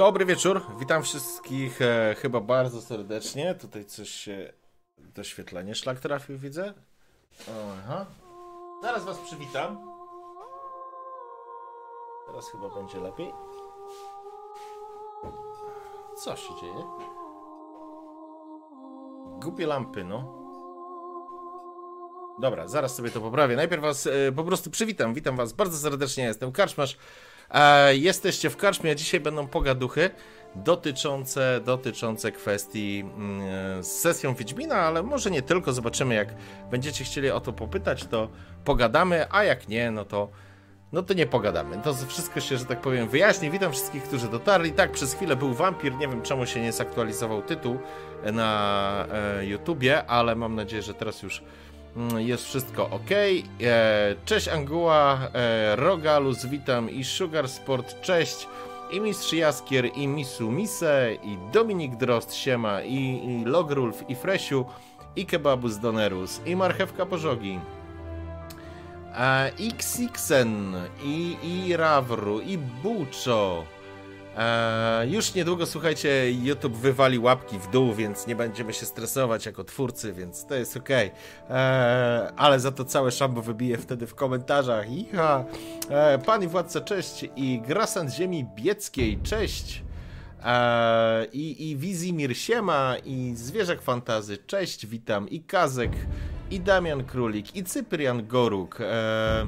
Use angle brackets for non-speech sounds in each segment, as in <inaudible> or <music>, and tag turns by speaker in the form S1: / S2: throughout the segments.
S1: Dobry wieczór, witam wszystkich e, chyba bardzo serdecznie. Tutaj coś się doświetlenie szlak trafił, widzę. Aha. Zaraz was przywitam. Teraz chyba będzie lepiej. Co się dzieje? Głupie lampy, no. Dobra, zaraz sobie to poprawię. Najpierw was e, po prostu przywitam. Witam was bardzo serdecznie. Jestem Karczmasz. E, jesteście w Karczmie, a dzisiaj będą pogaduchy dotyczące, dotyczące kwestii mm, z sesją Wiedźmina, ale może nie tylko. Zobaczymy, jak będziecie chcieli o to popytać, to pogadamy, a jak nie, no to no to nie pogadamy. To wszystko się, że tak powiem, wyjaśni. Witam wszystkich, którzy dotarli. Tak, przez chwilę był wampir. Nie wiem, czemu się nie zaktualizował tytuł na e, YouTubie, ale mam nadzieję, że teraz już jest wszystko ok. E, cześć Anguła, e, Rogalus, witam i Sugar Sport, cześć. I Mistrz Jaskier, i Misu Mise, i Dominik Drost, siema, i, Logrulf, i Fresiu, i Kebabus Donerus, i Marchewka Pożogi. E, I Xixen, i, i Rawru, i Buczo. Eee, już niedługo, słuchajcie, YouTube wywali łapki w dół, więc nie będziemy się stresować jako twórcy, więc to jest ok. Eee, ale za to całe szambo wybije wtedy w komentarzach. Iha! Eee, Pan i Władca, cześć! I Grasant Ziemi Bieckiej, cześć! Eee, I, I Wizimir Siema, i Zwierzak Fantazy, cześć, witam, i Kazek, i Damian Królik, i Cyprian Goruk. Eee,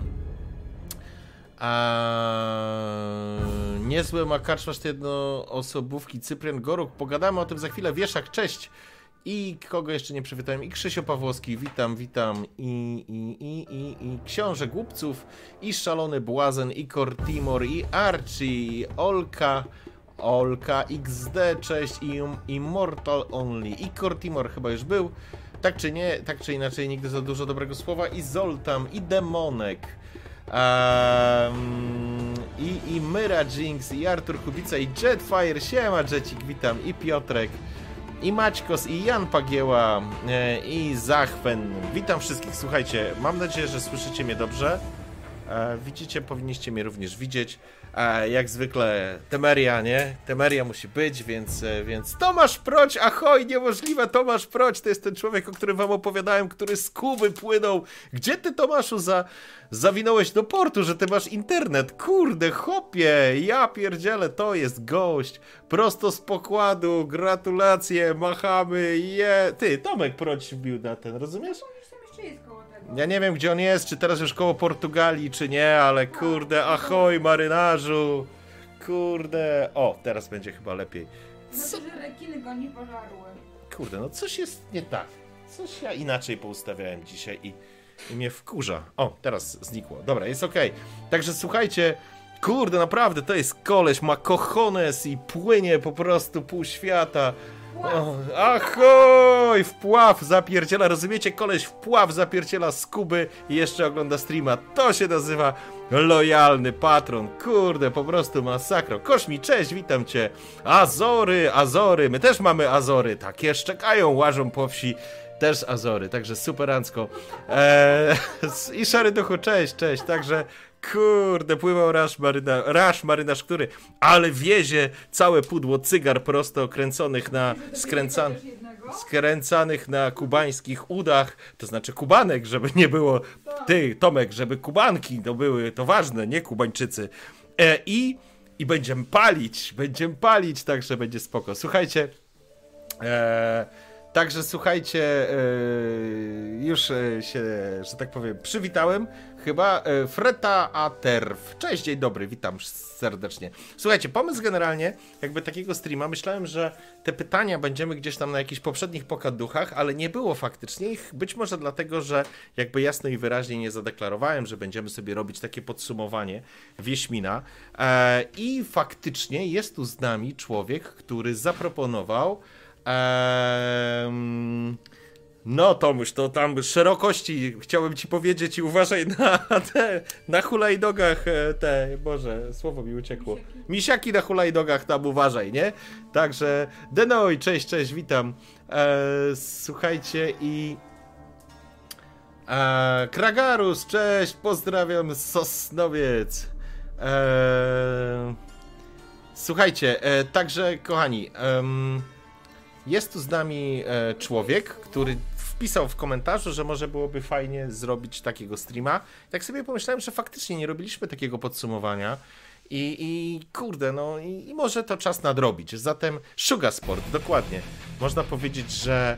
S1: a niezłe ma karczmasz jednoosobówki Cyprian Goruk. Pogadamy o tym za chwilę. Wieszak, cześć! I kogo jeszcze nie przywitałem? I Krzysio Pawłowski, witam, witam. I, i, i, i, i Książę Głupców, i Szalony Błazen, i Cortimor, i Archie, i Olka, Olka XD, cześć, i Immortal Only, i Cortimor chyba już był. Tak czy nie, tak czy inaczej, nigdy za dużo dobrego słowa. I Zoltam, i Demonek. Um, i, I Myra Jinx, i Artur Kubica, i Jetfire, siema Jetik, witam, i Piotrek, i Maćkos, i Jan Pagieła, e, i Zachwen. Witam wszystkich, słuchajcie, mam nadzieję, że słyszycie mnie dobrze. E, widzicie, powinniście mnie również widzieć. Jak zwykle Temeria, nie? Temeria musi być, więc, e, więc Tomasz Proć, ahoj, niemożliwe, Tomasz Proć, to jest ten człowiek, o którym wam opowiadałem, który z Kuby płynął. Gdzie ty, Tomaszu, za, zawinąłeś do portu, że ty masz internet? Kurde, chopie, ja pierdzielę, to jest gość. Prosto z pokładu, gratulacje, machamy, je. Ty, Tomek Proć wbił na ten, rozumiesz? Ja nie wiem, gdzie on jest, czy teraz już koło Portugalii, czy nie, ale kurde, ahoj marynarzu! Kurde, o, teraz będzie chyba lepiej.
S2: Co? że rekiny go nie pożarły.
S1: Kurde, no coś jest nie tak. Coś ja inaczej poustawiałem dzisiaj i, i mnie wkurza. O, teraz znikło. Dobra, jest okej. Okay. Także słuchajcie, kurde, naprawdę, to jest koleś, ma cojones i płynie po prostu pół świata. Ahoj! Wpław zapierdziela, rozumiecie? Koleś wpław zapierdziela z Kuby i jeszcze ogląda streama. To się nazywa lojalny patron. Kurde, po prostu masakro. Koszmi, cześć, witam cię. Azory, Azory, my też mamy Azory. Takie szczekają, łażą po wsi też Azory, także superancko. Eee, <laughs> I Szary Duchu, cześć, cześć, także Kurde, pływał rasz, maryna, rasz marynarz, który, ale wiezie całe pudło cygar prosto kręconych na, skręcan, skręcanych na kubańskich udach, to znaczy kubanek, żeby nie było, ty, Tomek, żeby kubanki to były, to ważne, nie kubańczycy. E, I, i będziemy palić, będziemy palić, także będzie spoko. Słuchajcie, e, Także słuchajcie, e, już e, się, że tak powiem, przywitałem. Chyba e, Freta Aterw. Cześć, dzień dobry, witam serdecznie. Słuchajcie, pomysł generalnie, jakby takiego streama, myślałem, że te pytania będziemy gdzieś tam na jakichś poprzednich pokaduchach, ale nie było faktycznie ich. Być może dlatego, że jakby jasno i wyraźnie nie zadeklarowałem, że będziemy sobie robić takie podsumowanie Wieśmina. I faktycznie jest tu z nami człowiek, który zaproponował Ehm, no Tomuś, to tam szerokości chciałem ci powiedzieć i uważaj na te, na hulajdogach e, te, Boże, słowo mi uciekło. Misiaki, Misiaki na hulajdogach tam uważaj, nie? Także Denoj, cześć, cześć, witam. Eee, słuchajcie i... Eee, Kragarus, cześć, pozdrawiam Sosnowiec. Eee, Słuchajcie, e, także kochani, em, jest tu z nami e, człowiek, który wpisał w komentarzu, że może byłoby fajnie zrobić takiego streama. Tak sobie pomyślałem, że faktycznie nie robiliśmy takiego podsumowania. I, i kurde, no i, i może to czas nadrobić. Zatem Sugar Sport, dokładnie. Można powiedzieć, że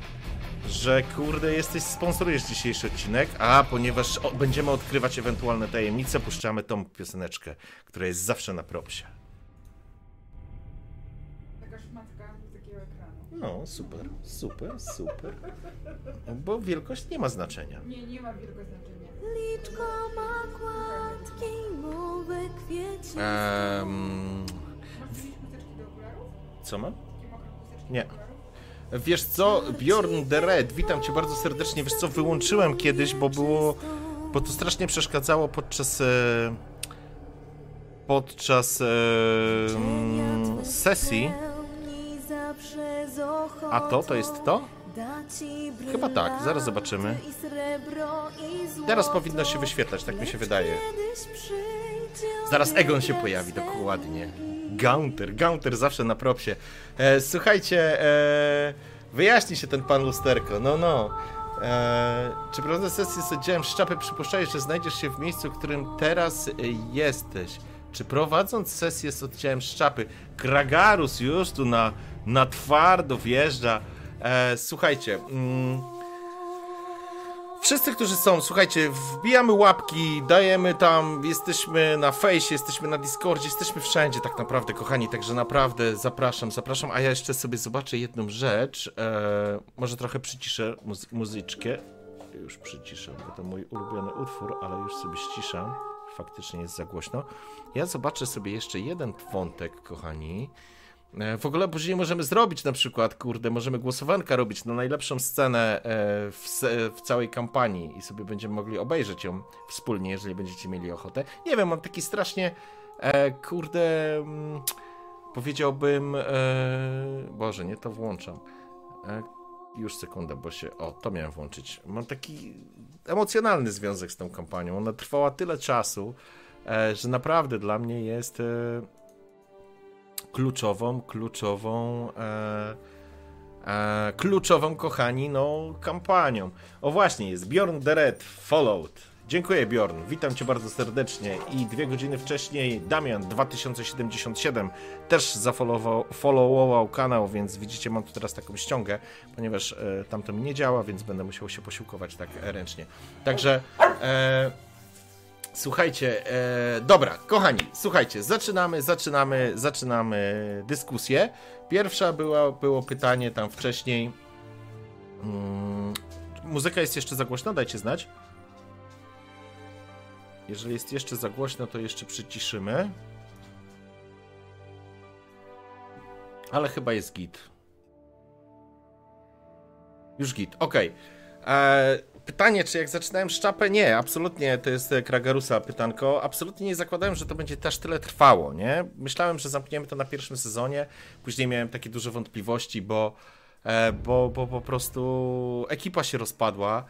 S1: że kurde, jesteś, sponsorujesz dzisiejszy odcinek, a ponieważ o, będziemy odkrywać ewentualne tajemnice, puszczamy tą pioseneczkę, która jest zawsze na propsie.
S2: Taka szmatka z takiego ekranu.
S1: No, super, super, super. Bo wielkość nie ma znaczenia.
S2: Nie, nie ma wielkiego znaczenia.
S3: Liczko ma gładkie i mowe kwiecie.
S2: Masz jakieś chusteczki do okularów?
S1: co mam?
S2: Takie mokre chusteczki
S1: Nie.
S2: do okularów?
S1: Wiesz co, Bjorn the Red, witam cię bardzo serdecznie. Wiesz co, wyłączyłem kiedyś, bo było, bo to strasznie przeszkadzało podczas e, podczas e, sesji. A to, to jest to? Chyba tak, zaraz zobaczymy. Teraz powinno się wyświetlać, tak mi się wydaje. Zaraz Egon się pojawi, dokładnie. Gaunter, Gaunter zawsze na propsie. E, słuchajcie, e, wyjaśni się ten pan lusterko, no no. E, czy prowadząc sesję z oddziałem szczapy przypuszczałeś, że znajdziesz się w miejscu, w którym teraz jesteś? Czy prowadząc sesję z oddziałem szczapy, Kragarus już tu na, na twardo wjeżdża? E, słuchajcie, mm, Wszyscy, którzy są, słuchajcie, wbijamy łapki, dajemy tam, jesteśmy na fejsie, jesteśmy na Discordzie, jesteśmy wszędzie tak naprawdę, kochani, także naprawdę zapraszam, zapraszam, a ja jeszcze sobie zobaczę jedną rzecz, e, może trochę przyciszę muzy- muzyczkę, już przyciszę, bo to mój ulubiony utwór, ale już sobie ściszam, faktycznie jest za głośno. Ja zobaczę sobie jeszcze jeden wątek, kochani, W ogóle później możemy zrobić na przykład, kurde, możemy głosowanka robić na najlepszą scenę e, w, w całej kampanii i sobie będziemy mogli obejrzeć ją wspólnie, jeżeli będziecie mieli ochotę. Nie wiem, mam taki strasznie, e, kurde, mm, powiedziałbym, e, Boże, nie to włączam. E, już sekunda, bo się, o, to miałem włączyć. Mam taki emocjonalny związek z tą kampanią. Ona trwała tyle czasu, e, że naprawdę dla mnie jest... Kluczową, kluczową, e, e, kluczową, kochani, no, kampanią. O właśnie, jest Bjorn the Red, Followed. Dziękuję Bjorn, witam cię bardzo serdecznie i dwie godziny wcześniej Damian 2077 też zafollowował followował kanał, więc widzicie, mam tu teraz taką ściągę, ponieważ e, tam to mi nie działa, więc będę musiał się posiłkować tak ręcznie. Także e, Słuchajcie, e, dobra, kochani, słuchajcie, zaczynamy, zaczynamy, zaczynamy dyskusję. Pierwsza była, było pytanie tam wcześniej. Mm, muzyka jest jeszcze za głośna? Dajcie znać. Jeżeli jest jeszcze za głośno, to jeszcze przyciszymy. Ale chyba jest git. Już git, okej. E, Pytanie, czy jak zaczynałem szczapę? Nie, absolutnie, to jest e, Kragarusa pytanko. Absolutnie nie zakładałem, że to będzie też tyle trwało, nie? Myślałem, że zamkniemy to na pierwszym sezonie, później miałem takie duże wątpliwości, bo, e, bo, bo po prostu ekipa się rozpadła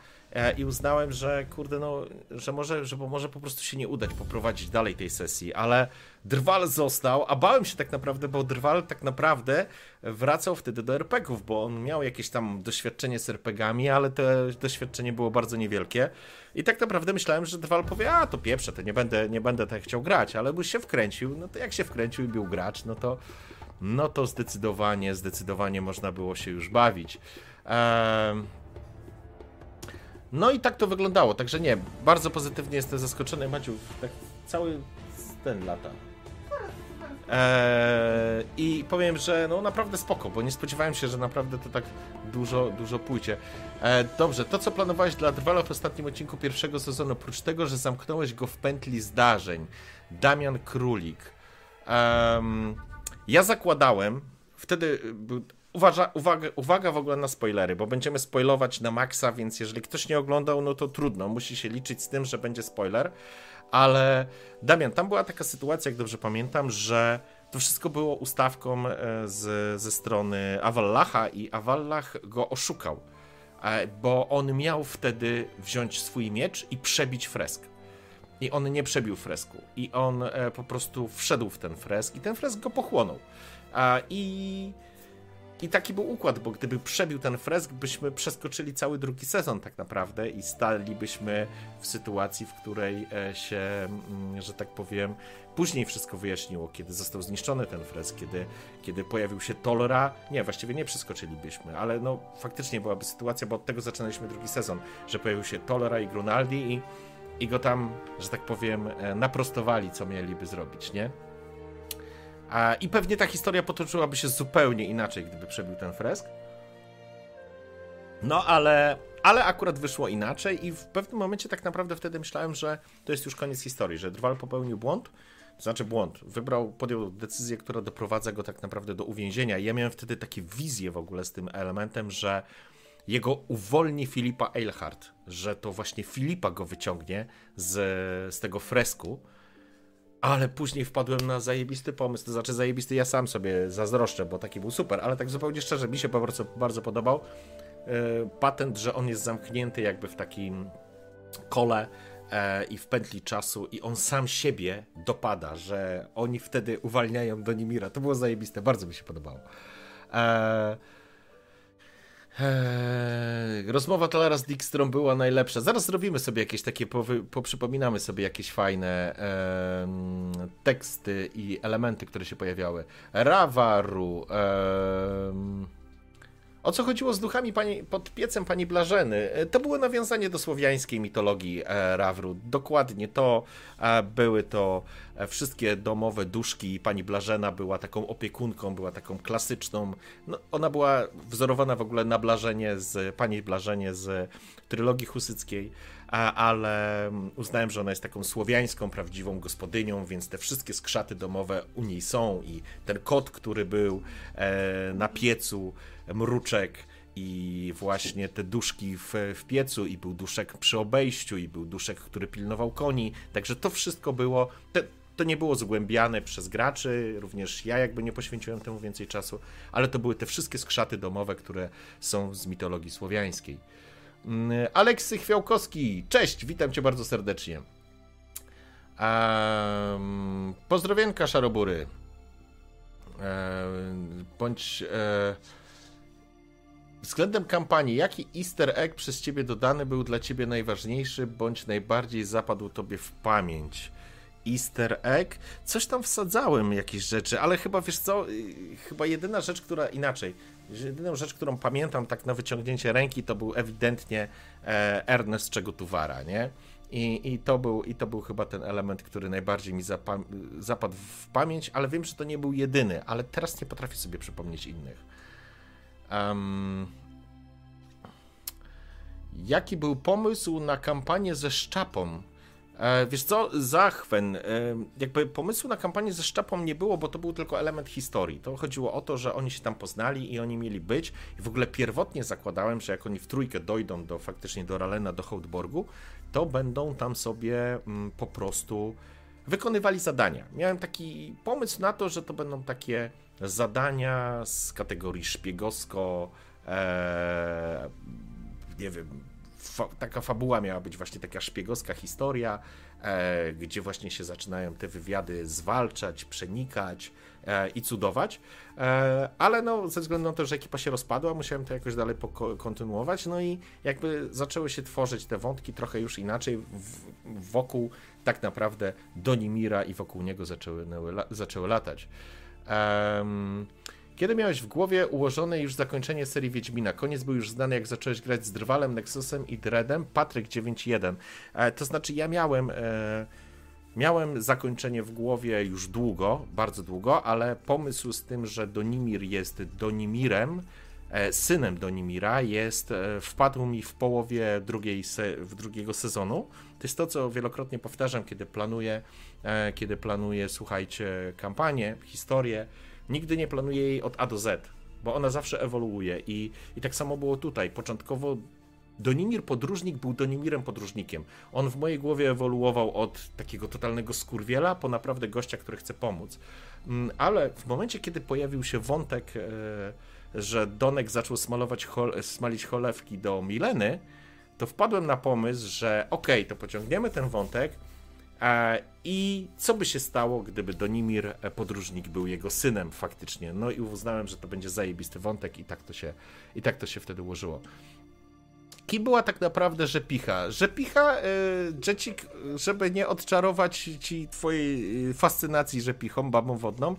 S1: i uznałem, że kurde, no, że może, że może po prostu się nie udać poprowadzić dalej tej sesji, ale Drwal został, a bałem się tak naprawdę, bo Drwal tak naprawdę wracał wtedy do RPGów, bo on miał jakieś tam doświadczenie z RPGami, ale to doświadczenie było bardzo niewielkie. I tak naprawdę myślałem, że Drwal powie, a to pieprze, to nie będę, nie będę tak chciał grać, ale by się wkręcił, no to jak się wkręcił i był gracz, no to no to zdecydowanie, zdecydowanie można było się już bawić. Ehm... No i tak to wyglądało, także nie, bardzo pozytywnie jestem zaskoczony, Maciu, tak cały ten lata. Eee, I powiem, że no naprawdę spoko, bo nie spodziewałem się, że naprawdę to tak dużo, dużo pójdzie. Eee, dobrze, to co planowałeś dla Drwala w ostatnim odcinku pierwszego sezonu, oprócz tego, że zamknąłeś go w pętli zdarzeń, Damian Królik. Em, ja zakładałem, wtedy uważa, uwaga, uwaga w ogóle na spoilery, bo będziemy spoilować na maksa, więc jeżeli ktoś nie oglądał, no to trudno, musi się liczyć z tym, że będzie spoiler. Ale Damian, tam była taka sytuacja, jak dobrze pamiętam, że to wszystko było ustawką e, z, ze strony Avallacha i Avallach go oszukał, e, bo on miał wtedy wziąć swój miecz i przebić freskę. I on nie przebił fresku. I on e, po prostu wszedł w ten fresk i ten fresk go pochłonął. I i taki był układ, bo gdyby przebił ten fresk, byśmy przeskoczyli cały drugi sezon tak naprawdę i stalibyśmy w sytuacji, w której e, się, mm, że tak powiem, później wszystko wyjaśniło, kiedy został zniszczony ten fresk, kiedy, kiedy pojawił się Tolra. Nie, właściwie nie przeskoczylibyśmy, ale no faktycznie byłaby sytuacja, bo od tego zaczynaliśmy drugi sezon, że pojawił się Tolra i Grunaldi i, i go tam, że tak powiem, e, naprostowali, co mieliby zrobić, nie? I pewnie ta historia potoczyłaby się zupełnie inaczej, gdyby przebił ten fresk. No ale, ale akurat wyszło inaczej i w pewnym momencie tak naprawdę wtedy myślałem, że to jest już koniec historii, że Drwal popełnił błąd, znaczy błąd, wybrał, podjął decyzję, która doprowadza go tak naprawdę do uwięzienia. I ja miałem wtedy takie wizje w ogóle z tym elementem, że jego uwolni Filipa Eilhart, że to właśnie Filipa go wyciągnie z, z tego fresku, ale później wpadłem na zajebisty pomysł, to znaczy zajebisty ja sam sobie zazdroszczę, bo taki był super, ale tak zupełnie szczerze, mi się po prostu bardzo podobał. E, patent, że on jest zamknięty jakby w takim kole e, i w pętli czasu i on sam siebie dopada, że oni wtedy uwalniają Donimira. To było zajebiste, bardzo mi się podobało. Eee, Eee, rozmowa Talara z była najlepsza. Zaraz zrobimy sobie jakieś takie, poprzypominamy sobie jakieś fajne e, teksty i elementy, które się pojawiały. Rawaru. E, o co chodziło z duchami pani, pod piecem pani Blażeny? E, to było nawiązanie do słowiańskiej mitologii e, Rawru. Dokładnie to e, były to wszystkie domowe duszki. Pani Blażena była taką opiekunką, była taką klasyczną. No, ona była wzorowana w ogóle na Blażenie z pani Blażenie z trylogii husyckiej ale uznałem, że ona jest taką słowiańską, prawdziwą gospodynią, więc te wszystkie skrzaty domowe u niej są i ten kot, który był na piecu, mruczek i właśnie te duszki w, w piecu i był duszek przy obejściu i był duszek, który pilnował koni, także to wszystko było, te, to nie było zgłębiane przez graczy, również ja jakby nie poświęciłem temu więcej czasu, ale to były te wszystkie skrzaty domowe, które są z mitologii słowiańskiej. Mm, Aleksy Chwiałkowski, cześć, witam cię bardzo serdecznie. Um, pozdrowienka Szarobury. Um, bądź... E, Względem kampanii, jaki easter egg przez ciebie dodany był dla ciebie najważniejszy, bądź najbardziej zapadł tobie w pamięć? Easter egg? Coś tam wsadzałem, jakieś rzeczy, ale chyba wiesz co, y, chyba jedyna rzecz, która inaczej, jedyną rzecz, którą pamiętam tak na wyciągnięcie ręki, to był ewidentnie e, Ernest Czegotuwara, nie? I, i, to był, I to był chyba ten element, który najbardziej mi zapadł w pamięć, ale wiem, że to nie był jedyny, ale teraz nie potrafię sobie przypomnieć innych. Um, jaki był pomysł na kampanię ze szczapą? E, wiesz co, Zachwen, e, jakby pomysłu na kampanię ze szczapą nie było, bo to był tylko element historii. To chodziło o to, że oni się tam poznali i oni mieli być. I w ogóle pierwotnie zakładałem, że jak oni w trójkę dojdą do faktycznie do Ralena, do Hołdborgu, to będą tam sobie mm, po prostu wykonywali zadania. Miałem taki pomysł na to, że to będą takie zadania z kategorii szpiegowsko, e, nie wiem, fa taka fabuła miała być właśnie taka szpiegowska historia, e, gdzie właśnie się zaczynają te wywiady zwalczać, przenikać e, i cudować, e, ale no ze względu na to, że ekipa się rozpadła, musiałem to jakoś dalej kontynuować, no i jakby zaczęły się tworzyć te wątki trochę już inaczej. W, wokół tak naprawdę Donimira i wokół niego zaczęły, zaczęły latać. Um, kiedy miałeś w głowie ułożone już zakończenie serii Wiedźmina? Koniec był już znany, jak zacząłeś grać z Drwalem, Nexusem i Dreadem. Patryk 9.1. E, to znaczy, ja miałem. E, miałem zakończenie w głowie już długo, bardzo długo, ale pomysł z tym, że Donimir jest Donimirem, e, synem Donimira, jest, e, wpadł mi w połowie drugiej se, drugiego sezonu. To jest to, co wielokrotnie powtarzam, kiedy planuję E, kiedy planuję, słuchajcie, kampanię, historię, nigdy nie planuję jej od A do Z, bo ona zawsze ewoluuje i, i tak samo było tutaj. Początkowo Donimir Podróżnik był Donimirem Podróżnikiem. On w mojej głowie ewoluował od takiego totalnego skurwiela po naprawdę gościa, który chce pomóc. Mm, ale w momencie, kiedy pojawił się wątek, e, że Donek zaczął smalować, smalić cholewki do Mileny, to wpadłem na pomysł, że okej, okay, to pociągniemy ten wątek, E, I co by się stało, gdyby Donimir e, podróżnik był jego synem faktycznie? No i uznałem, że to będzie zajebisty wątek i tak to się, i tak to się wtedy ułożyło. Kim była tak naprawdę Rzepicha? Rzepicha, Jecik, żeby nie odczarować ci twojej y, fascynacji Rzepichą, babą wodną,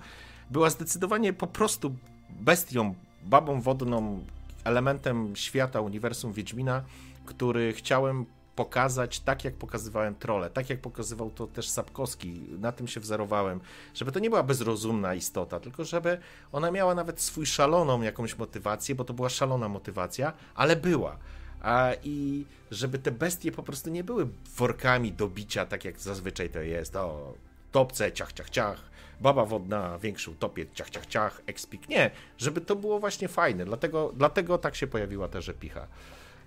S1: była zdecydowanie po prostu bestią, babą wodną, elementem świata, uniwersum Wiedźmina, który chciałem pokazać tak, jak pokazywałem trole, tak jak pokazywał to też Sapkowski, na tym się wzorowałem, żeby to nie była bezrozumna istota, tylko żeby ona miała nawet swój szaloną jakąś motywację, bo to była szalona motywacja, ale była. A, I żeby te bestie po prostu nie były workami do bicia, tak jak zazwyczaj to jest, o, topce, ciach, ciach, ciach, baba wodna, większy utopie, ciach, ciach, ciach, ekspik. Nie, żeby to było właśnie fajne, dlatego, dlatego tak się pojawiła ta rzepicha.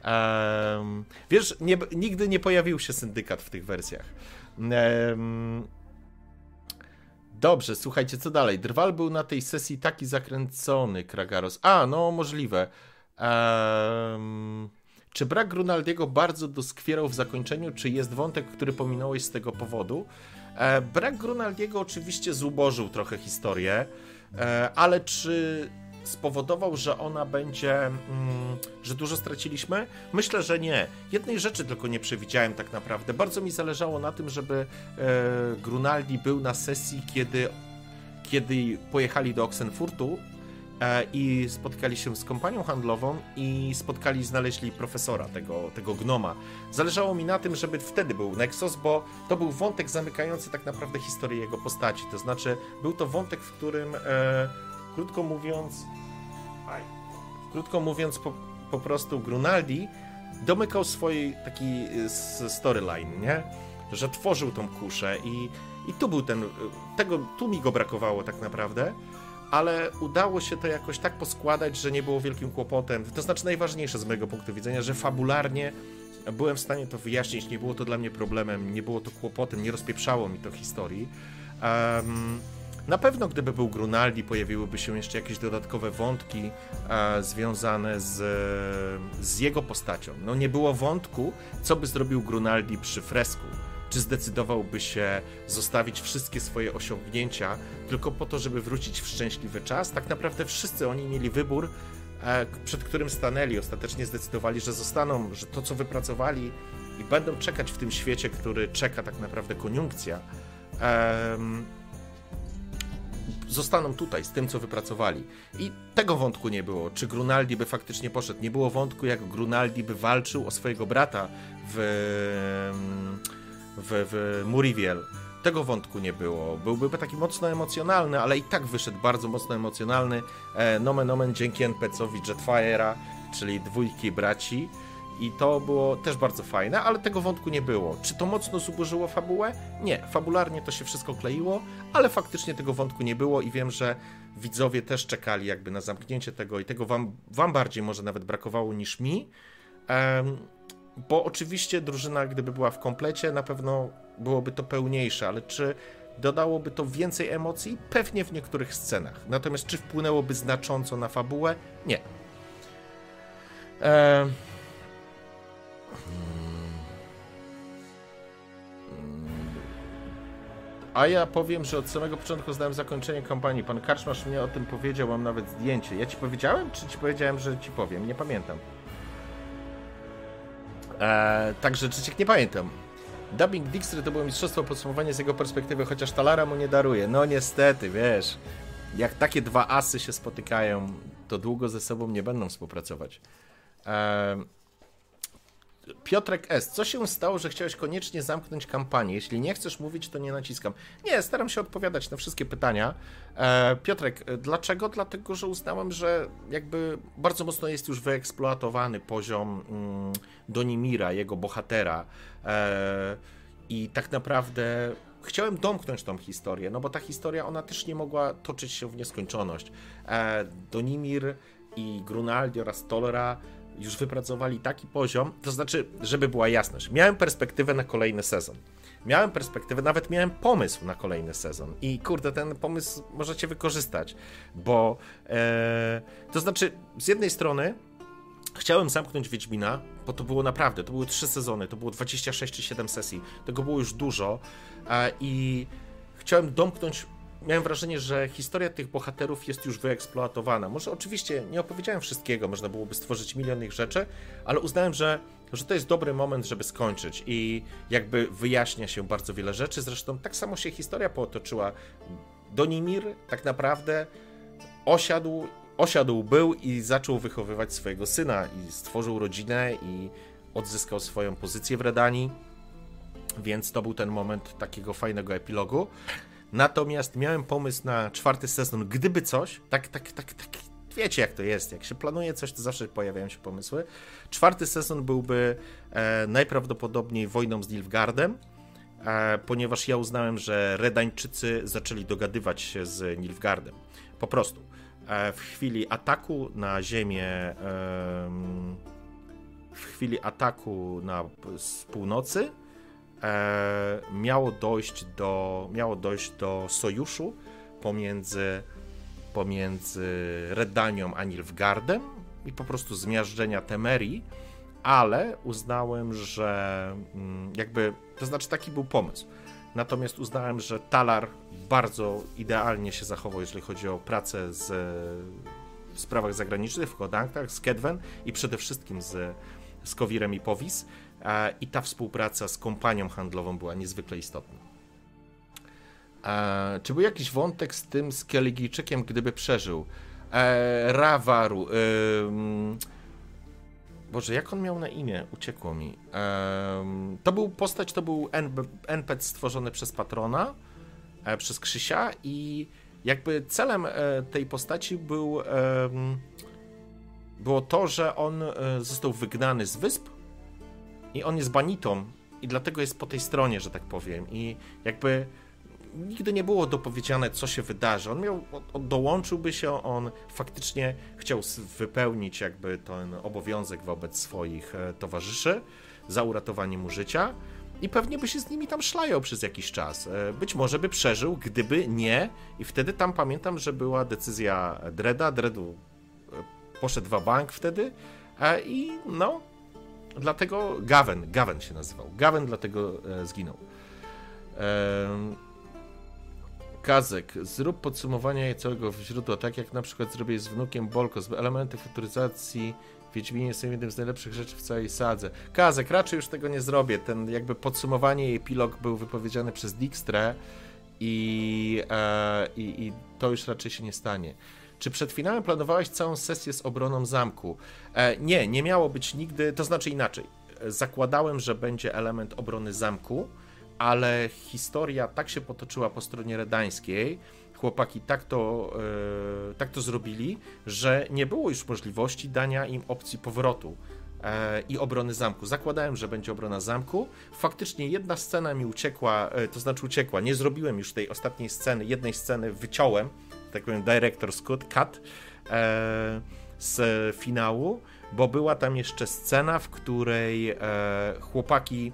S1: Um, wiesz, nie, nigdy nie pojawił się syndykat w tych wersjach. Um, dobrze, słuchajcie, co dalej? Drwal był na tej sesji taki zakręcony, Kragaros. A, no możliwe. Um, czy brak Grunaldiego bardzo doskwierał w zakończeniu, czy jest wątek, który pominąłeś z tego powodu? E, brak Grunaldiego oczywiście zubożył trochę historię, e, ale czy spowodował, że ona będzie, mm, że dużo straciliśmy? Myślę, że nie. Jednej rzeczy tylko nie przewidziałem tak naprawdę. Bardzo mi zależało na tym, żeby e, Grunaldi był na sesji, kiedy, kiedy pojechali do Oxenfurtu e, i spotkali się z kompanią handlową i spotkali, znaleźli profesora, tego, tego gnoma. Zależało mi na tym, żeby wtedy był Nexus, bo to był wątek zamykający tak naprawdę historię jego postaci. To znaczy, był to wątek, w którym, e, krótko mówiąc, krótko mówiąc, po, po prostu Grunaldi domykał swój taki e, storyline, nie? Że tworzył tą kuszę i, i tu był ten, e, tego, tu mi go brakowało tak naprawdę ale udało się to jakoś tak poskładać, że nie było wielkim kłopotem. To znaczy najważniejsze z mojego punktu widzenia, że fabularnie byłem w stanie to wyjaśnić, nie było to dla mnie problemem, nie było to kłopotem, nie rozpieprzało mi to historii. Um, na pewno, gdyby był Grunaldi, pojawiłyby się jeszcze jakieś dodatkowe wątki e, związane z, z jego postacią. No nie było wątku, co by zrobił Grunaldi przy fresku czy zdecydowałby się zostawić wszystkie swoje osiągnięcia tylko po to, żeby wrócić w szczęśliwy czas? Tak naprawdę wszyscy oni mieli wybór, e, przed którym stanęli. Ostatecznie zdecydowali, że zostaną, że to, co wypracowali i będą czekać w tym świecie, który czeka tak naprawdę koniunkcja, zostaną tutaj z tym, co wypracowali. I tego wątku nie było. Czy Grunaldi by faktycznie poszedł? Nie było wątku, jak Grunaldi by walczył o swojego brata w w, w Muriviel. Tego wątku nie było. Byłby taki mocno emocjonalny, ale i tak wyszedł bardzo mocno emocjonalny. E, nomen omen dzięki NPC-owi Jetfire'a, czyli dwójki braci. I to było też bardzo fajne, ale tego wątku nie było. Czy to mocno zubożyło fabułę? Nie. Fabularnie to się wszystko kleiło, ale faktycznie tego wątku nie było i wiem, że widzowie też czekali jakby na zamknięcie tego i tego wam, wam bardziej może nawet brakowało niż mi. Um, bo oczywiście drużyna, gdyby była w komplecie, na pewno byłoby to pełniejsze, ale czy dodałoby to więcej emocji? Pewnie w niektórych scenach. Natomiast czy wpłynęłoby znacząco na fabułę? Nie. Eee... A ja powiem, że od samego początku znałem zakończenie kampanii. Pan Karczmasz mnie o tym powiedział, mam nawet zdjęcie. Ja ci powiedziałem, czy ci powiedziałem, że ci powiem? Nie pamiętam. Eee, także Czyciek nie pamiętam. Dubbing Dijkstry to było mistrzostwo podsumowania z jego perspektywy, chociaż Talara mu nie daruje. No niestety, wiesz, jak takie dwa asy się spotykają, to długo ze sobą nie będą współpracować. Eee, Piotrek S. Co się stało, że chciałeś koniecznie zamknąć kampanię? Jeśli nie chcesz mówić, to nie naciskam. Nie, staram się odpowiadać na wszystkie pytania. E, Piotrek, dlaczego? Dlatego, że uznałem, że jakby bardzo mocno jest już wyeksploatowany poziom mm, Donimira, jego bohatera. E, I tak naprawdę chciałem domknąć tą historię, no bo ta historia, ona też nie mogła toczyć się w nieskończoność. E, Donimir i Grunaldi oraz Tolera już wypracowali taki poziom, to znaczy, żeby była jasność, miałem perspektywę na kolejny sezon. Miałem perspektywę, nawet miałem pomysł na kolejny sezon. I kurde, ten pomysł możecie wykorzystać, bo e, to znaczy, z jednej strony Chciałem zamknąć Wiedźmina, bo to było naprawdę, to były trzy sezony, to było 26 czy 7 sesji, tego było już dużo i chciałem domknąć miałem wrażenie, że historia tych bohaterów jest już wyeksploatowana. Może oczywiście nie opowiedziałem wszystkiego, można byłoby stworzyć milion ich rzeczy, ale uznałem, że, że to jest dobry moment, żeby skończyć i jakby wyjaśnia się bardzo wiele rzeczy. Zresztą tak samo się historia potoczyła. Donimir tak naprawdę osiadł, osiadł był i zaczął wychowywać swojego syna i stworzył rodzinę i odzyskał swoją pozycję w Redanii. Więc to był ten moment takiego fajnego epilogu. Natomiast miałem pomysł na czwarty sezon, gdyby coś, tak, tak, tak, tak, wiecie jak to jest, jak się planuje coś, to zawsze pojawiają się pomysły. Czwarty sezon byłby e, najprawdopodobniej wojną z Nilfgaardem, e, ponieważ ja uznałem, że Redańczycy zaczęli dogadywać się z Nilfgaardem. Po prostu. E, w chwili ataku na ziemię w chwili ataku na, z północy e, miało, dojść do, miało dojść do sojuszu pomiędzy, pomiędzy Redanią a Nilfgaardem i po prostu zmiażdżenia Temerii, ale uznałem, że mm, jakby, to znaczy taki był pomysł. Natomiast uznałem, że Talar bardzo idealnie się zachował, jeżeli chodzi o pracę z, w sprawach zagranicznych, w kodankach, z Kedwen i przede wszystkim z, z Kowirem i Powis i ta współpraca z kompanią handlową była niezwykle istotna. Czy był jakiś wątek z tym z Keligijczykiem, gdyby przeżył? E, Rawaru. Boże, jak on miał na imię? Uciekło mi. To był postać, to był NPC stworzony przez patrona, e, przez Krzysia i jakby celem e, tej postaci był było to, że on został wygnany z wysp i on jest banitą i dlatego jest po tej stronie, że tak powiem. I jakby nigdy nie było dopowiedziane, co się wydarzy. On miał, on dołączyłby się, on faktycznie chciał wypełnić jakby ten obowiązek wobec swoich e, towarzyszy za uratowanie mu życia i pewnie by się z nimi tam szlajał przez jakiś czas. E, być może by przeżył, gdyby nie i wtedy tam pamiętam, że była decyzja Dreda, Dredu e, poszedł w bank wtedy i no, dlatego Gawen, Gawen się nazywał. Gawen dlatego e, zginął. E, Kazek, zrób podsumowanie całego źródła, tak jak na przykład zrobię z wnukiem Bolkos. Elementy futuryzacji Wiedźminie są jednym z najlepszych rzeczy w całej sadze. Kazek, raczej już tego nie zrobię. Ten jakby podsumowanie i epilog był wypowiedziany przez Dijkstrę i, e, i, i to już raczej się nie stanie. Czy przed finałem planowałeś całą sesję z obroną zamku? E, nie, nie miało być nigdy, to znaczy inaczej. Zakładałem, że będzie element obrony zamku, ale historia tak się potoczyła po stronie redańskiej, chłopaki tak to, e, tak to zrobili, że nie było już możliwości dania im opcji powrotu e, i obrony zamku. Zakładałem, że będzie obrona zamku. Faktycznie jedna scena mi uciekła, e, to znaczy uciekła. Nie zrobiłem już tej ostatniej sceny, jednej sceny wyciąłem, tak powiem, director's cut, cut e, z finału, bo była tam jeszcze scena, w której e, chłopaki,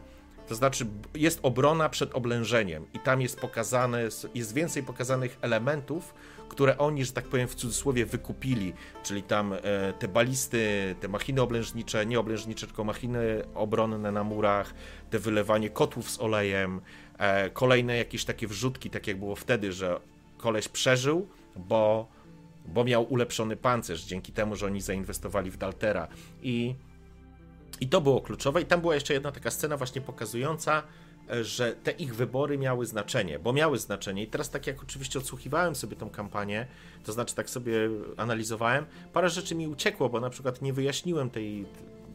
S1: to znaczy jest obrona przed oblężeniem i tam jest pokazane, jest więcej pokazanych elementów, które oni, że tak powiem w cudzysłowie, wykupili, czyli tam e, te balisty, te machiny oblężnicze, nie oblężnicze, tylko machiny obronne na murach, te wylewanie kotłów z olejem, e, kolejne jakieś takie wrzutki, tak jak było wtedy, że koleś przeżył, bo, bo miał ulepszony pancerz dzięki temu, że oni zainwestowali w Daltera. I, I to było kluczowe. I tam była jeszcze jedna taka scena właśnie pokazująca, e, że te ich wybory miały znaczenie, bo miały znaczenie. I teraz, tak jak oczywiście odsłuchiwałem sobie tą kampanię, to znaczy tak sobie analizowałem, parę rzeczy mi uciekło, bo na przykład nie wyjaśniłem tej,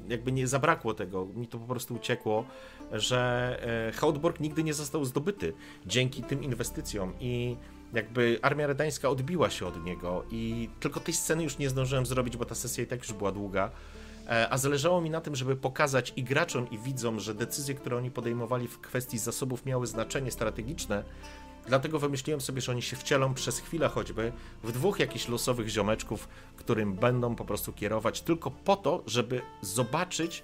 S1: jakby nie zabrakło tego, mi to po prostu uciekło, że e, Hautborg nigdy nie został zdobyty dzięki tym inwestycjom i jakby armia redańska odbiła się od niego i tylko tej sceny już nie zdążyłem zrobić, bo ta sesja i tak już była długa. E, a zależało mi na tym, żeby pokazać i graczom, i widzom, że decyzje, które oni podejmowali w kwestii zasobów miały znaczenie strategiczne. Dlatego wymyśliłem sobie, że oni się wcielą przez chwilę choćby w dwóch jakichś losowych ziomeczków, którym będą po prostu kierować tylko po to, żeby zobaczyć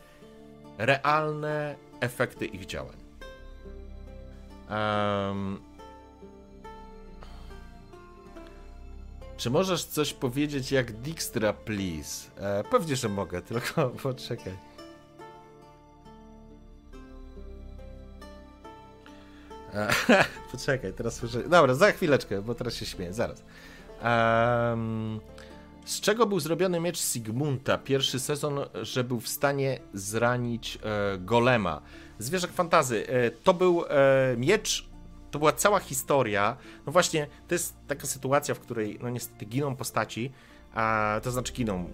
S1: realne efekty ich działań. Um, Czy możesz coś powiedzieć jak Dijkstra, please? E, pewnie, że mogę, tylko <laughs> poczekaj. E, <laughs> poczekaj, teraz słyszę. Dobra, za chwileczkę, bo teraz się śmieję, zaraz. Z czego był zrobiony miecz Sigmunta? Pierwszy sezon, że był w stanie zranić e, golema. Zwierzak fantazy. E, to był e, miecz, to była cała historia. No właśnie, to jest taka sytuacja, w której no niestety giną postaci, a to znaczy giną.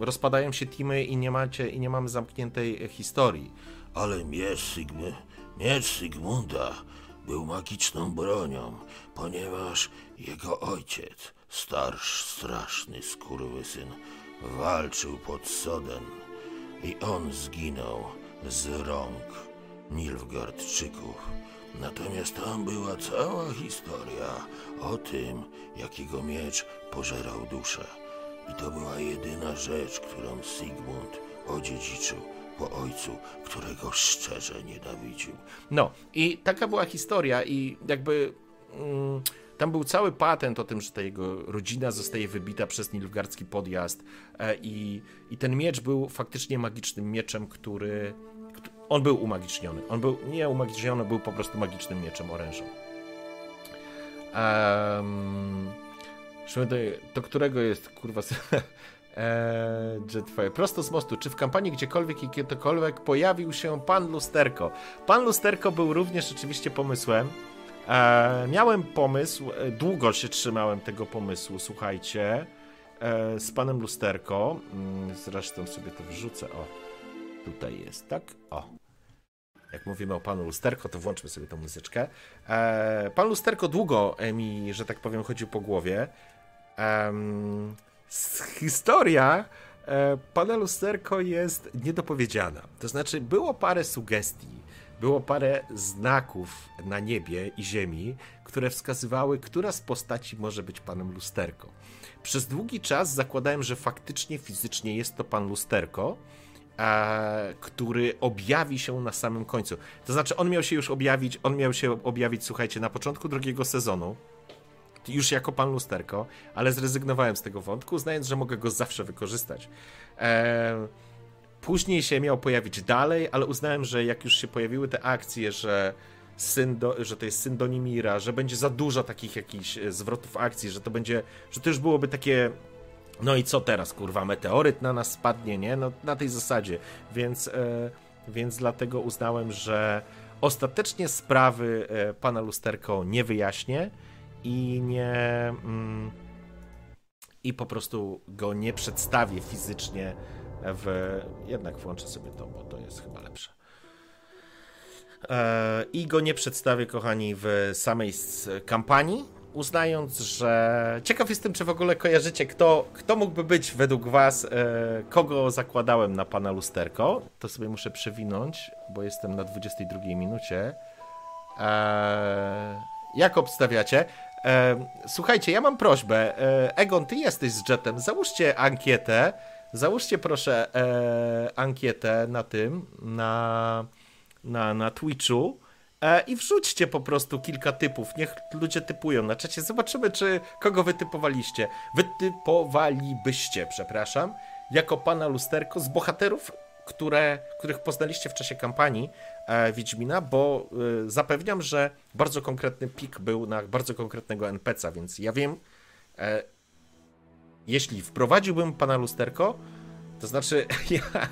S1: Rozpadają się teamy i nie macie i nie mamy zamkniętej historii.
S4: Ale miecz, Sigmy, miecz Sigmunda był magiczną bronią, ponieważ jego ojciec, starszy, straszny skurwysyn, walczył pod Soden i on zginął z rąk Nilfgaardczyków. Natomiast tam była cała historia o tym, jak jego miecz pożerał duszę. I to była jedyna rzecz, którą Sigmund odziedziczył po ojcu, którego szczerze nienawidził.
S1: No, i taka była historia, i jakby mm, tam był cały patent o tym, że ta jego rodzina zostaje wybita przez Nilfgaardzki podjazd, e, i, i ten miecz był faktycznie magicznym mieczem, który. On był umagiczniony. On był nie umagiczniony, był po prostu magicznym mieczem orężą. Um, do, do którego jest kurwa. Eee, <laughs> Jetfire. Prosto z mostu. Czy w kampanii gdziekolwiek i kiedykolwiek pojawił się pan Lusterko? Pan Lusterko był również oczywiście pomysłem. Eee, miałem pomysł, e, długo się trzymałem tego pomysłu, słuchajcie, e, z panem Lusterko. Mm, Zresztą sobie to wrzucę. O, tutaj jest, tak? O. Jak mówimy o panu Lusterko, to włączmy sobie tą muzyczkę. Eee, pan Lusterko długo e, mi, że tak powiem, chodził po głowie. S- historia e, pana Lusterko jest niedopowiedziana. To znaczy, było parę sugestii, było parę znaków na niebie i ziemi, które wskazywały, która z postaci może być panem Lusterko. Przez długi czas zakładałem, że faktycznie fizycznie jest to pan Lusterko, e, który objawi się na samym końcu. To znaczy, on miał się już objawić, on miał się objawić, słuchajcie, na początku drugiego sezonu, już jako pan lusterko, ale zrezygnowałem z tego wątku, znając, że mogę go zawsze wykorzystać. E, później się miał pojawić dalej, ale uznałem, że jak już się pojawiły te akcje, że syn do, że to jest syn Donimira, że będzie za dużo takich jakichś e, zwrotów akcji, że to będzie, że to już byłoby takie no i co teraz, kurwa, meteoryt na nas spadnie, nie? No na tej zasadzie. Więc, e, więc dlatego uznałem, że ostatecznie sprawy e, pana Lusterko nie wyjaśnię i nie. Mm, I po prostu go nie przedstawię fizycznie w. Jednak włączę sobie to, bo to jest chyba lepsze. E, I go nie przedstawię, kochani, w samej kampanii, uznając, że ciekaw jestem, czy w ogóle kojarzycie, kto, kto mógłby być według was, e, kogo zakładałem na pana lusterko. To sobie muszę przewinąć, bo jestem na 22 minucie. E, jak obstawiacie? E, słuchajcie, ja mam prośbę. Egon, ty jesteś z Jetem. Załóżcie ankietę. Załóżcie proszę ankietę na tym, na, na, na Twitchu i wrzućcie po prostu kilka typów. Niech ludzie typują na czacie. Zobaczymy, czy kogo wytypowaliście. Wytypowalibyście, przepraszam, jako pana lusterko z bohaterów, które, których poznaliście w czasie kampanii e, Wiedźmina, bo e, zapewniam, że bardzo konkretny pik był na bardzo konkretnego NPC'a, więc ja wiem, e, jeśli wprowadziłbym pana lusterko, to znaczy <laughs> ja,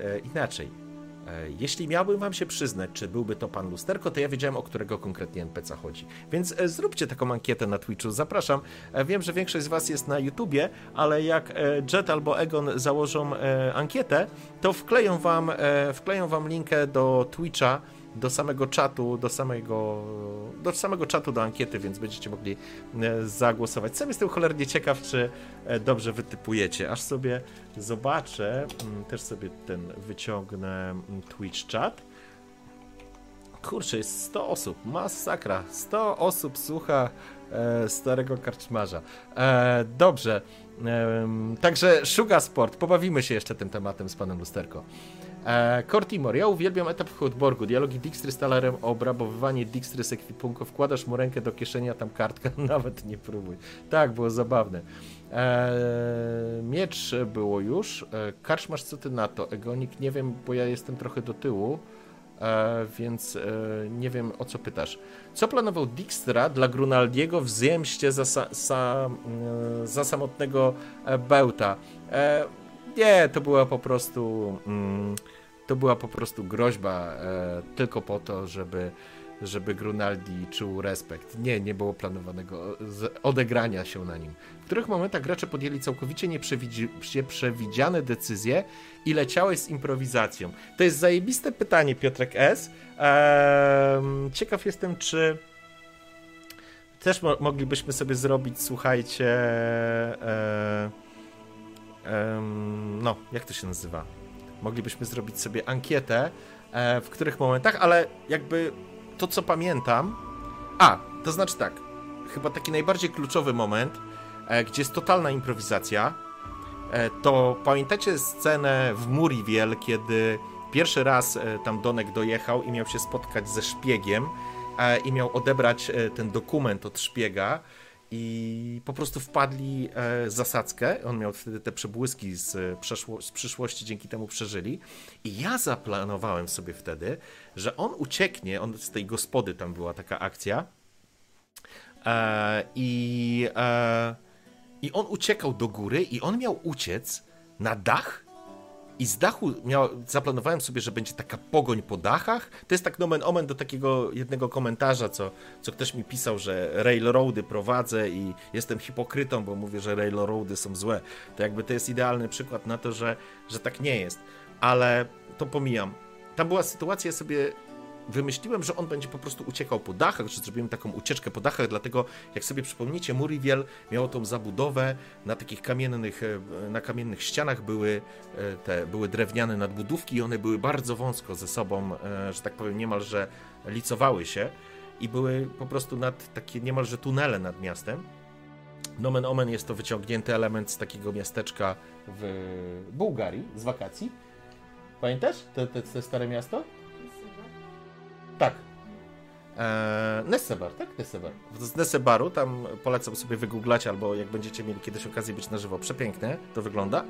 S1: e, inaczej. E, Jeśli miałbym wam się przyznać, czy byłby to pan lusterko, to ja wiedziałem, o którego konkretnie NPC chodzi. Więc e, zróbcie taką ankietę na Twitchu, zapraszam. E, Wiem, że większość z was jest na YouTubie, ale jak Jet albo Egon założą ankietę, to wkleją wam, wkleją wam linkę do Twitcha, do samego czatu, do samego, do samego czatu do ankiety, więc będziecie mogli e, zagłosować. Sam jestem cholernie ciekaw, czy e, dobrze wytypujecie. Aż sobie zobaczę, mm, też sobie ten wyciągnę mm, Twitch chat. Kurczę, jest 100 osób, masakra. 100 osób słucha e, starego karczmarza. E, dobrze, Także Sugar Sport, pobawimy się jeszcze tym tematem z panem Lusterko. E, Cortimor, ja uwielbiam etap w Hotborgu. Dialogi Dijkstry z talerem, obrabowywanie Dijkstry z ekwipunku. Wkładasz mu rękę do kieszeni, a tam kartka. <laughs> Nawet nie próbuj. Tak, było zabawne. E, miecz było już. E, Karczmasz, co ty na to? Egonik, nie wiem, bo ja jestem trochę do tyłu. E, więc e, nie wiem o co pytasz. Co planował Dijkstra dla Grunaldiego w zemście za, sa, sa, mm, za samotnego e, Bełta? Nie, to była po prostu mm, to była po prostu groźba tylko po to, żeby żeby Grunaldi czuł respekt. Nie, nie było planowanego odegrania się na nim. Których momentach gracze podjęli całkowicie nieprzewidzi- nieprzewidziane decyzje i leciałeś z improwizacją? To jest zajebiste pytanie, Piotrek S. Ciekaw jestem, czy też mo- moglibyśmy sobie zrobić, słuchajcie, e, em, no, jak to się nazywa? Moglibyśmy zrobić sobie ankietę, e, w których momentach, ale jakby to, co pamiętam. A, to znaczy tak. Chyba taki najbardziej kluczowy moment, e, gdzie jest totalna improwizacja. E, to pamiętacie scenę w Muriwiel, kiedy pierwszy raz e, tam Donek dojechał i miał się spotkać ze szpiegiem e, i miał odebrać e, ten dokument od szpiega i po prostu wpadli e, zasadzkę. On miał wtedy te przebłyski z, e, przeszło, z przyszłości, dzięki temu przeżyli. I ja zaplanowałem sobie wtedy, że on ucieknie, on z tej gospody tam była taka akcja. E, I, e, I on uciekał do góry i on miał uciec na dach i z dachu miał, zaplanowałem sobie, że będzie taka pogoń po dachach. To jest tak nomen omen do takiego jednego komentarza, co, co ktoś mi pisał, że railroady prowadzę i jestem hipokrytą, bo mówię, że railroady są złe. To jakby to jest idealny przykład na to, że, że tak nie jest. Ale to pomijam. Tam była sytuacja, ja sobie wymyśliłem, że on będzie po prostu uciekał po dachach, że zrobiłem taką ucieczkę po dachach, dlatego jak sobie przypomnicie, Muriwiel miało tą zabudowę na takich kamiennych, e, na kamiennych ścianach były e, te, były drewniane nadbudówki i one były bardzo wąsko ze sobą, e, że tak powiem, niemalże licowały się i były po prostu nad takie niemalże tunele nad miastem. Nomen omen jest to wyciągnięty element z takiego miasteczka w Bułgarii z wakacji. Pamiętasz te, te, te stare miasto? Tak. Eee, Nessebar, tak? Nessebar. Z Nessebaru, tam polecam sobie wygooglać, albo jak będziecie mieli kiedyś okazję być na żywo, przepiękne to wygląda.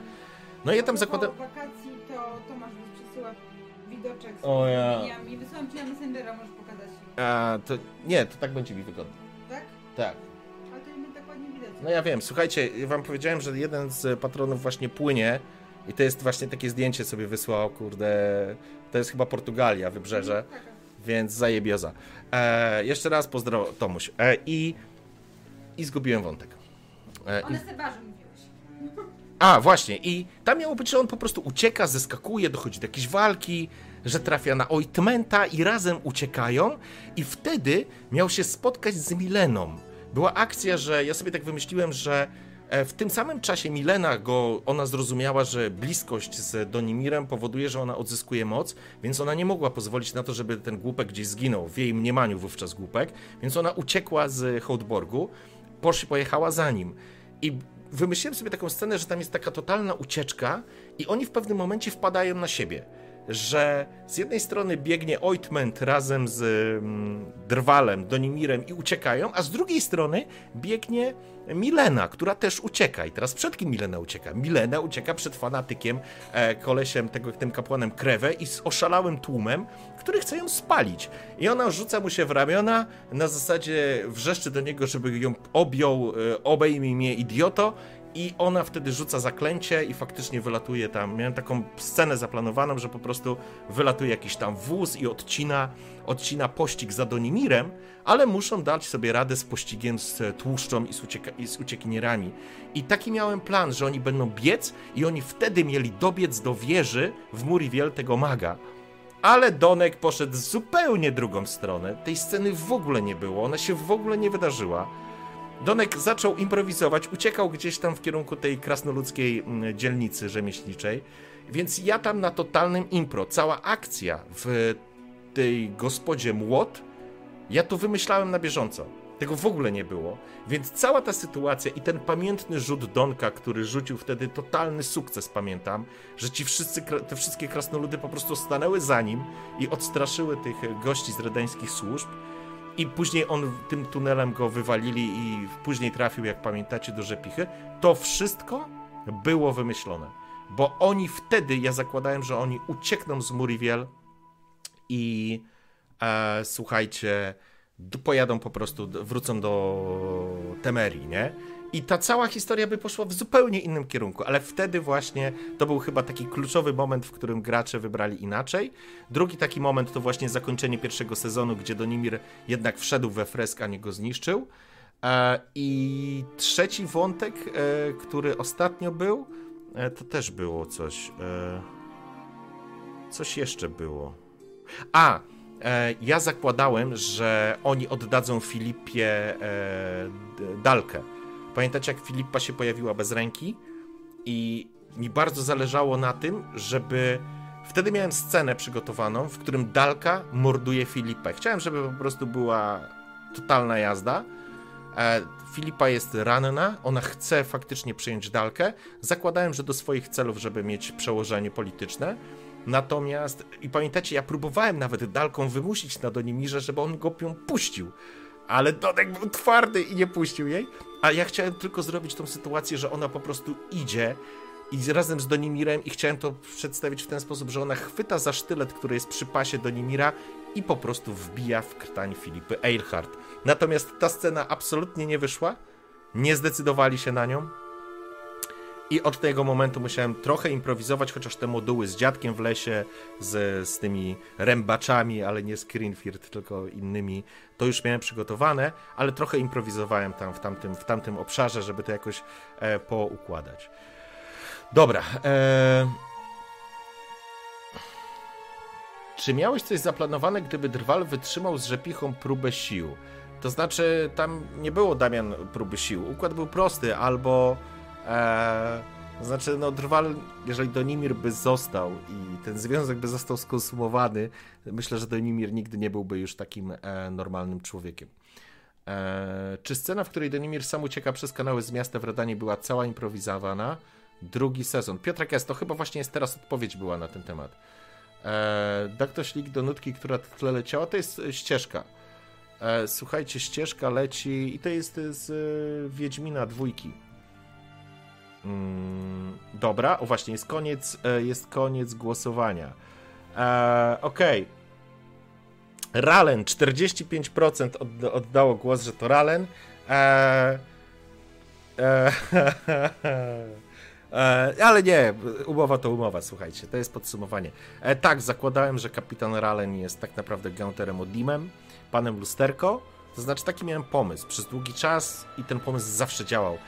S1: No i ja tam zakładam...
S2: Po wakacji to Tomasz mi przesyła widoczek z
S1: O ja.
S2: opiniami. Wysyłam ci na Messengera, możesz pokazać.
S1: A, to nie, to tak będzie mi wygodnie.
S2: Tak?
S1: Tak.
S2: Ale to nie tak ładnie widać.
S1: No ja wiem, słuchajcie, ja wam powiedziałem, że jeden z patronów właśnie płynie i to jest właśnie takie zdjęcie sobie wysłał, kurde, to jest chyba Portugalia, wybrzeże,
S2: Taka.
S1: Więc zajebioza. E, jeszcze raz pozdro Tomuś. E, i, I zgubiłem wątek. E,
S2: O
S1: i, a, właśnie, i tam miało być, że on po prostu ucieka, zeskakuje, dochodzi do jakiejś walki, że trafia na Ointmenta i razem uciekają i wtedy miał się spotkać z Mileną. Była akcja, że ja sobie tak wymyśliłem, że w tym samym czasie Milena go, ona zrozumiała, że bliskość z Donimirem powoduje, że ona odzyskuje moc, więc ona nie mogła pozwolić na to, żeby ten głupek gdzieś zginął, w jej mniemaniu wówczas głupek, więc ona uciekła z Hołdborgu, posz, pojechała za nim. I wymyśliłem sobie taką scenę, że tam jest taka totalna ucieczka i oni w pewnym momencie wpadają na siebie. Że z jednej strony biegnie Ointment razem z mm, Drwalem, Donimirem i uciekają, a z drugiej strony biegnie Milena, która też ucieka. I teraz przed kim Milena ucieka? Milena ucieka przed fanatykiem, e, kolesiem, tego, tym kapłanem Krewę i z oszalałym tłumem, który chce ją spalić. I ona rzuca mu się w ramiona, na zasadzie wrzeszczy do niego, żeby ją objął, e, obejmij mnie idioto, i ona wtedy rzuca zaklęcie i faktycznie wylatuje tam. Miałem taką scenę zaplanowaną, że po prostu wylatuje jakiś tam wóz i odcina, odcina pościg za Donimirem, ale muszą dać sobie radę z pościgiem z tłuszczą i z, ucieka- i z uciekinierami. I taki miałem plan, że oni będą biec i oni wtedy mieli dobiec do wieży w Muriwiel tego maga. Ale Donek poszedł zupełnie drugą stronę. Tej sceny w ogóle nie było, ona się w ogóle nie wydarzyła. Donek zaczął improwizować, uciekał gdzieś tam w kierunku tej krasnoludzkiej mm, dzielnicy rzemieślniczej, więc ja tam na totalnym impro, cała akcja w tej gospodzie młot, ja to wymyślałem na bieżąco. Tego w ogóle nie było. Więc cała ta sytuacja i ten pamiętny rzut Donka, który rzucił wtedy totalny sukces, pamiętam, że ci wszyscy, te wszystkie krasnoludy po prostu stanęły za nim i odstraszyły tych gości z redańskich służb. I później on tym tunelem go wywalili i później trafił, jak pamiętacie, do rzepichy. To wszystko było wymyślone. Bo oni wtedy, ja zakładałem, że oni uciekną z Muriwiel i e, słuchajcie, pojadą po prostu, wrócą do Temerii, nie? I ta cała historia by poszła w zupełnie innym kierunku, ale wtedy właśnie to był chyba taki kluczowy moment, w którym gracze wybrali inaczej. Drugi taki moment to właśnie zakończenie pierwszego sezonu, gdzie Donimir jednak wszedł we fresk, a nie go zniszczył. E, I trzeci wątek, e, który ostatnio był, e, to też było coś. Coś jeszcze było. A, ja zakładałem, że oni oddadzą Filipie Dalkę Pamiętacie, jak Filipa się pojawiła bez ręki? I mi bardzo zależało na tym, żeby. Wtedy miałem scenę przygotowaną, w którym Dalka morduje Filipę. Chciałem, żeby po prostu była totalna jazda. E, Filipa jest ranna, ona chce faktycznie przyjąć Dalkę. Zakładałem, że do swoich celów, żeby mieć przełożenie polityczne. Natomiast, i pamiętacie, ja próbowałem nawet Dalką wymusić na Donimirze, żeby on go puścił ale Dodek był twardy i nie puścił jej. A ja chciałem tylko zrobić tą sytuację, że ona po prostu idzie i razem z Donimirem i chciałem to przedstawić w ten sposób, że ona chwyta za sztylet, który jest przy pasie Donimira i po prostu wbija w krtań Filipy Eilhart. Natomiast ta scena absolutnie nie wyszła, nie zdecydowali się na nią, i od tego momentu musiałem trochę improwizować, chociaż te moduły z dziadkiem w lesie, z, z tymi rębaczami, ale nie z Greenfield, tylko innymi, to już miałem przygotowane, ale trochę improwizowałem tam w tamtym, w tamtym obszarze, żeby to jakoś e, poukładać. Dobra. E... Czy miałeś coś zaplanowane, gdyby Drwal wytrzymał z rzepichą próbę sił? To znaczy, tam nie było Damian próby sił. Układ był prosty, albo Znaczy, no Drwal, jeżeli Donimir by został i ten związek by został skonsumowany, myślę, że Donimir nigdy nie byłby już takim e, normalnym człowiekiem. E, czy scena, w której Donimir sam ucieka przez kanały z miasta w Redanie była cała improwizowana? Drugi sezon. Piotrek jest, to chyba właśnie jest teraz odpowiedź była na ten temat. E, da ktoś link do nutki, która w tle leciała? To jest ścieżka. E, słuchajcie, ścieżka leci i to jest z e, Wiedźmina dwójki. Mm, dobra, o właśnie, jest koniec, e, jest koniec głosowania. E, Okej. Okay. Ralen, 45% od, oddało głos, że to Ralen. E, e, <laughs> e, ale nie, umowa to umowa, słuchajcie, to jest podsumowanie. E, tak, zakładałem, że kapitan Ralen jest tak naprawdę Gaunterem Odimem, panem Lusterko. To znaczy, taki miałem pomysł przez długi czas i ten pomysł zawsze działał.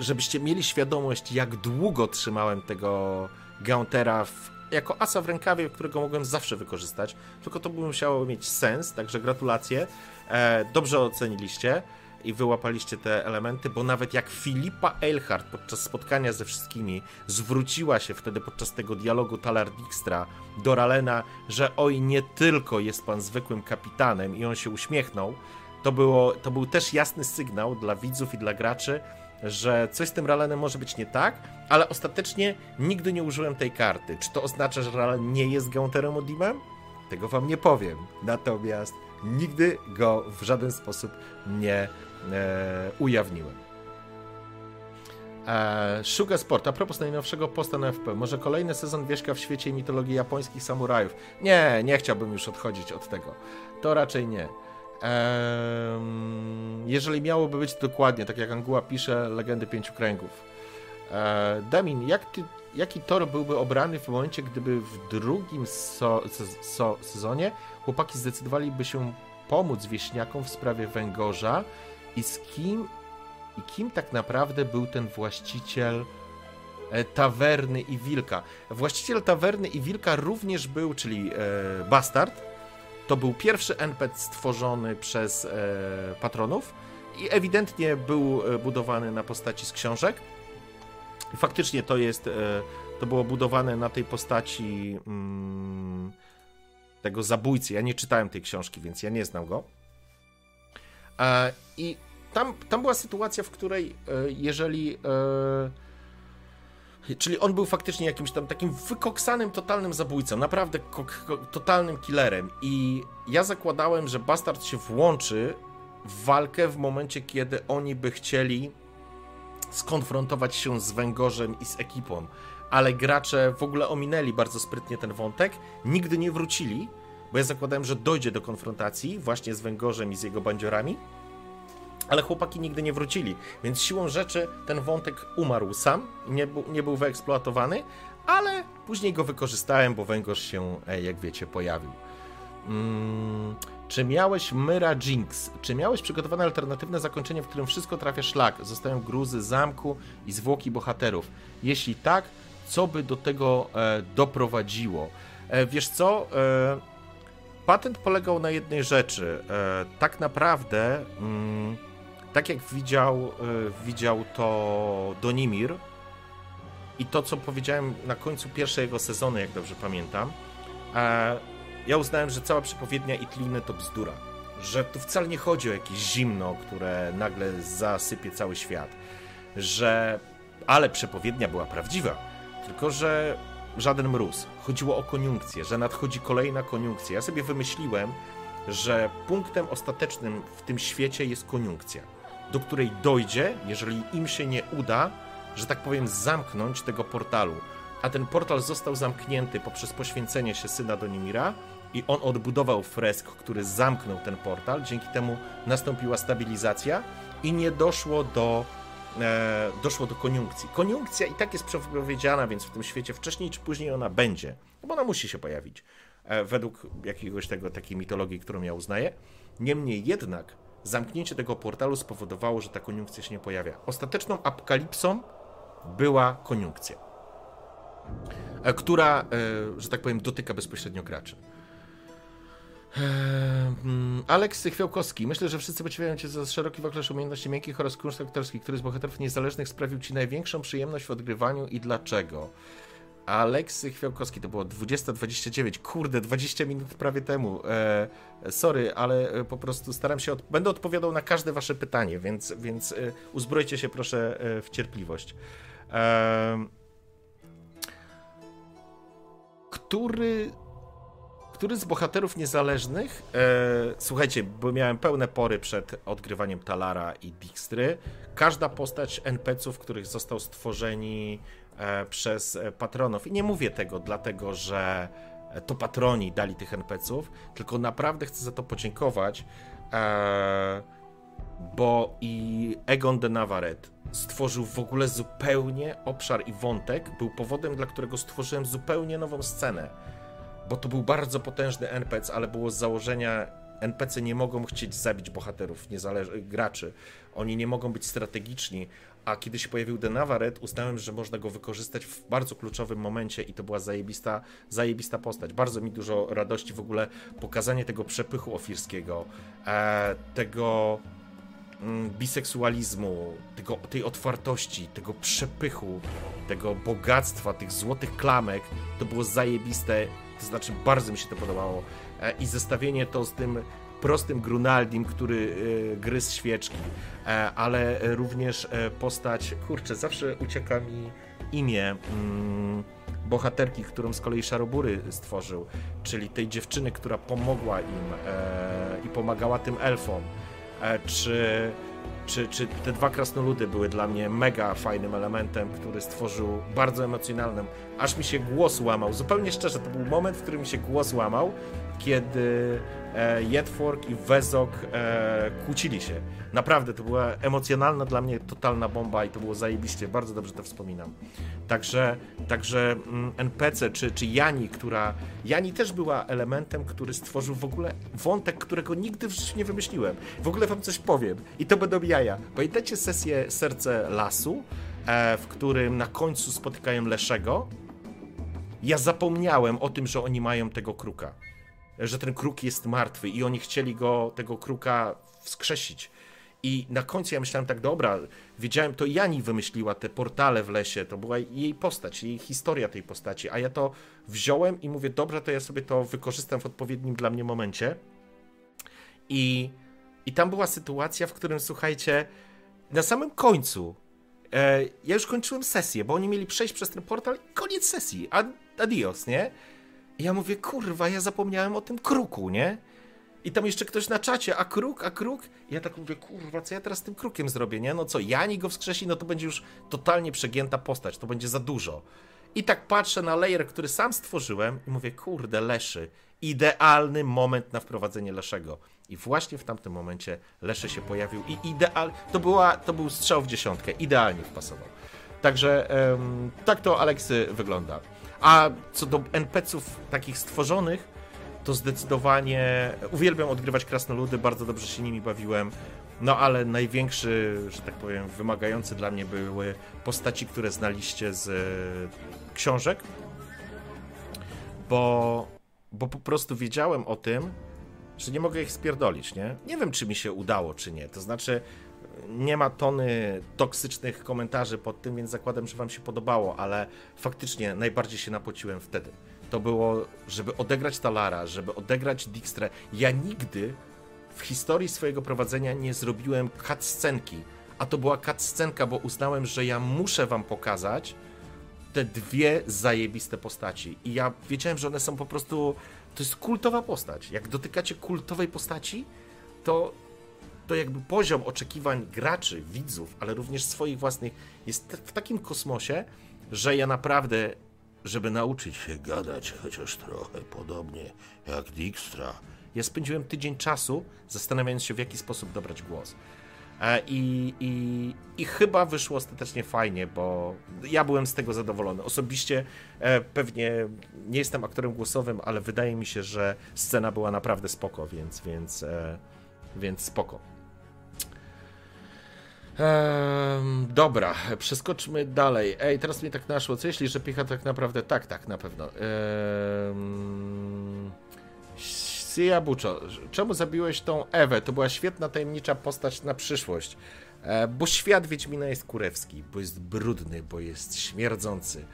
S1: Żebyście mieli świadomość, jak długo trzymałem tego Gauntera w, jako asa w rękawie, którego mogłem zawsze wykorzystać, tylko to by musiało mieć sens, także gratulacje. E, dobrze oceniliście i wyłapaliście te elementy, bo nawet jak Filipa Eilhart podczas spotkania ze wszystkimi zwróciła się wtedy podczas tego dialogu Talar Dijkstra do Ralena, że oj, nie tylko jest pan zwykłym kapitanem i on się uśmiechnął, to, było, to był też jasny sygnał dla widzów i dla graczy, że coś z tym Ralenem może być nie tak, ale ostatecznie nigdy nie użyłem tej karty. Czy to oznacza, że Ralen nie jest Gaunterem Odimem? Tego wam nie powiem. Natomiast nigdy go w żaden sposób nie e, ujawniłem. E, Sugar Sport, a propos najnowszego posta na FP, może kolejny sezon Wierzka w świecie mitologii japońskich samurajów? Nie, nie chciałbym już odchodzić od tego. To raczej nie. Jeżeli miałoby być dokładnie, tak jak Anguła pisze, Legendy Pięciu Kręgów. E, Damin, jak ty, jaki tor byłby obrany w momencie, gdyby w drugim so, so, sezonie chłopaki zdecydowaliby się pomóc wieśniakom w sprawie węgorza i z kim i kim tak naprawdę był ten właściciel e, tawerny i wilka. Właściciel tawerny i wilka również był, czyli e, Bastard, to był pierwszy NPC stworzony przez e, patronów i ewidentnie był e, budowany na postaci z książek. Faktycznie to jest, e, to było budowane na tej postaci mm, tego zabójcy. Ja nie czytałem tej książki, więc ja nie znam go. E, I tam, tam była sytuacja, w której e, jeżeli. Czyli on był faktycznie jakimś tam takim wykoksanym, totalnym zabójcą, naprawdę totalnym killerem. I ja zakładałem, że Bastard się włączy w walkę w momencie, kiedy oni by chcieli skonfrontować się z Węgorzem i z ekipą. Ale gracze w ogóle ominęli bardzo sprytnie ten wątek, nigdy nie wrócili, bo ja zakładałem, że dojdzie do konfrontacji właśnie z Węgorzem i z jego bandziorami, ale chłopaki nigdy nie wrócili, więc siłą rzeczy ten wątek umarł sam, nie, był, nie był wyeksploatowany, ale później go wykorzystałem, bo Węgorz się, e, jak wiecie, pojawił. Hmm, czy miałeś Myra Jinx? Czy miałeś przygotowane alternatywne zakończenie, w którym wszystko trafia szlak? Zostają gruzy zamku i zwłoki bohaterów. Jeśli tak, co by do tego e, doprowadziło? E, wiesz co? E, patent polegał na jednej rzeczy. E, tak naprawdę, mm, tak jak widział, e, widział to Donimir i to, co powiedziałem na końcu pierwszego sezonu, jak dobrze pamiętam, e, ja uznałem, że cała przepowiednia Itliny to bzdura. Że tu wcale nie chodzi o jakieś zimno, które nagle zasypie cały świat. Że. Ale przepowiednia była prawdziwa. Tylko, że żaden mróz. Chodziło o koniunkcję, że nadchodzi kolejna koniunkcja. Ja sobie wymyśliłem, że punktem ostatecznym w tym świecie jest koniunkcja, do której dojdzie, jeżeli im się nie uda, że tak powiem, zamknąć tego portalu. A ten portal został zamknięty poprzez poświęcenie się syna Donimira i on odbudował fresk, który zamknął ten portal. Dzięki temu nastąpiła stabilizacja i nie doszło do e, doszło do koniunkcji. Koniunkcja i tak jest przepowiedziana, więc w tym świecie wcześniej czy później ona będzie, no bo ona musi się pojawić, e, według jakiegoś tego, takiej mitologii, którą ja uznaję. Niemniej jednak zamknięcie tego portalu spowodowało, że ta koniunkcja się nie pojawia. Ostateczną apokalipsą była koniunkcja, e, która, e, że tak powiem, dotyka bezpośrednio graczy. Eee, Aleks Chwiałkowski. Myślę, że wszyscy podziwiają Cię za szeroki wachlarz umiejętności miękkich oraz aktorskich, który z bohaterów niezależnych sprawił Ci największą przyjemność w odgrywaniu i dlaczego? Aleksy Chwiałkowski, to było 20.29, kurde, 20 minut prawie temu. E, sorry, ale e, po prostu staram się, od... będę odpowiadał na każde wasze pytanie, więc, więc e, uzbrojcie się proszę e, w cierpliwość. E, który który z bohaterów niezależnych, e, słuchajcie, bo miałem pełne pory przed odgrywaniem Talara i Dijkstry, każda postać NPC-ów, których został stworzeni e, przez patronów. I nie mówię tego dlatego, że to patroni dali tych NPC-ów, tylko naprawdę chcę za to podziękować, e, bo i Egon de Navarrete stworzył w ogóle zupełnie obszar i wątek, był powodem, dla którego stworzyłem zupełnie nową scenę bo to był bardzo potężny NPC, ale było z założenia NPC nie mogą chcieć zabić bohaterów, niezależ- graczy. Oni nie mogą być strategiczni, a kiedy się pojawił The Navaret, uznałem, że można go wykorzystać w bardzo kluczowym momencie i to była zajebista, zajebista postać. Bardzo mi dużo radości w ogóle pokazanie tego przepychu ofirskiego, e, tego mm, biseksualizmu, tego, tej otwartości, tego przepychu, tego bogactwa, tych złotych klamek, to było zajebiste to znaczy, bardzo mi się to podobało. E, I zestawienie to z tym prostym Grunaldim, który e, gryzł świeczki, e, ale również postać, kurczę, zawsze ucieka mi imię mm, bohaterki, którą z kolei Szarobury stworzył, czyli tej dziewczyny, która pomogła im i pomagała tym elfom. Czy czy, czy te dwa krasnoludy były dla mnie mega fajnym elementem, który stworzył bardzo emocjonalnym. Aż mi się głos łamał. Zupełnie szczerze, to był moment, w którym mi się głos łamał, kiedy e, Jedfork i Wezok e, kłócili się. Naprawdę, to była emocjonalna dla mnie totalna bomba i to było zajebiście. Bardzo dobrze to wspominam. Także, także mm, NPC, czy, czy Jani, która... Jani też była elementem, który stworzył w ogóle wątek, którego nigdy w życiu nie wymyśliłem. W ogóle wam coś powiem i to będą jaja. Pamiętacie sesję Serce Lasu, e, w którym na końcu spotykają Leszego? Ja zapomniałem o tym, że oni mają tego kruka. Że ten kruk jest martwy i oni chcieli go, tego kruka wskrzesić. I na końcu ja myślałem tak, dobra, wiedziałem, to Jani wymyśliła te portale w lesie, to była jej postać, jej historia tej postaci, a ja to wziąłem i mówię, dobra, to ja sobie to wykorzystam w odpowiednim dla mnie momencie. I I tam była sytuacja, w którym, słuchajcie, na samym końcu, e, ja już kończyłem sesję, bo oni mieli przejść przez ten portal i koniec sesji, Ad, adios, nie? I ja mówię, kurwa, ja zapomniałem o tym kruku, nie? I tam jeszcze ktoś na czacie, a kruk, a kruk? I ja tak mówię, kurwa, co ja teraz z tym krukiem zrobię, nie? No co, Jani go wskrzesi, no to będzie już totalnie przegięta postać, to będzie za dużo. I tak patrzę na layer, który sam stworzyłem i mówię, kurde, Leszy, idealny moment na wprowadzenie Leszego. I właśnie w tamtym momencie Leszy się pojawił i ideal, to, była, to był strzał w dziesiątkę, idealnie wpasował. Także tak to Aleksy wygląda. A co do NPC-ów takich stworzonych, to zdecydowanie uwielbiam odgrywać krasnoludy, bardzo dobrze się nimi bawiłem. No ale największy, że tak powiem, wymagający dla mnie były postaci, które znaliście z e, książek, bo, bo po prostu wiedziałem o tym, że nie mogę ich spierdolić, nie? Nie wiem, czy mi się udało, czy nie. To znaczy, nie ma tony toksycznych komentarzy pod tym, więc zakładam, że wam się podobało, ale faktycznie najbardziej się napociłem wtedy. To było, żeby odegrać Talara, żeby odegrać Dijkstrę. Ja nigdy w historii swojego prowadzenia nie zrobiłem cutscenki, a to była cutscenka, bo uznałem, że ja muszę wam pokazać te dwie zajebiste postaci. I ja wiedziałem, że one są po prostu. To jest kultowa postać. Jak dotykacie kultowej postaci, to, to jakby poziom oczekiwań graczy, widzów, ale również swoich własnych jest w takim kosmosie, że ja naprawdę, żeby nauczyć się gadać chociaż trochę podobnie jak Dijkstra, ja spędziłem tydzień czasu zastanawiając się, w jaki sposób dobrać głos. E, I, i, I chyba wyszło ostatecznie fajnie, bo ja byłem z tego zadowolony. Osobiście e, pewnie nie jestem aktorem głosowym, ale wydaje mi się, że scena była naprawdę spoko, więc, więc, e, więc spoko. Dobra, przeskoczmy dalej. Ej, teraz mi tak naszło. Co jeśli, że picha tak naprawdę. Tak, tak, na pewno. Ehm... Sia Buczo, czemu zabiłeś tą Ewę? To była świetna, tajemnicza postać na przyszłość. E, bo świat Wiedźmina jest kurewski, bo jest brudny, bo jest śmierdzący.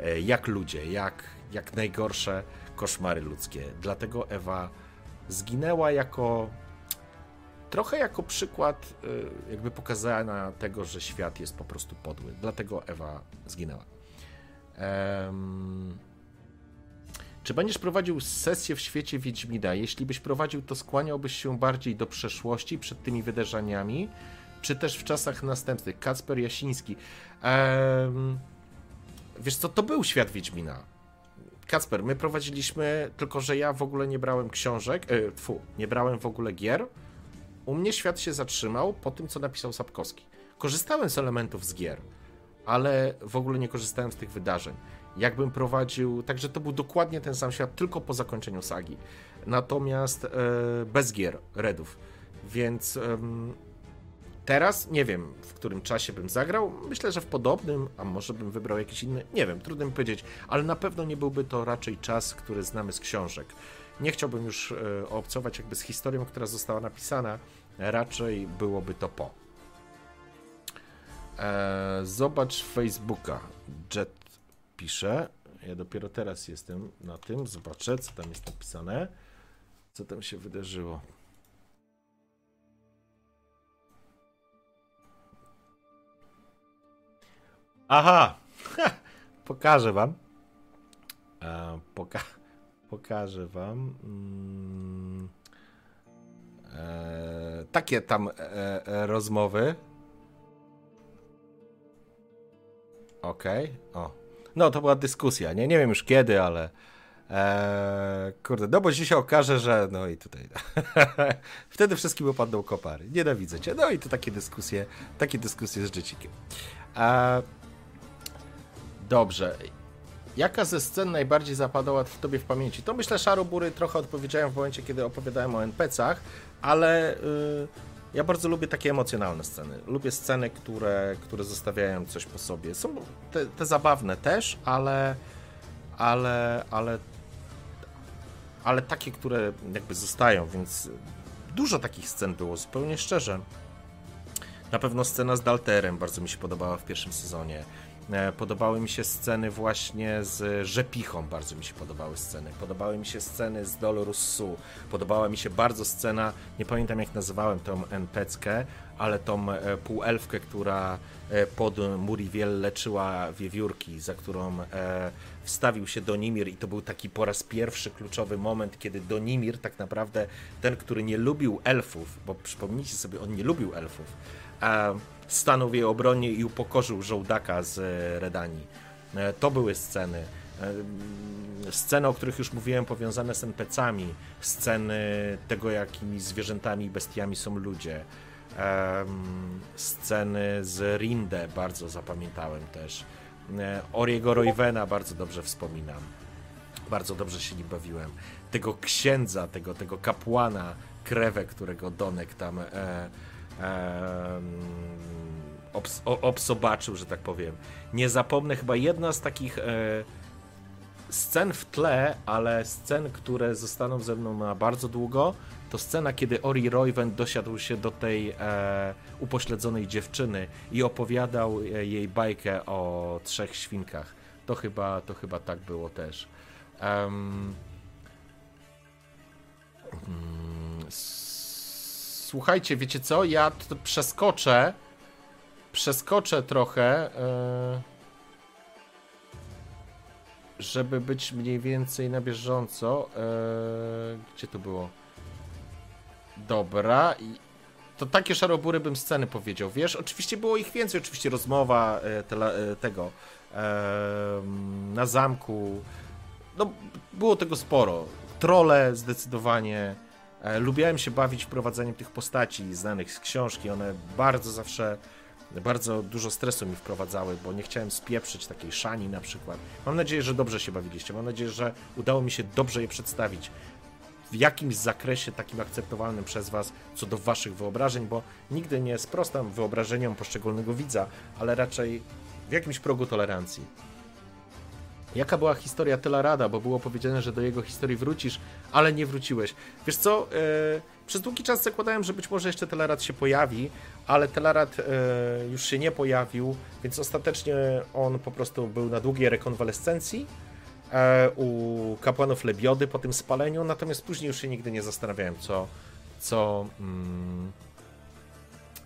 S1: E, jak ludzie, jak, jak najgorsze koszmary ludzkie. Dlatego Ewa zginęła jako trochę jako przykład e, jakby pokazania tego, że świat jest po prostu podły. Dlatego Ewa zginęła. Um, czy będziesz prowadził sesję w świecie Wiedźmina? Jeśli byś prowadził, to skłaniałbyś się bardziej do przeszłości przed tymi wydarzeniami, czy też w czasach następnych? Kacper Jasiński. Ehm, wiesz co, to był świat Wiedźmina. Kacper, my prowadziliśmy, tylko że ja w ogóle nie brałem książek, e, tfu, nie brałem w ogóle gier. U mnie świat się zatrzymał po tym, co napisał Sapkowski. Korzystałem z elementów z gier, ale w ogóle nie korzystałem z tych wydarzeń jakbym prowadził, także to był dokładnie ten sam świat, tylko po zakończeniu sagi. Natomiast e, bez gier, redów. Więc e, teraz nie wiem, w którym czasie bym zagrał. Myślę, że w podobnym, a może bym wybrał jakiś inny, nie wiem, trudno mi powiedzieć, ale na pewno nie byłby to raczej czas, który znamy z książek. Nie chciałbym już e, obcować jakby z historią, która została napisana, raczej byłoby to po. E, zobacz Facebooka. Jet pisze. Ja dopiero teraz jestem na tym. Zobaczę, co tam jest napisane. Co tam się wydarzyło. Aha! <laughs> Pokażę wam. E, poka pokażę wam. Mm, e, takie tam e, e rozmowy. Okej. Okay. O, no, to była dyskusja, nie? Nie wiem już kiedy, ale... Eee, kurde, no bo się okaże, że no i tutaj <laughs> wtedy wszystkim opadną kopary. Nienawidzę cię. No i to takie dyskusje, takie dyskusje z dziecikiem. Eee, dobrze. Jaka ze scen najbardziej zapadała w tobie w pamięci? To myślę, Szarobury trochę odpowiedziałem w momencie, kiedy opowiadałem o NPC-ach, ale yy, ja bardzo lubię takie emocjonalne sceny. Lubię sceny, które, które zostawiają coś po sobie. Są te, te zabawne też, ale, ale, ale, ale takie, które jakby zostają, więc dużo takich scen było, zupełnie szczerze. Na pewno scena z Dalterem bardzo mi się podobała w pierwszym sezonie. E, Podobały mi się sceny właśnie z Rzepichą, bardzo mi się podobały sceny. Podobały mi się sceny z Dolorus Su. Podobała mi się bardzo scena, nie pamiętam jak nazywałem tą NPC-kę, ale tą e, półelfkę, która e, pod Muriwiel leczyła wiewiórki, za którą wstawił się Donimir i to był taki po raz pierwszy kluczowy moment, kiedy Donimir tak naprawdę, ten, który nie lubił elfów, bo przypomnijcie sobie, on nie lubił elfów, stanął w jej obronie i upokorzył żołdaka z e, Redanii. E, To były sceny. E, Sceny, o których już mówiłem, powiązane z NPC-ami, sceny tego, jakimi zwierzętami i bestiami są ludzie. Sceny z Rinde bardzo zapamiętałem też. Oriego Roywena bardzo dobrze wspominam. Bardzo dobrze się nim bawiłem. Tego księdza, tego, tego kapłana, krewę, którego Donek tam e, obs, obsobaczył, że tak powiem. Nie zapomnę chyba jedna z takich e, scen w tle, ale scen, które zostaną ze mną na bardzo długo, to scena, kiedy Ori Royven dosiadł się do tej e, upośledzonej dziewczyny i opowiadał e, jej bajkę o trzech świnkach. To chyba, to chyba tak było też. S- Słuchajcie, wiecie co? Ja przeskoczę. Przeskoczę trochę. E, żeby być mniej więcej na bieżąco. E, gdzie to było? Dobra. To takie szarobury bym sceny powiedział. Wiesz, oczywiście było ich więcej. Oczywiście rozmowa e, tela, e, tego na zamku. No, było tego sporo. Trole zdecydowanie. E, lubiałem się bawić wprowadzaniem tych postaci znanych z książki. One bardzo zawsze bardzo dużo stresu mi wprowadzały, bo nie chciałem spieprzyć takiej szani na przykład. Mam nadzieję, że dobrze się bawiliście. Mam nadzieję, że udało mi się dobrze je przedstawić w jakimś zakresie takim akceptowalnym przez Was co do Waszych wyobrażeń, bo nigdy nie sprostam wyobrażeniom poszczególnego widza, ale raczej w jakimś progu tolerancji. Jaka była historia Telarada, bo było powiedziane, że do jego historii wrócisz, ale nie wróciłeś. Wiesz co, e, przez długi czas zakładałem, że być może jeszcze Telarad się pojawi, ale Telarad e, już się nie pojawił, więc ostatecznie on po prostu był na długiej rekonwalescencji e, u kapłanów Lebiody po tym spaleniu, natomiast później już się nigdy nie zastanawiałem, co, co, mm,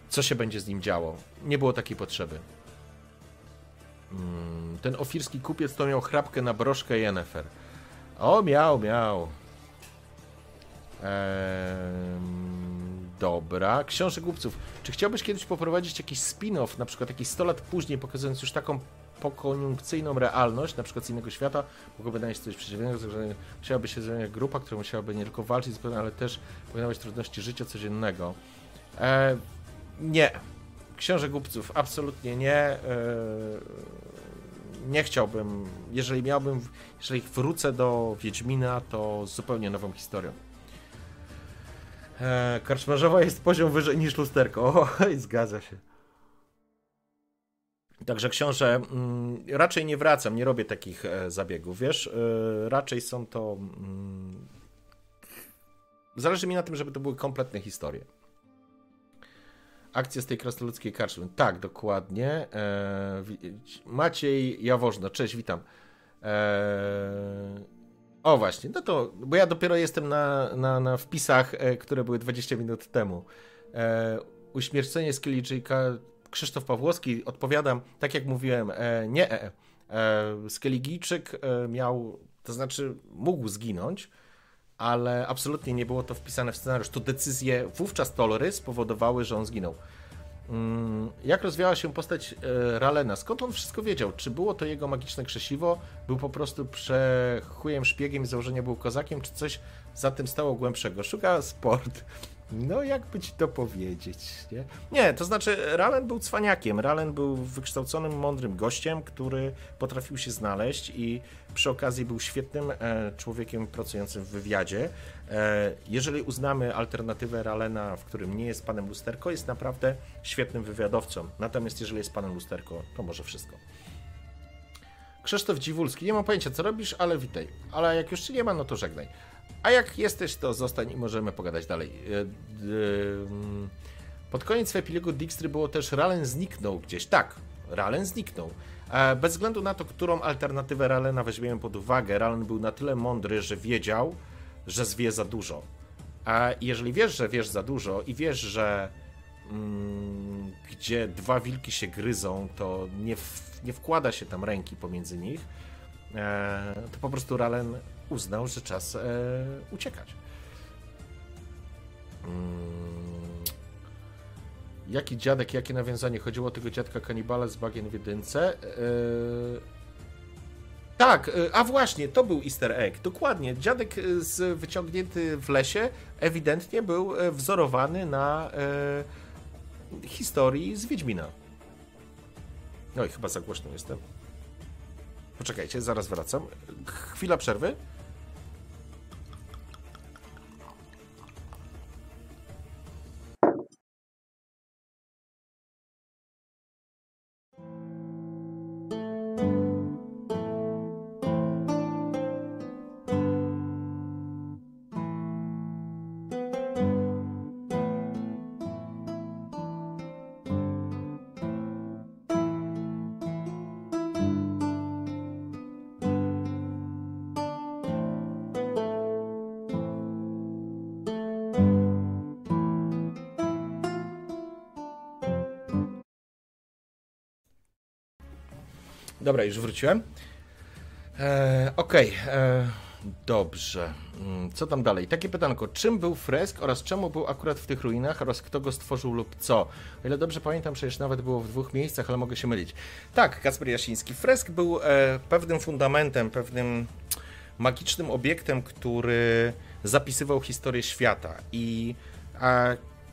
S1: co się będzie z nim działo. Nie było takiej potrzeby. Mm, Ten ofirski kupiec to miał chrapkę na broszkę Yennefer. O, miał, miał. Ehm, dobra. Książę głupców. Czy chciałbyś kiedyś poprowadzić jakiś spin-off, na przykład jakiś 100 lat później, pokazując już taką pokoniunkcyjną realność, na przykład z innego świata, mogłoby dać coś przeciwnego, że musiałaby się zrobić grupa, która musiałaby nie tylko walczyć z ale też pokonać trudności życia codziennego. E, nie. Książę głupców, absolutnie nie. E, nie chciałbym, jeżeli miałbym, jeżeli wrócę do Wiedźmina, to z zupełnie nową historią. E, Karczmarzowa jest poziom wyżej niż lusterko. <laughs> O, zgadza się. Także książę, mm, raczej nie wracam, nie robię takich e, zabiegów, wiesz? Raczej są to. Mm, zależy mi na tym, żeby to były kompletne historie. Akcja z tej krasnoludzkiej karczmy. Tak, dokładnie. E, Maciej Jawożno, cześć, witam. E, o właśnie, no to, bo ja dopiero jestem na, na, na wpisach, e, które były 20 minut temu. Uśmiercenie Skelligijka, Krzysztof Pawłowski, odpowiadam, tak jak mówiłem, nie, e, Skelligijczyk e, miał, to znaczy mógł zginąć, ale absolutnie nie było to wpisane w scenariusz. To decyzje wówczas Tolry spowodowały, że on zginął. Mm, Jak rozwijała się postać e, Ralena? Skąd on wszystko wiedział? Czy było to jego magiczne krzesiwo? Był po prostu przechujem szpiegiem i założenia był kozakiem? Czy coś za tym stało głębszego? Szuka sport. No, jakby ci to powiedzieć, nie? Nie, to znaczy Ralen był cwaniakiem. Ralen był wykształconym, mądrym gościem, który potrafił się znaleźć i przy okazji był świetnym e, człowiekiem pracującym w wywiadzie. E, jeżeli uznamy alternatywę Ralena, w którym nie jest panem Lusterko, jest naprawdę świetnym wywiadowcą. Natomiast jeżeli jest panem Lusterko, to może wszystko. Krzysztof Dziwulski, nie mam pojęcia co robisz, ale witaj. Ale jak już cię nie ma, no to żegnaj. A jak jesteś, to zostań i możemy pogadać dalej. E, Pod koniec epilogu Dijkstry było też Ralen zniknął gdzieś. Tak, Ralen zniknął. E, bez względu na to, którą alternatywę Ralena weźmiemy pod uwagę, Ralen był na tyle mądry, że wiedział, że zwie za dużo. A jeżeli wiesz, że wiesz za dużo i wiesz, że mm, gdzie dwa wilki się gryzą, to nie, w, nie wkłada się tam ręki pomiędzy nich, e, to po prostu Ralen uznał, że czas e, uciekać. Mm. Jaki dziadek, jakie nawiązanie? Chodziło o tego dziadka kanibala z bagien w jedynce. Yy... Tak, yy, a właśnie, to był easter egg. Dokładnie. Dziadek yy, z, wyciągnięty w lesie ewidentnie był wzorowany na yy, historii z Wiedźmina. No i chyba za głośno jestem. Poczekajcie, zaraz wracam. Chwila przerwy. Dobra, już wróciłem. E, Okej, okay. E, dobrze. Mm, co tam dalej? Takie pytanko. Czym był fresk oraz czemu był akurat w tych ruinach oraz kto go stworzył lub co? O ile dobrze pamiętam, przecież nawet było w dwóch miejscach, ale mogę się mylić. Tak, Kacper Jasiński. Fresk był e, pewnym fundamentem, pewnym magicznym obiektem, który zapisywał historię świata. I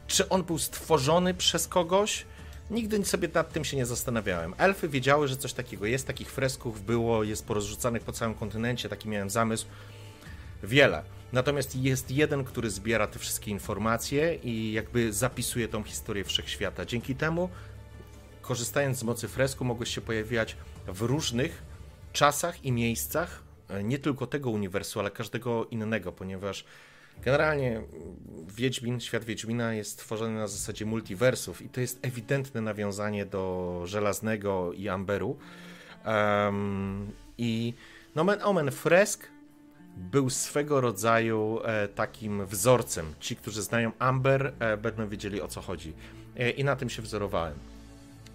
S1: czy on był stworzony przez kogoś? Nigdy sobie nad tym się nie zastanawiałem. Elfy wiedziały, że coś takiego jest, takich fresków było, jest porozrzucanych po całym kontynencie, taki miałem zamysł. Wiele. Natomiast jest jeden, który zbiera te wszystkie informacje i jakby zapisuje tą historię wszechświata. Dzięki temu, korzystając z mocy fresku, mogłeś się pojawiać w różnych czasach i miejscach, nie tylko tego uniwersum, ale każdego innego, ponieważ Generalnie Wiedźmin, świat Wiedźmina jest stworzony na zasadzie multiversów i to jest ewidentne nawiązanie do Żelaznego i Amberu. Um, I nomen omen Fresk był swego rodzaju e, takim wzorcem. Ci, którzy znają Amber, e, będą wiedzieli o co chodzi. E, I na tym się wzorowałem.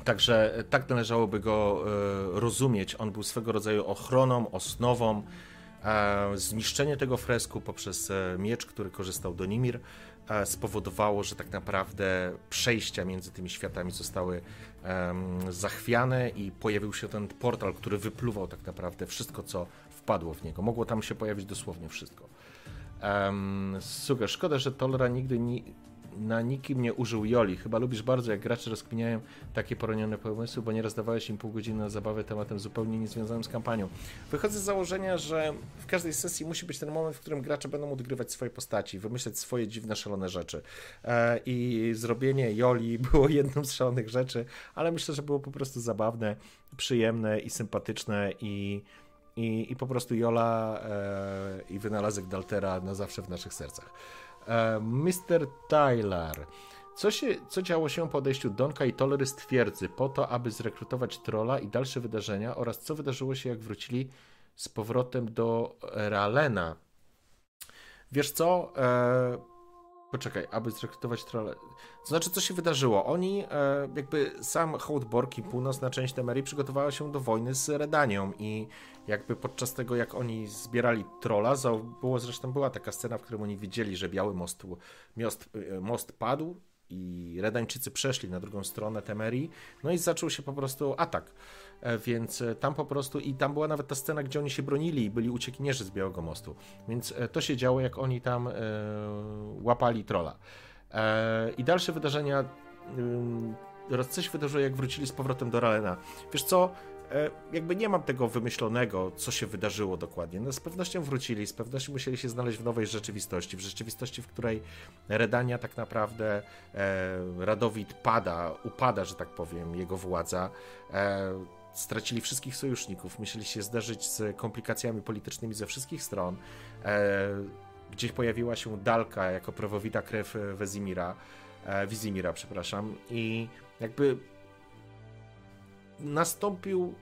S1: Także tak należałoby go rozumieć. On był swego rodzaju ochroną, osnową Zniszczenie tego fresku poprzez e, miecz, który korzystał Donimir, e, spowodowało, że tak naprawdę przejścia między tymi światami zostały zachwiane i pojawił się ten portal, który wypluwał tak naprawdę wszystko, co wpadło w niego. Mogło tam się pojawić dosłownie wszystko. Um, szkoda, że Tolra nigdy nie, na nikim nie użył Joli. Chyba lubisz bardzo, jak gracze rozkminiają takie poronione pomysły, bo nieraz dawałeś im pół godziny na zabawę tematem zupełnie niezwiązanym z kampanią. Wychodzę z założenia, że w każdej sesji musi być ten moment, w którym gracze będą odgrywać swoje postaci, wymyślać swoje dziwne, szalone rzeczy. E, I zrobienie Joli <laughs> było jedną z szalonych rzeczy, ale myślę, że było po prostu zabawne, przyjemne i sympatyczne i i, i po prostu Jola e, i wynalazek Daltera na zawsze w naszych sercach. E, Mr. Tyler. Co, się, co działo się po odejściu Donka i Tolery z twierdzy po to, aby zrekrutować trolla i dalsze wydarzenia oraz co wydarzyło się, jak wrócili z powrotem do Ralena? Wiesz co? E, Poczekaj, aby zrekrutować trolle. To znaczy, co się wydarzyło? Oni, e, jakby sam Hołdborg i północna część Temerii przygotowała się do wojny z Redanią i jakby podczas tego, jak oni zbierali trolla, było zresztą była taka scena, w której oni widzieli, że Biały Most, most, e, most padł i Redańczycy przeszli na drugą stronę Temerii, no i zaczął się po prostu atak. E, więc tam po prostu i tam była nawet ta scena, gdzie oni się bronili i byli uciekinierzy z Białego Mostu. Więc to się działo, jak oni tam łapali trola. I dalsze wydarzenia. Raz coś wydarzyło, jak wrócili z powrotem do Ralena. Wiesz co? jakby nie mam tego wymyślonego, co się wydarzyło dokładnie. No z pewnością wrócili, z pewnością musieli się znaleźć w nowej rzeczywistości, w rzeczywistości, w której Redania tak naprawdę e, Radowid pada, upada, że tak powiem, jego władza. E, stracili wszystkich sojuszników, musieli się zderzyć z komplikacjami politycznymi ze wszystkich stron. E, gdzieś pojawiła się Dalka jako prawowita krew Wezimira, e, Wizimira, przepraszam, i jakby nastąpił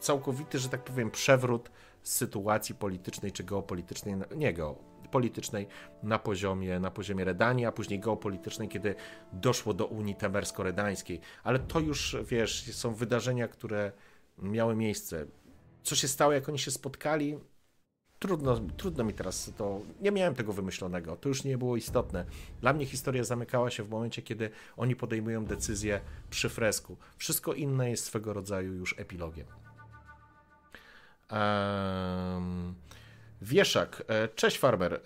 S1: całkowity, że tak powiem, przewrót sytuacji politycznej czy geopolitycznej, nie geopolitycznej na poziomie, na poziomie Redanii, a później geopolitycznej, kiedy doszło do Unii Temersko-Redańskiej. Ale to już, wiesz, są wydarzenia, które miały miejsce. Co się stało, jak oni się spotkali? Trudno, trudno mi teraz to. Nie miałem tego wymyślonego, to już nie było istotne. Dla mnie historia zamykała się w momencie, kiedy oni podejmują decyzję przy fresku. Wszystko inne jest swego rodzaju już epilogiem. Um, Wieszak. E, cześć Farmer. E,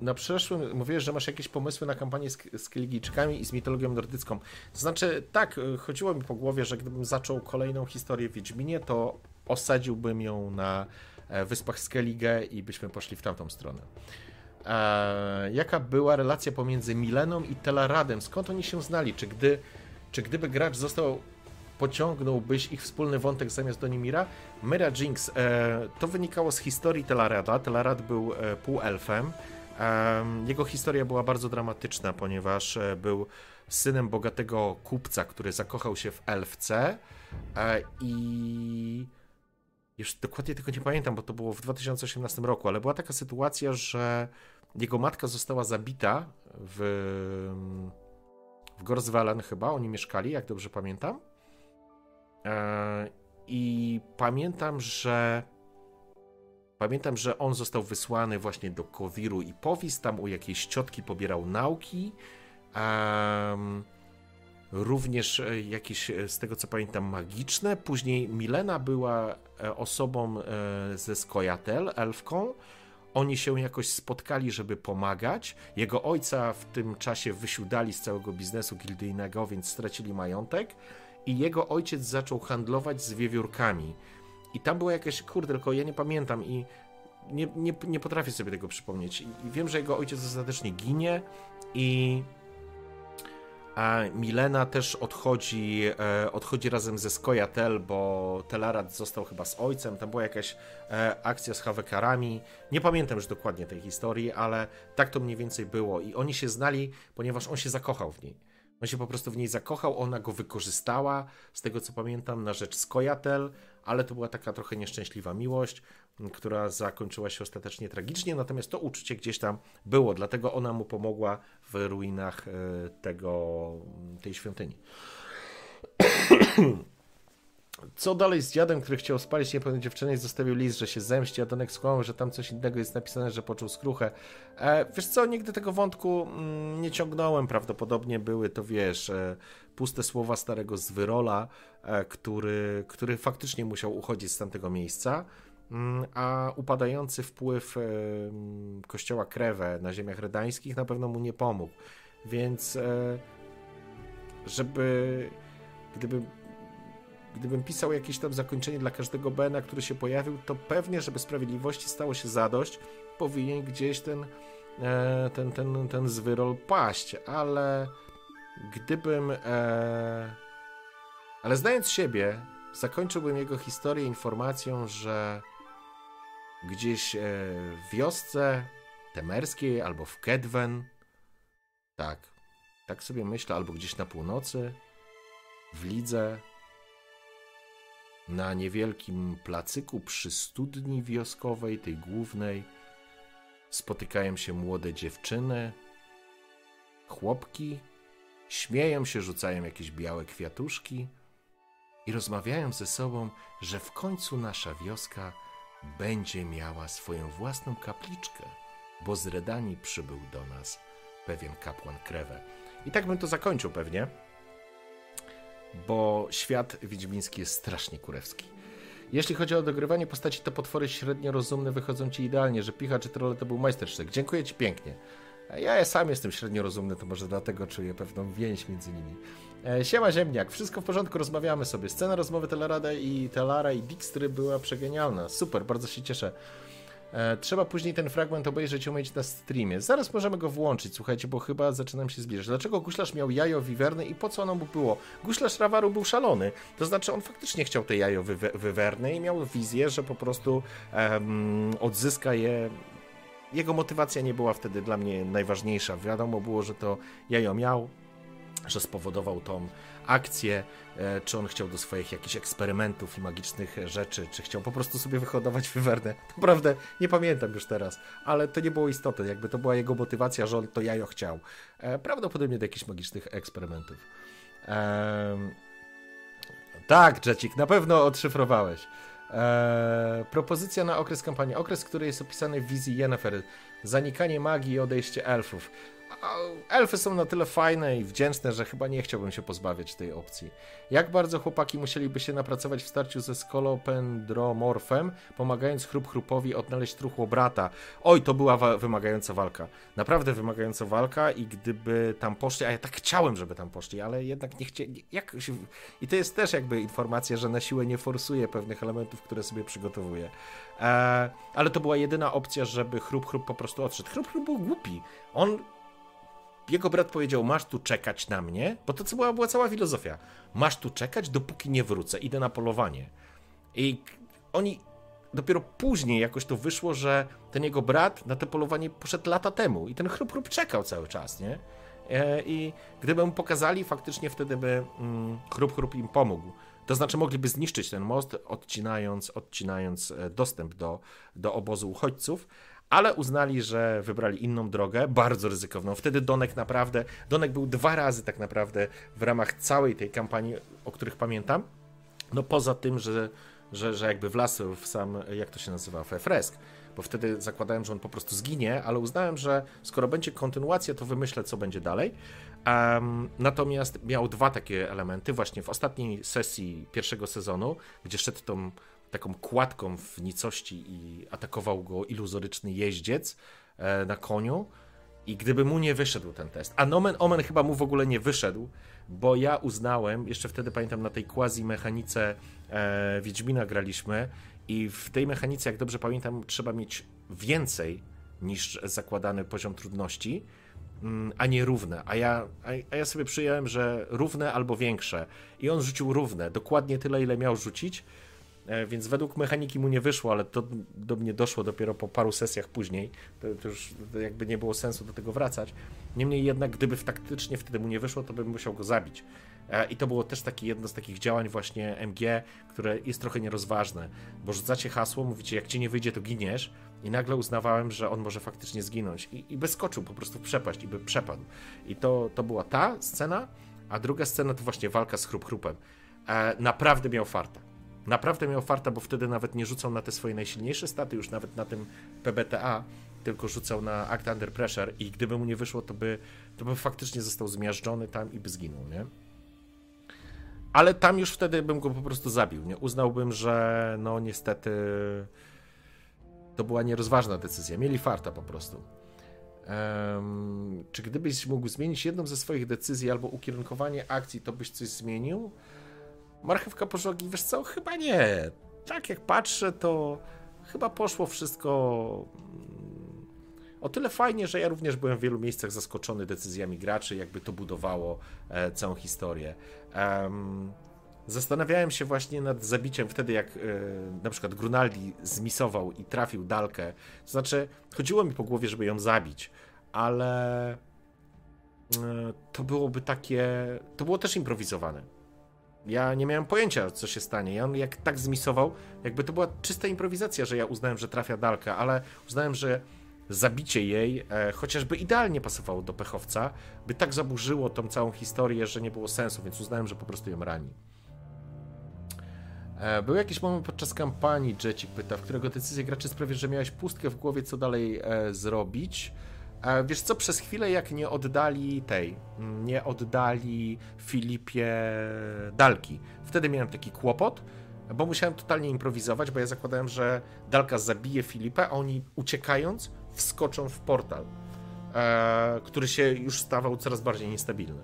S1: na przeszłym mówiłeś, że masz jakieś pomysły na kampanię z, z Kelgijczykami i z mitologią nordycką. Znaczy, tak, e, chodziło mi po głowie, że gdybym zaczął kolejną historię w Wiedźminie, to osadziłbym ją na wyspach Skellige i byśmy poszli w tamtą stronę. E, jaka była relacja pomiędzy Mileną i Telaradem? Skąd oni się znali? Czy, gdy, czy gdyby gracz został pociągnąłbyś ich wspólny wątek zamiast Donimira? Myra Jinx, e, to wynikało z historii Telarada. Telarad był e, półelfem. E, jego historia była bardzo dramatyczna, ponieważ e, był synem bogatego kupca, który zakochał się w elfce e, i już dokładnie tego nie pamiętam, bo to było w 2018 roku, ale była taka sytuacja, że jego matka została zabita w, w Gorswellen chyba, oni mieszkali, jak dobrze pamiętam. E, I pamiętam, że pamiętam, że on został wysłany właśnie do Kowiru i Powis, tam u jakiejś ciotki pobierał nauki. Również e, jakieś, e, z tego co pamiętam, magiczne. Później Milena była osobą ze Skojatel, elfką. Oni się jakoś spotkali, żeby pomagać. Jego ojca w tym czasie wysiudali z całego biznesu gildyjnego, więc stracili majątek i jego ojciec zaczął handlować z wiewiórkami. I tam była jakaś, kurde, tylko ja nie pamiętam i nie, nie, nie potrafię sobie tego przypomnieć. I wiem, że jego ojciec ostatecznie ginie i a Milena też odchodzi, e, odchodzi razem ze Skojatel, bo Telarat został chyba z ojcem. Tam była jakaś e, akcja z Hawekarami. Nie pamiętam już dokładnie tej historii, ale tak to mniej więcej było. I oni się znali, ponieważ on się zakochał w niej. On się po prostu w niej zakochał, ona go wykorzystała, z tego co pamiętam, na rzecz Skojatel, ale to była taka trochę nieszczęśliwa miłość, która zakończyła się ostatecznie tragicznie, natomiast to uczucie gdzieś tam było, dlatego ona mu pomogła w ruinach e, tego, tej świątyni. Co dalej z dziadem, który chciał spalić niepełną dziewczynę i zostawił list, że się zemści, a Donek skłamał, że tam coś innego jest napisane, że poczuł skruchę. E, wiesz co, nigdy tego wątku mm, nie ciągnąłem, prawdopodobnie były to, wiesz, e, puste słowa starego Zwyrola, e, który, który faktycznie musiał uchodzić z tamtego miejsca, a upadający wpływ kościoła Krewę na ziemiach redańskich na pewno mu nie pomógł. Więc e, żeby gdyby gdybym pisał jakieś tam zakończenie dla każdego Bena, który się pojawił, to pewnie, żeby sprawiedliwości stało się zadość, powinien gdzieś ten, e, ten, ten, ten zwyrol paść, ale gdybym. E, ale znając siebie, zakończyłbym jego historię informacją, że gdzieś e, w wiosce temerskiej albo w Kedwen, tak, tak sobie myślę, albo gdzieś na północy, w Lidze, na niewielkim placyku przy studni wioskowej, tej głównej, spotykają się młode dziewczyny, chłopki, śmieją się, rzucają jakieś białe kwiatuszki i rozmawiają ze sobą, że w końcu nasza wioska będzie miała swoją własną kapliczkę, bo z Redanii przybył do nas pewien kapłan Krewę. I tak bym to zakończył pewnie bo świat wiedźmiński jest strasznie kurewski. Jeśli chodzi o dogrywanie postaci, to potwory średnio rozumne wychodzą ci idealnie, że Picha czy Trolle to był majstersztyk. Dziękuję ci pięknie. Ja sam jestem średnio rozumny, to może dlatego czuję pewną więź między nimi. E, siema Ziemniak, wszystko w porządku, rozmawiamy sobie. Scena rozmowy Telarada i Telara i Dijkstry była przegenialna. Super, bardzo się cieszę. E, trzeba później ten fragment obejrzeć i umieć na streamie. Zaraz możemy go włączyć, słuchajcie, bo chyba zaczynam się zbliżać. Dlaczego guślarz miał jajo wiwerny i po co ono mu było? Guślarz Rawaru był szalony. To znaczy, on faktycznie chciał te jajo wiwerny i miał wizję, że po prostu um, odzyska je jego motywacja nie była wtedy dla mnie najważniejsza. Wiadomo było, że to jajo miał, że spowodował tą akcję, e, czy on chciał do swoich jakichś eksperymentów i magicznych rzeczy, czy chciał po prostu sobie wyhodować wywernę. <laughs> Naprawdę nie pamiętam już teraz, ale to nie było istotne, jakby to była jego motywacja, że on to jajo chciał. E, prawdopodobnie do jakichś magicznych eksperymentów. Ehm... Tak, Jacik, na pewno odszyfrowałeś. Eee, propozycja na okres kampanii. Okres, który jest opisany w wizji Yennefer. Zanikanie magii i odejście elfów elfy są na tyle fajne i wdzięczne, że chyba nie chciałbym się pozbawiać tej opcji. Jak bardzo chłopaki musieliby się napracować w starciu ze skolopendromorfem, pomagając chrup chrupowi odnaleźć truchło brata. Oj, to była wa wymagająca walka. Naprawdę wymagająca walka i gdyby tam poszli, a ja tak chciałem, żeby tam poszli, ale jednak nie chcieli. I to jest też jakby informacja, że na siłę nie forsuje pewnych elementów, które sobie przygotowuje. Eee, ale to była jedyna opcja, żeby chrup chrup po prostu odszedł. Chrup chrup był głupi. On jego brat powiedział, masz tu czekać na mnie, bo to co była, była cała filozofia. Masz tu czekać, dopóki nie wrócę, idę na polowanie. I oni dopiero później jakoś to wyszło, że ten jego brat na to polowanie poszedł lata temu i ten chrup chrup czekał cały czas, nie? E, I gdyby mu pokazali, faktycznie wtedy by mm, chrup chrup im pomógł. To znaczy mogliby zniszczyć ten most, odcinając, odcinając e, dostęp do, do obozu uchodźców, ale uznali, że wybrali inną drogę, bardzo ryzykowną. Wtedy Donek naprawdę, Donek był dwa razy tak naprawdę w ramach całej tej kampanii, o których pamiętam. No poza tym, że, że, że jakby wlasł w sam, jak to się nazywa, w fresk, bo wtedy zakładałem, że on po prostu zginie, ale uznałem, że skoro będzie kontynuacja, to wymyślę, co będzie dalej. Um, natomiast miał dwa takie elementy właśnie w ostatniej sesji pierwszego sezonu, gdzie szedł tą taką kładką w nicości i atakował go iluzoryczny jeździec e, na koniu. I gdyby mu nie wyszedł ten test, a Nomen Omen chyba mu w ogóle nie wyszedł, bo ja uznałem, jeszcze wtedy pamiętam na tej quasi mechanice e, Wiedźmina graliśmy i w tej mechanice, jak dobrze pamiętam, trzeba mieć więcej niż zakładany poziom trudności, mm, a nie równe. A ja, a ja sobie przyjąłem, że równe albo większe. I on rzucił równe, dokładnie tyle, ile miał rzucić. E, więc według mechaniki mu nie wyszło, ale to do mnie doszło dopiero po paru sesjach później. To, to już jakby nie było sensu do tego wracać. Niemniej jednak, gdyby faktycznie wtedy mu nie wyszło, to bym musiał go zabić. E, I to było też takie jedno z takich działań właśnie MG, które jest trochę nierozważne, bo rzucacie hasło, mówicie, jak ci nie wyjdzie, to giniesz i nagle uznawałem, że on może faktycznie zginąć i, i by skoczył po prostu w przepaść i by przepadł. I to, to była ta scena, a druga scena to właśnie walka z Chrup Chrupem. E, naprawdę miał farta Naprawdę miał farta, bo wtedy nawet nie rzucał na te swoje najsilniejsze staty, już nawet na tym PBTA, tylko rzucał na Act Under Pressure i gdyby mu nie wyszło, to by, to by faktycznie został zmiażdżony tam i by zginął, nie? Ale tam już wtedy bym go po prostu zabił, nie? Uznałbym, że no niestety to była nierozważna decyzja. Mieli farta po prostu. Um, czy gdybyś mógł zmienić jedną ze swoich decyzji albo ukierunkowanie akcji, to byś coś zmienił? Marchewka pożogi, wiesz co? Chyba nie. Tak jak patrzę, to chyba poszło wszystko mm, o tyle fajnie, że ja również byłem w wielu miejscach zaskoczony decyzjami graczy, jakby to budowało e, całą historię. Um, zastanawiałem się właśnie nad zabiciem wtedy, jak e, na przykład Grunaldi zmisował i trafił Dalkę. To znaczy, chodziło mi po głowie, żeby ją zabić, ale e, to byłoby takie. To było też improwizowane ja nie miałem pojęcia, co się stanie. I on jak tak zmisował, jakby to była czysta improwizacja, że ja uznałem, że trafia Dalka, ale uznałem, że zabicie jej e, chociażby idealnie pasowało do pechowca, by tak zaburzyło tą całą historię, że nie było sensu, więc uznałem, że po prostu ją rani. E, był jakiś moment podczas kampanii, Jecik pyta, w którego decyzja graczy sprawia, że miałeś pustkę w głowie, co dalej e, zrobić. A wiesz co, przez chwilę jak nie oddali tej, nie oddali Filipie Dalki, wtedy miałem taki kłopot, bo musiałem totalnie improwizować, bo ja zakładałem, że Dalka zabije Filipę, a oni uciekając wskoczą w portal, e, który się już stawał coraz bardziej niestabilny.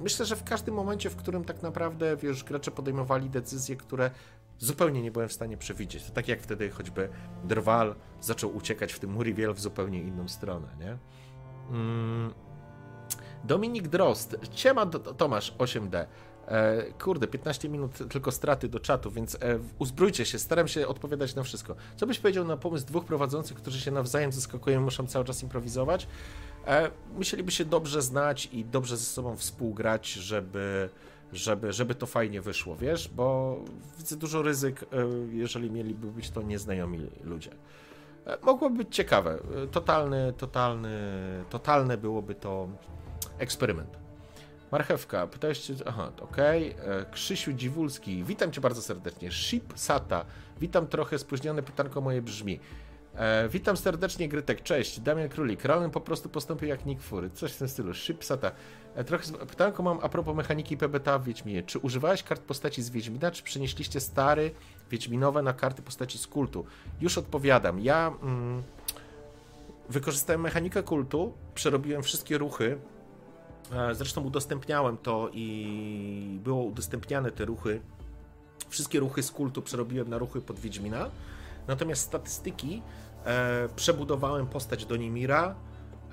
S1: myślę, że w każdym momencie, w którym tak naprawdę, wiesz, gracze podejmowali decyzje, które zupełnie nie byłem w stanie przewidzieć. To tak jak wtedy choćby Drwal zaczął uciekać w tym Muriel w zupełnie inną stronę, nie? Mm. Dominik Drost, ciema Tomasz 8D. E, kurde, 15 minut tylko straty do czatu, więc e, uzbrójcie się, staram się odpowiadać na wszystko. Co byś powiedział na pomysł dwóch prowadzących, którzy się nawzajem zaskakują, muszą cały czas improwizować? E, musieliby się dobrze znać i dobrze ze sobą współgrać, żeby, żeby, żeby to fajnie wyszło, wiesz? Bo widzę dużo ryzyk, e, jeżeli mieliby być to nieznajomi ludzie. E, mogłoby być ciekawe. E, totalny, totalny, totalne byłoby to eksperyment. Marchewka, pytałeś się, aha, okej. Okay. Krzysiu Dziwulski, witam cię bardzo serdecznie. Ship Sata, witam trochę spóźnione pytanko moje brzmi. E, witam serdecznie, Grytek, cześć. Damian Królik. Ralen po prostu postąpił jak Nick Fury. Coś w tym stylu. Ship Sata. E, trochę pytanko mam a propos mechaniki PBTA w Wiedźminie. Czy używałeś kart postaci z Wiedźmina, czy przenieśliście stary Wiedźminowe na karty postaci z kultu? Już odpowiadam. Ja mm, wykorzystałem mechanikę kultu, przerobiłem wszystkie ruchy E, zresztą udostępniałem to i było udostępniane te ruchy. Wszystkie ruchy z kultu przerobiłem na ruchy pod Wiedźmina. Natomiast statystyki e, przebudowałem postać Donimira,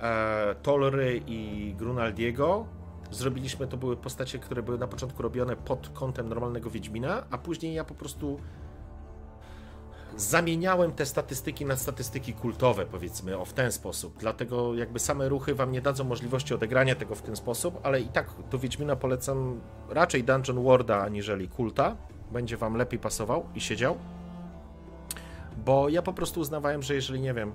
S1: e, Tolry i Grunaldiego. Zrobiliśmy, to były postacie, które były na początku robione pod kątem normalnego Wiedźmina, a później ja po prostu zamieniałem te statystyki na statystyki kultowe, powiedzmy, o w ten sposób. Dlatego jakby same ruchy wam nie dadzą możliwości odegrania tego w ten sposób, ale i tak do Wiedźmina polecam raczej Dungeon Warda aniżeli kulta. Będzie wam lepiej pasował i siedział. Bo ja po prostu uznawałem, że jeżeli, nie wiem,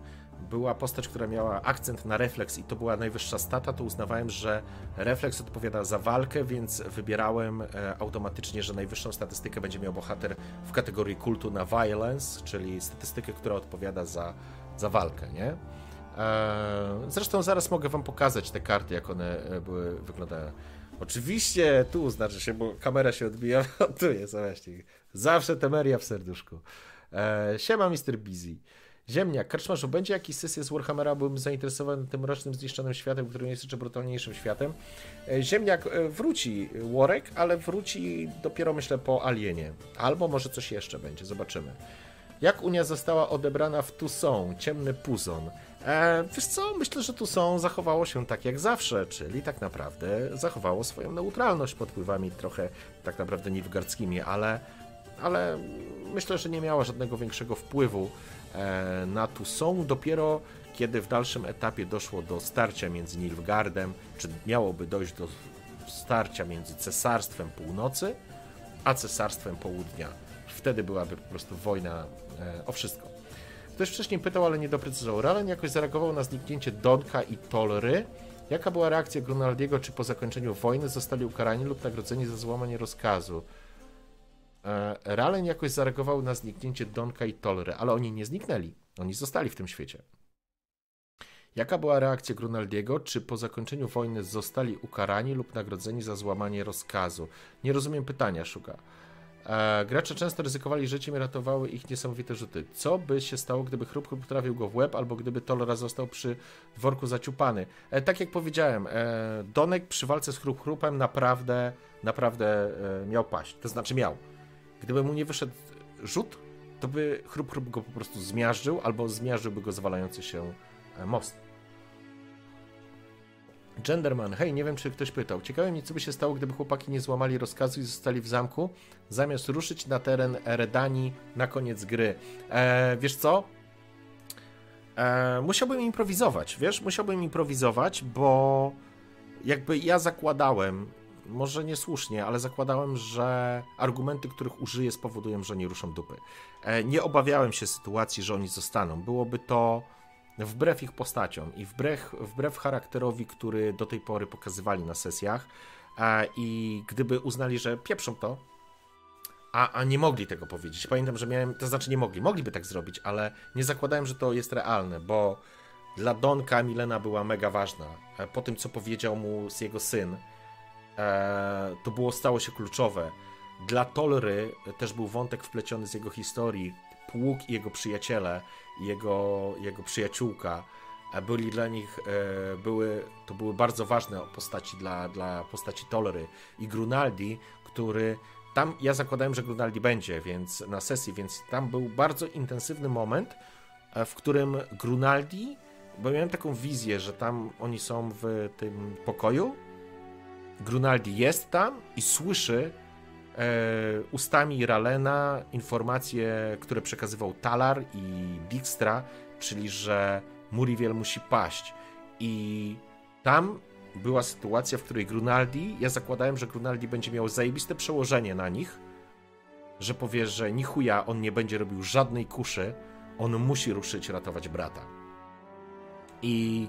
S1: była postać, która miała akcent na refleks i to była najwyższa stata, to uznawałem, że refleks odpowiada za walkę, więc wybierałem e, automatycznie, że najwyższą statystykę będzie miał bohater w kategorii kultu na violence, czyli statystykę, która odpowiada za, za walkę, nie? E, zresztą zaraz mogę wam pokazać te karty, jak one e, były, wyglądają. Oczywiście tu znaczy się, bo kamera się odbija, <laughs> tu jest właśnie. Zawsze temeria w serduszku. Siema, Mr. Busy. Ziemniak, Karczmarzu, będzie jakiś sesja z Warhammera, byłbym zainteresowany tym rocznym zniszczonym światem, który jest jeszcze brutalniejszym światem. E, Ziemniak e, wróci, Warek, ale wróci dopiero myślę po Alienie. Albo może coś jeszcze będzie, zobaczymy. Jak Unia została odebrana w Tucson, ciemny puzon? E, wiesz co, myślę, że Tucson zachowało się tak jak zawsze, czyli tak naprawdę zachowało swoją neutralność pod wpływami trochę tak naprawdę nilfgardzkimi, ale, ale myślę, że nie miała żadnego większego wpływu na tu są dopiero kiedy w dalszym etapie doszło do starcia między Nilfgaardem, czy miałoby dojść do starcia między Cesarstwem Północy a Cesarstwem Południa. Wtedy byłaby po prostu wojna e, o wszystko. Ktoś wcześniej pytał, ale nie doprecyzował. Ralen jakoś zareagował na zniknięcie Donka i Tolry. Jaka była reakcja Grunaldiego, czy po zakończeniu wojny zostali ukarani lub nagrodzeni za złamanie rozkazu? E, Ralen jakoś zareagował na zniknięcie Donka i Tolry, ale oni nie zniknęli. Oni zostali w tym świecie. Jaka była reakcja Grunaldiego? Czy po zakończeniu wojny zostali ukarani lub nagrodzeni za złamanie rozkazu? Nie rozumiem pytania, szuka. E, gracze często ryzykowali życiem i ratowały ich niesamowite rzuty. Co by się stało, gdyby Chrup Chrup trafił go w łeb, albo gdyby Tolra został przy dworku zaciupany? E, tak jak powiedziałem, e, Donek przy walce z Chrup Chrupem naprawdę, naprawdę e, miał paść. To znaczy miał. Gdyby mu nie wyszedł rzut, to by chrup chrup go po prostu zmiażdżył, albo zmiażdżyłby go zwalający się e, most. Genderman, hej, nie wiem czy ktoś pytał. Ciekawe mnie, co by się stało, gdyby chłopaki nie złamali rozkazu i zostali w zamku, zamiast ruszyć na teren Redanii na koniec gry. E, wiesz co? E, musiałbym improwizować, wiesz? Musiałbym improwizować, bo jakby ja zakładałem, może niesłusznie, ale zakładałem, że argumenty, których użyję, spowodują, że nie ruszą dupy. E, nie obawiałem się sytuacji, że oni zostaną. Byłoby to wbrew ich postaciom i wbrew, wbrew charakterowi, który do tej pory pokazywali na sesjach. E, I gdyby uznali, że pieprzą to, a, a nie mogli tego powiedzieć. Pamiętam, że miałem, to znaczy nie mogli, mogliby tak zrobić, ale nie zakładałem, że to jest realne, bo dla Donka Milena była mega ważna. E, po tym, co powiedział mu jego syn, to było stało się kluczowe. Dla Tolry też był wątek wpleciony z jego historii. Pług i jego przyjaciele, jego, jego przyjaciółka e, byli dla nich, e, były, to były bardzo ważne postaci dla, dla postaci Tolry i Grunaldi, który tam, ja zakładałem, że Grunaldi będzie, więc na sesji, więc tam był bardzo intensywny moment, w którym Grunaldi, bo miałem taką wizję, że tam oni są w tym pokoju Grunaldi jest tam i słyszy e, ustami Ralena informacje, które przekazywał Talar i Dijkstra, czyli że Muriel musi paść. I tam była sytuacja, w której Grunaldi, ja zakładałem, że Grunaldi będzie miał zajebiste przełożenie na nich, że powie, że ni chuja on nie będzie robił żadnej kuszy, on musi ruszyć ratować brata. I,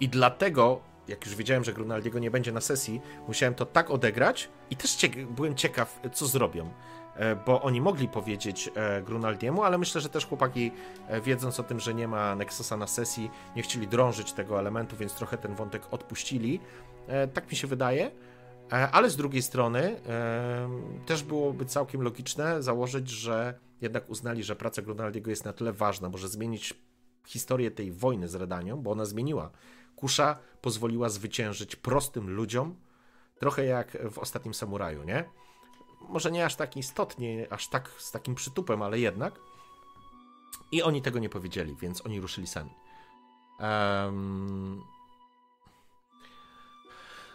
S1: i dlatego, jak już wiedziałem, że Grunaldiego nie będzie na sesji, musiałem to tak odegrać i też byłem ciekaw, co zrobią. E, bo oni mogli powiedzieć e, Grunaldiemu, ale myślę, że też chłopaki, e, wiedząc o tym, że nie ma Nexusa na sesji, nie chcieli drążyć tego elementu, więc trochę ten wątek odpuścili. Tak mi się wydaje. Ale z drugiej strony też byłoby całkiem logiczne założyć, że jednak uznali, że praca Grunaldiego jest na tyle ważna, może zmienić historię tej wojny z Redanią, bo ona zmieniła. Kusza pozwoliła zwyciężyć prostym ludziom, trochę jak w ostatnim samuraju, nie? Może nie aż tak istotnie, aż tak z takim przytupem, ale jednak. I oni tego nie powiedzieli, więc oni ruszyli sami. Um...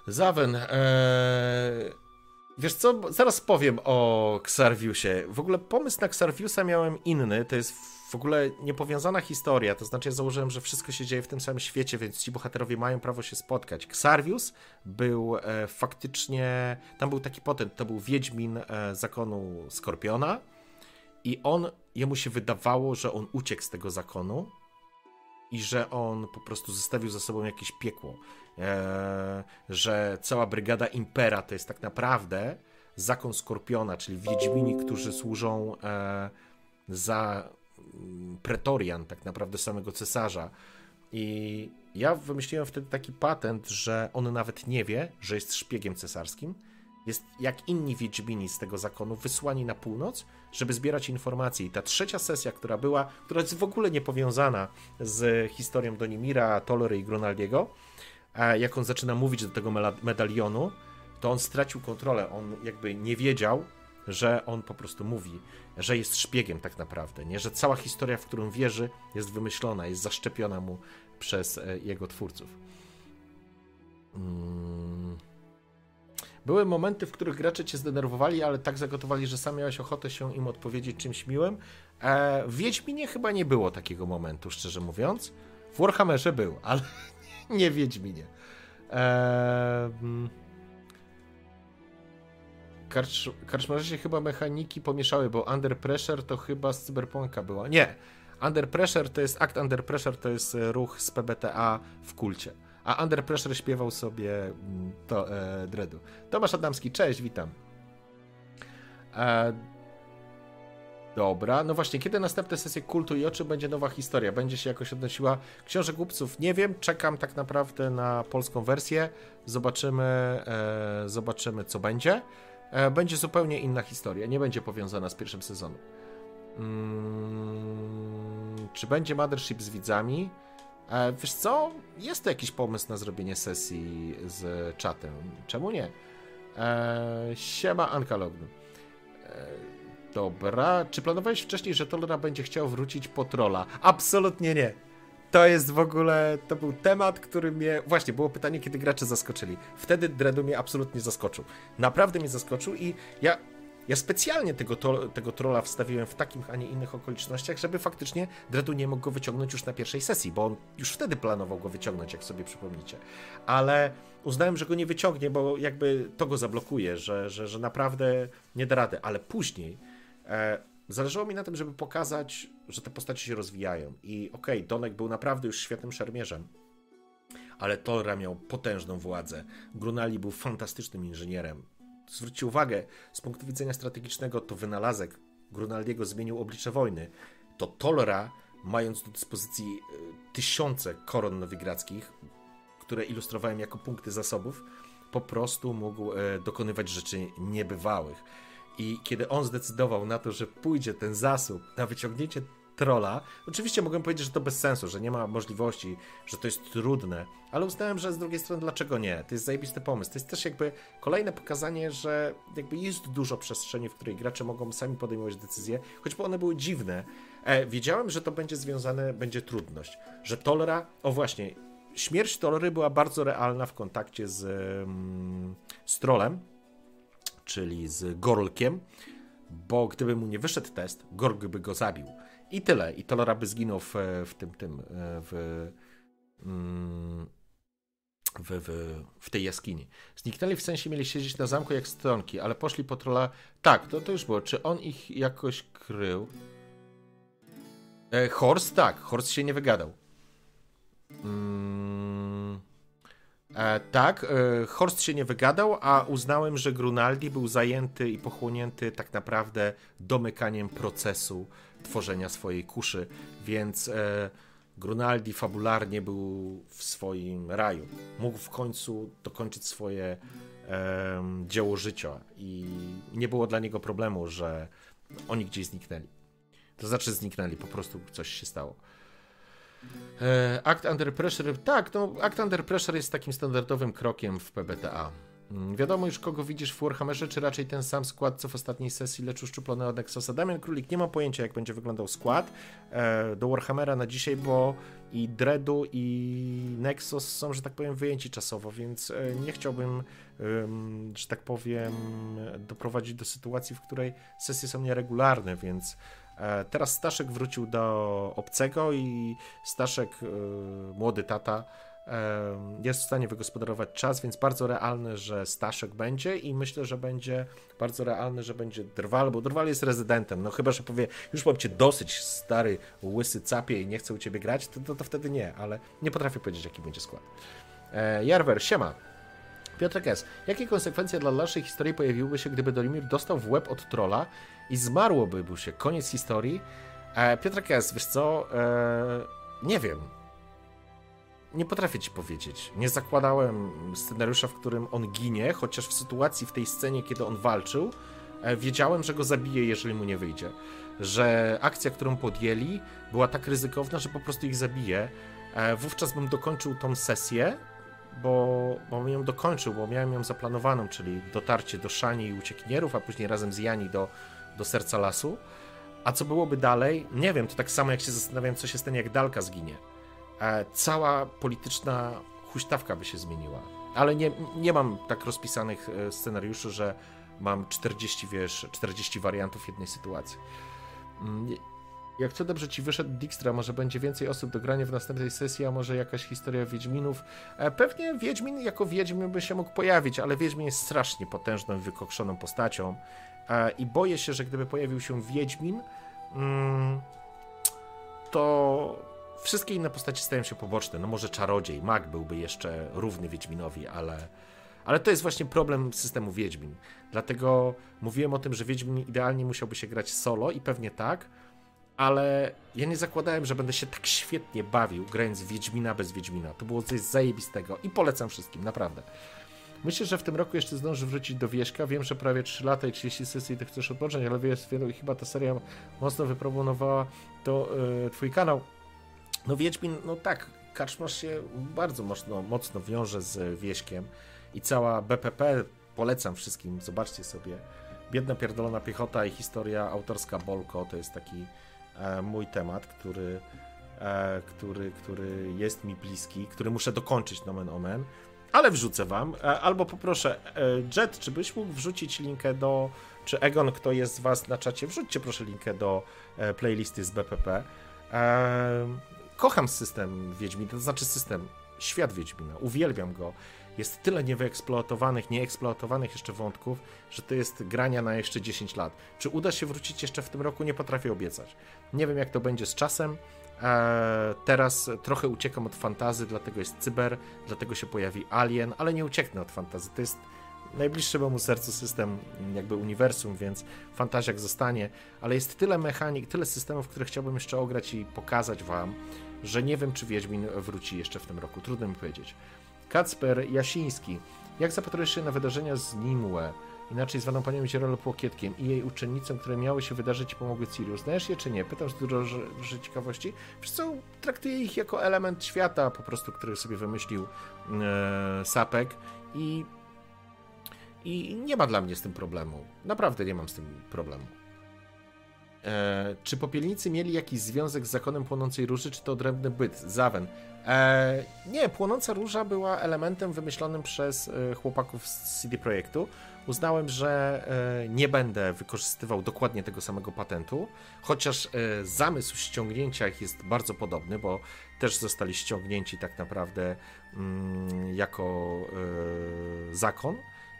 S1: Zawen, ee... wiesz co, zaraz powiem o Xarviusie. W ogóle pomysł na Xarviusa miałem inny, to jest w ogóle niepowiązana historia, to znaczy ja założyłem, że wszystko się dzieje w tym samym świecie, więc ci bohaterowie mają prawo się spotkać. Xarvius był e, faktycznie, tam był taki potent, to był wiedźmin e, zakonu Skorpiona i on, jemu się wydawało, że on uciekł z tego zakonu i że on po prostu zostawił za sobą jakieś piekło, e, że cała brygada Impera to jest tak naprawdę zakon Skorpiona, czyli wiedźmini, którzy służą e, za pretorian, tak naprawdę samego cesarza. I ja wymyśliłem wtedy taki patent, że on nawet nie wie, że jest szpiegiem cesarskim. Jest jak inni Wiedźmini z tego zakonu wysłani na północ, żeby zbierać informacje. I ta trzecia sesja, która była, która jest w ogóle niepowiązana z historią Donimira, Tolory i Grunaldiego, jak on zaczyna mówić do tego medalionu, to on stracił kontrolę. On jakby nie wiedział, że on po prostu mówi, że jest szpiegiem tak naprawdę, nie? Że cała historia, w którą wierzy, jest wymyślona, jest zaszczepiona mu przez e, jego twórców. Mm. Były momenty, w których gracze cię zdenerwowali, ale tak zagotowali, że sam miałeś ochotę się im odpowiedzieć czymś miłym. E, w Wiedźminie chyba nie było takiego momentu, szczerze mówiąc. W Warhammerze był, ale <laughs> nie Wiedźminie. E, mm. Karcz, karczmarze się chyba mechaniki pomieszały, bo Under Pressure to chyba z Cyberpunka była. Nie. Under Pressure to jest, akt Under Pressure to jest e, ruch z PBTA w kulcie. A Under Pressure śpiewał sobie mm, to e, Dreadu. Tomasz Adamski, cześć, witam. E, dobra, no właśnie, kiedy następne sesje kultu i oczy będzie nowa historia? Będzie się jakoś odnosiła książek głupców? Nie wiem, czekam tak naprawdę na polską wersję. Zobaczymy, e, zobaczymy co będzie. E, będzie zupełnie inna historia, nie będzie powiązana z pierwszym sezonem. Hmm, czy będzie Mothership z widzami? E, wiesz co? Jest to jakiś pomysł na zrobienie sesji z czatem. Czemu nie? E, siema Ankalognu. E, dobra. Czy planowałeś wcześniej, że Tolera będzie chciał wrócić po trolla? Absolutnie nie to jest w ogóle, to był temat, który mnie, właśnie było pytanie, kiedy gracze zaskoczyli. Wtedy Dredu mnie absolutnie zaskoczył. Naprawdę mnie zaskoczył i ja, ja specjalnie tego, to, tego trolla wstawiłem w takich, a nie innych okolicznościach, żeby faktycznie Dredu nie mógł go wyciągnąć już na pierwszej sesji, bo on już wtedy planował go wyciągnąć, jak sobie przypomnicie. Ale uznałem, że go nie wyciągnie, bo jakby to go zablokuje, że, że, że naprawdę nie da rady. Ale później e, Zależało mi na tym, żeby pokazać, że te postacie się rozwijają. I okej, okay, Donek był naprawdę już świetnym szermierzem, ale Torra miał potężną władzę. Grunali był fantastycznym inżynierem. Zwróćcie uwagę, z punktu widzenia strategicznego to wynalazek Grunaldiego zmienił oblicze wojny. To Tolra, mając do dyspozycji e, tysiące koron nowigradzkich, które ilustrowałem jako punkty zasobów, po prostu mógł e, dokonywać rzeczy niebywałych. I kiedy on zdecydował na to, że pójdzie ten zasób na wyciągnięcie trola, oczywiście mogłem powiedzieć, że to bez sensu, że nie ma możliwości, że to jest trudne, ale uznałem, że z drugiej strony dlaczego nie? To jest zajebisty pomysł. To jest też jakby kolejne pokazanie, że jakby jest dużo przestrzeni, w której gracze mogą sami podejmować decyzje, choćby one były dziwne. E, wiedziałem, że to będzie związane, będzie trudność, że Tolera, o właśnie, śmierć Tolery była bardzo realna w kontakcie z... Mm, z trolem, czyli z Gorlkiem, bo gdyby mu nie wyszedł test, Gorg by go zabił. I tyle. I Tolora by zginął w, w tym, tym, e, w, mm, w, w, w tej jaskini. Zniknęli w sensie mieli siedzieć na zamku jak stronki, ale poszli po trola. Tak, to, to już było. Czy on ich jakoś krył? E, Horst? Tak, Horst się nie wygadał. Mm, e, tak, e, Horst się nie wygadał, a uznałem, że Grunaldi był zajęty i pochłonięty tak naprawdę domykaniem procesu tworzenia swojej kuszy, więc e, Grunaldi fabularnie był w swoim raju. Mógł w końcu dokończyć swoje dzieło życia i nie było dla niego problemu, że oni gdzieś zniknęli. To znaczy zniknęli, po prostu coś się stało. E, Act Under Pressure, tak, no, Act Under Pressure jest takim standardowym krokiem w PBTA. Mm, Wiadomo już, kogo widzisz w Warhammerze, czy raczej ten sam skład, co w ostatniej sesji, lecz uszczuplony od Nexusa. Damian Królik, nie mam pojęcia, jak będzie wyglądał skład e, do Warhammera na dzisiaj, bo i Dreadu, i Nexus są, że tak powiem, wyjęci czasowo, więc e, nie chciałbym, że tak powiem, doprowadzić do sytuacji, w której sesje są nieregularne, więc teraz Staszek wrócił do obcego i Staszek, e, młody tata, em, jest w stanie wygospodarować czas, więc bardzo realne, że Staszek będzie i myślę, że będzie bardzo realne, że będzie Drwal, bo Drwal jest rezydentem. No chyba, że powie, już mam cię dosyć, stary, łysy capie i nie chcę u ciebie grać, to, to, to wtedy nie, ale nie potrafię powiedzieć, jaki będzie skład. E, Jarwer, siema. Piotrek S. Jakie konsekwencje dla dalszej historii pojawiłyby się, gdyby Dolimir dostał w łeb od trolla i zmarłoby mu się? Koniec historii? E, Piotrek S. Wiesz co? E, nie wiem. Nie potrafię ci powiedzieć. Nie zakładałem scenariusza, w którym on ginie, chociaż w sytuacji, w tej scenie, kiedy on walczył, e, wiedziałem, że go zabije, jeżeli mu nie wyjdzie. Że akcja, którą podjęli, była tak ryzykowna, że po prostu ich zabije. E, Wówczas bym dokończył tą sesję, bo, bo ją dokończył, bo miałem ją zaplanowaną, czyli dotarcie do Szani i uciekinierów, a później razem z Jani do, do serca lasu. A co byłoby dalej? Nie wiem, to tak samo jak się zastanawiam, co się stanie, jak Dalka zginie. E, cała polityczna huśtawka by się zmieniła. Ale nie, nie mam tak rozpisanych e, scenariuszy, że mam 40, wiesz, 40 wariantów jednej sytuacji. Mm, Jak co dobrze ci wyszedł Dijkstra, może będzie więcej osób do grania w następnej sesji, a może jakaś historia Wiedźminów. E, Pewnie Wiedźmin jako Wiedźmin by się mógł pojawić, ale Wiedźmin jest strasznie potężną wykokszoną postacią. E, I boję się, że gdyby pojawił się Wiedźmin, mm, to wszystkie inne postacie stają się poboczne. No może czarodziej, mag byłby jeszcze równy Wiedźminowi, ale, ale to jest właśnie problem systemu Wiedźmin. Dlatego mówiłem o tym, że Wiedźmin idealnie musiałby się grać solo i pewnie tak, ale ja nie zakładałem, że będę się tak świetnie bawił grając Wiedźmina bez Wiedźmina. To było coś zajebistego i polecam wszystkim, naprawdę. Myślę, że w tym roku jeszcze zdąży wrócić do Wieśka. Wiem, że prawie 3 lata i 30 sesji ty chcesz odpocząć, ale wiesz, chyba ta seria mocno wyproponowała to yy, twój kanał. No Wiedźmin, no tak, Kaczmarz się bardzo mocno, mocno wiąże z Wieśkiem i cała BPP, polecam wszystkim, zobaczcie sobie. Biedna pierdolona piechota i historia autorska Bolko to jest taki e, mój temat, który, e, który, który jest mi bliski, który muszę dokończyć nomen omen, ale wrzucę wam, e, albo poproszę, e, Jet, czy byś mógł wrzucić linkę do, czy Egon, kto jest z was na czacie, wrzućcie proszę linkę do e, playlisty z BPP. Kocham system Wiedźmina, to znaczy system, świat Wiedźmina, uwielbiam go. Jest tyle niewyeksploatowanych, nieeksploatowanych jeszcze wątków, że to jest grania na jeszcze 10 lat. Czy uda się wrócić jeszcze w tym roku? Nie potrafię obiecać. Nie wiem, jak to będzie z czasem. Eee, teraz trochę uciekam od fantazy, dlatego jest cyber, dlatego się pojawi Alien, ale nie ucieknę od fantazy. To jest najbliższy memu sercu system, jakby uniwersum, więc fantazjak zostanie, ale jest tyle mechanik, tyle systemów, które chciałbym jeszcze ograć i pokazać wam, że nie wiem, czy Wiedźmin wróci jeszcze w tym roku. Trudno mi powiedzieć. Kacper Jasiński. Jak zapatrujesz się na wydarzenia z Nimue, inaczej zwaną panią Zierolo Płokietkiem i jej uczennicą, które miały się wydarzyć pomogły Sirius? Znajesz je czy nie? Pytam z dużo ciekawości. Wiesz co, traktuję ich jako element świata po prostu, który sobie wymyślił e, Sapek i i nie ma dla mnie z tym problemu. Naprawdę nie mam z tym problemu. E, czy popielnicy mieli jakiś związek z zakonem płonącej róży, czy to odrębny byt? Zawen. E, nie, płonąca róża była elementem wymyślonym przez e, chłopaków z CD Projektu. Uznałem, że e, nie będę wykorzystywał dokładnie tego samego patentu, chociaż e, zamysł ściągnięcia ich jest bardzo podobny, bo też zostali ściągnięci tak naprawdę mm, jako e, zakon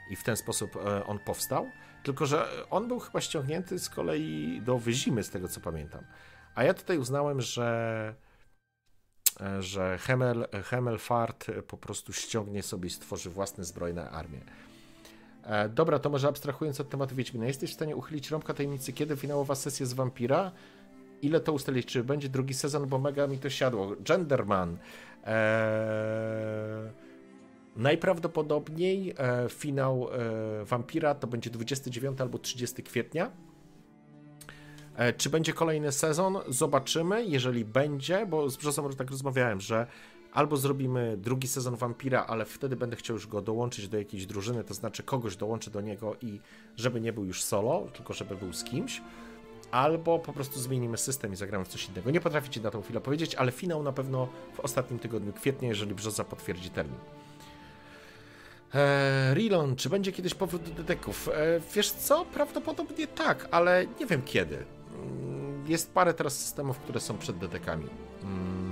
S1: i w ten sposób on powstał. Tylko, że on był chyba ściągnięty z kolei do Wyzimy, z tego co pamiętam. A ja tutaj uznałem, że że Hemel, Hemelfart po prostu ściągnie sobie i stworzy własne zbrojne armie. E, dobra, to może abstrahując od tematu Wiedźmina, jesteś w stanie uchylić rąbka tajemnicy, kiedy finałowa sesja z Vampira? Ile to ustalić? Czy będzie drugi sezon, bo mega mi to siadło? Genderman. Eee... Najprawdopodobniej e, finał e, Vampira to będzie 29 albo 30 kwietnia. E, czy będzie kolejny sezon? Zobaczymy. Jeżeli będzie, bo z Brzozą tak rozmawiałem, że albo zrobimy drugi sezon Vampira, ale wtedy będę chciał już go dołączyć do jakiejś drużyny, to znaczy kogoś dołączę do niego i żeby nie był już solo, tylko żeby był z kimś. Albo po prostu zmienimy system i zagramy w coś innego. Nie potraficie na tą chwilę powiedzieć, ale finał na pewno w ostatnim tygodniu kwietnia, jeżeli Brzoza potwierdzi termin. Eee, Rilon, czy będzie kiedyś powrót do deteków? Eee, wiesz co? Prawdopodobnie tak, ale nie wiem kiedy. Mm, jest parę teraz systemów, które są przed detekami. Mm.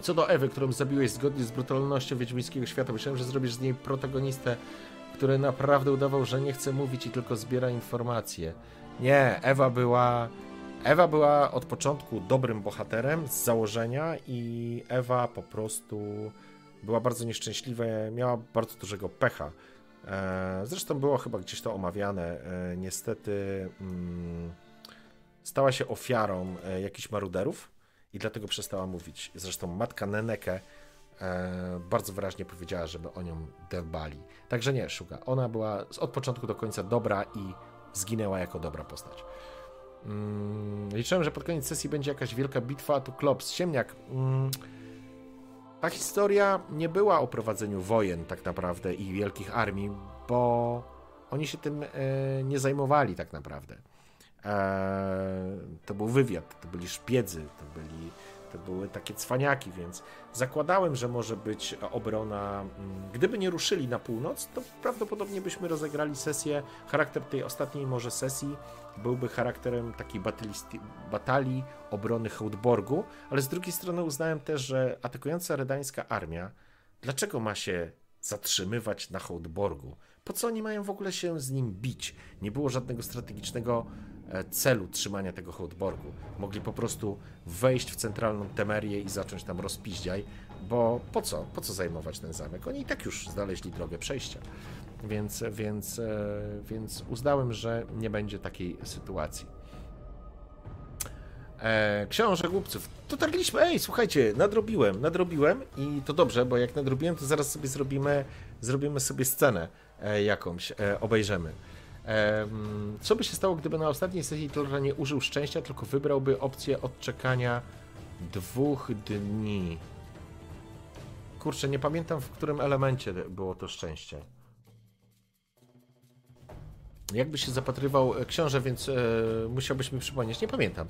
S1: Co do Ewy, którą zabiłeś zgodnie z brutalnością wiedźmińskiego świata, myślałem, że zrobisz z niej protagonistę, który naprawdę udawał, że nie chce mówić i tylko zbiera informacje. Nie, Ewa była. Ewa była od początku dobrym bohaterem z założenia i Ewa po prostu była bardzo nieszczęśliwa, miała bardzo dużego pecha. E, zresztą było chyba gdzieś to omawiane. E, niestety mm, stała się ofiarą e, jakichś maruderów i dlatego przestała mówić. Zresztą matka Neneke bardzo wyraźnie powiedziała, żeby o nią dbali. Także nie, Szuga. Ona była od początku do końca dobra i zginęła jako dobra postać. Mm, liczyłem, że pod koniec sesji będzie jakaś wielka bitwa, a tu klops. Siemniak. Mm, ta historia nie była o prowadzeniu wojen tak naprawdę i wielkich armii, bo oni się tym e, nie zajmowali tak naprawdę. E, to był wywiad, to byli szpiedzy, to byli to były takie cwaniaki, więc zakładałem, że może być obrona. Mm, gdyby nie ruszyli na północ, to prawdopodobnie byśmy rozegrali sesję. Charakter tej ostatniej może sesji byłby charakterem takiej batalii obrony Hołdborgu, ale z drugiej strony uznałem też, że atakująca redańska armia, dlaczego ma się zatrzymywać na Hołdborgu? Po co oni mają w ogóle się z nim bić? Nie było żadnego strategicznego celu trzymania tego Hołdborgu. Mogli po prostu wejść w centralną Temerię i zacząć tam rozpiździaj, bo po co? Po co zajmować ten zamek? Oni i tak już znaleźli drogę przejścia. Więc, więc, e, więc uznałem, że nie będzie takiej sytuacji. E, książę głupców. Dotarliśmy. Ej, słuchajcie, nadrobiłem, nadrobiłem i to dobrze, bo jak nadrobiłem, to zaraz sobie zrobimy, zrobimy sobie scenę e, jakąś, e, obejrzymy. Co by się stało, gdyby na ostatniej sesji Tora nie użył szczęścia, tylko wybrałby opcję odczekania dwóch dni? Kurczę, nie pamiętam w którym elemencie było to szczęście. Jakby się zapatrywał e, książę, więc e, musiałbyś mi przypomnieć. Nie pamiętam.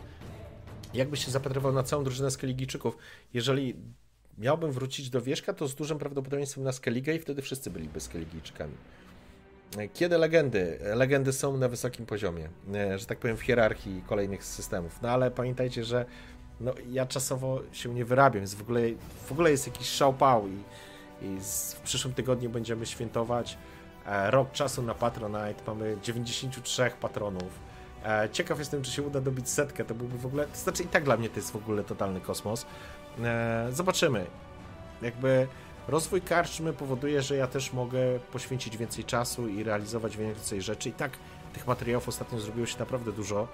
S1: Jakby się zapatrywał na całą drużynę Skeligijczyków. Jeżeli miałbym wrócić do Wierzcha, to z dużym prawdopodobieństwem na Skellige i wtedy wszyscy byliby Skeligijczykami. Kiedy legendy? Legendy są na wysokim poziomie, e, że tak powiem, w hierarchii kolejnych systemów. No ale pamiętajcie, że no, ja czasowo się nie wyrabiam, więc w ogóle, w ogóle jest jakiś szałpał i, i z, w przyszłym tygodniu będziemy świętować E, rok czasu na Patronite, mamy 93 patronów. E, ciekaw jestem, czy się uda dobić setkę, to byłby w ogóle, to znaczy i tak dla mnie to jest w ogóle totalny kosmos. E, zobaczymy. Jakby rozwój karczmy powoduje, że ja też mogę poświęcić więcej czasu i realizować więcej rzeczy. I tak tych materiałów ostatnio zrobiło się naprawdę dużo.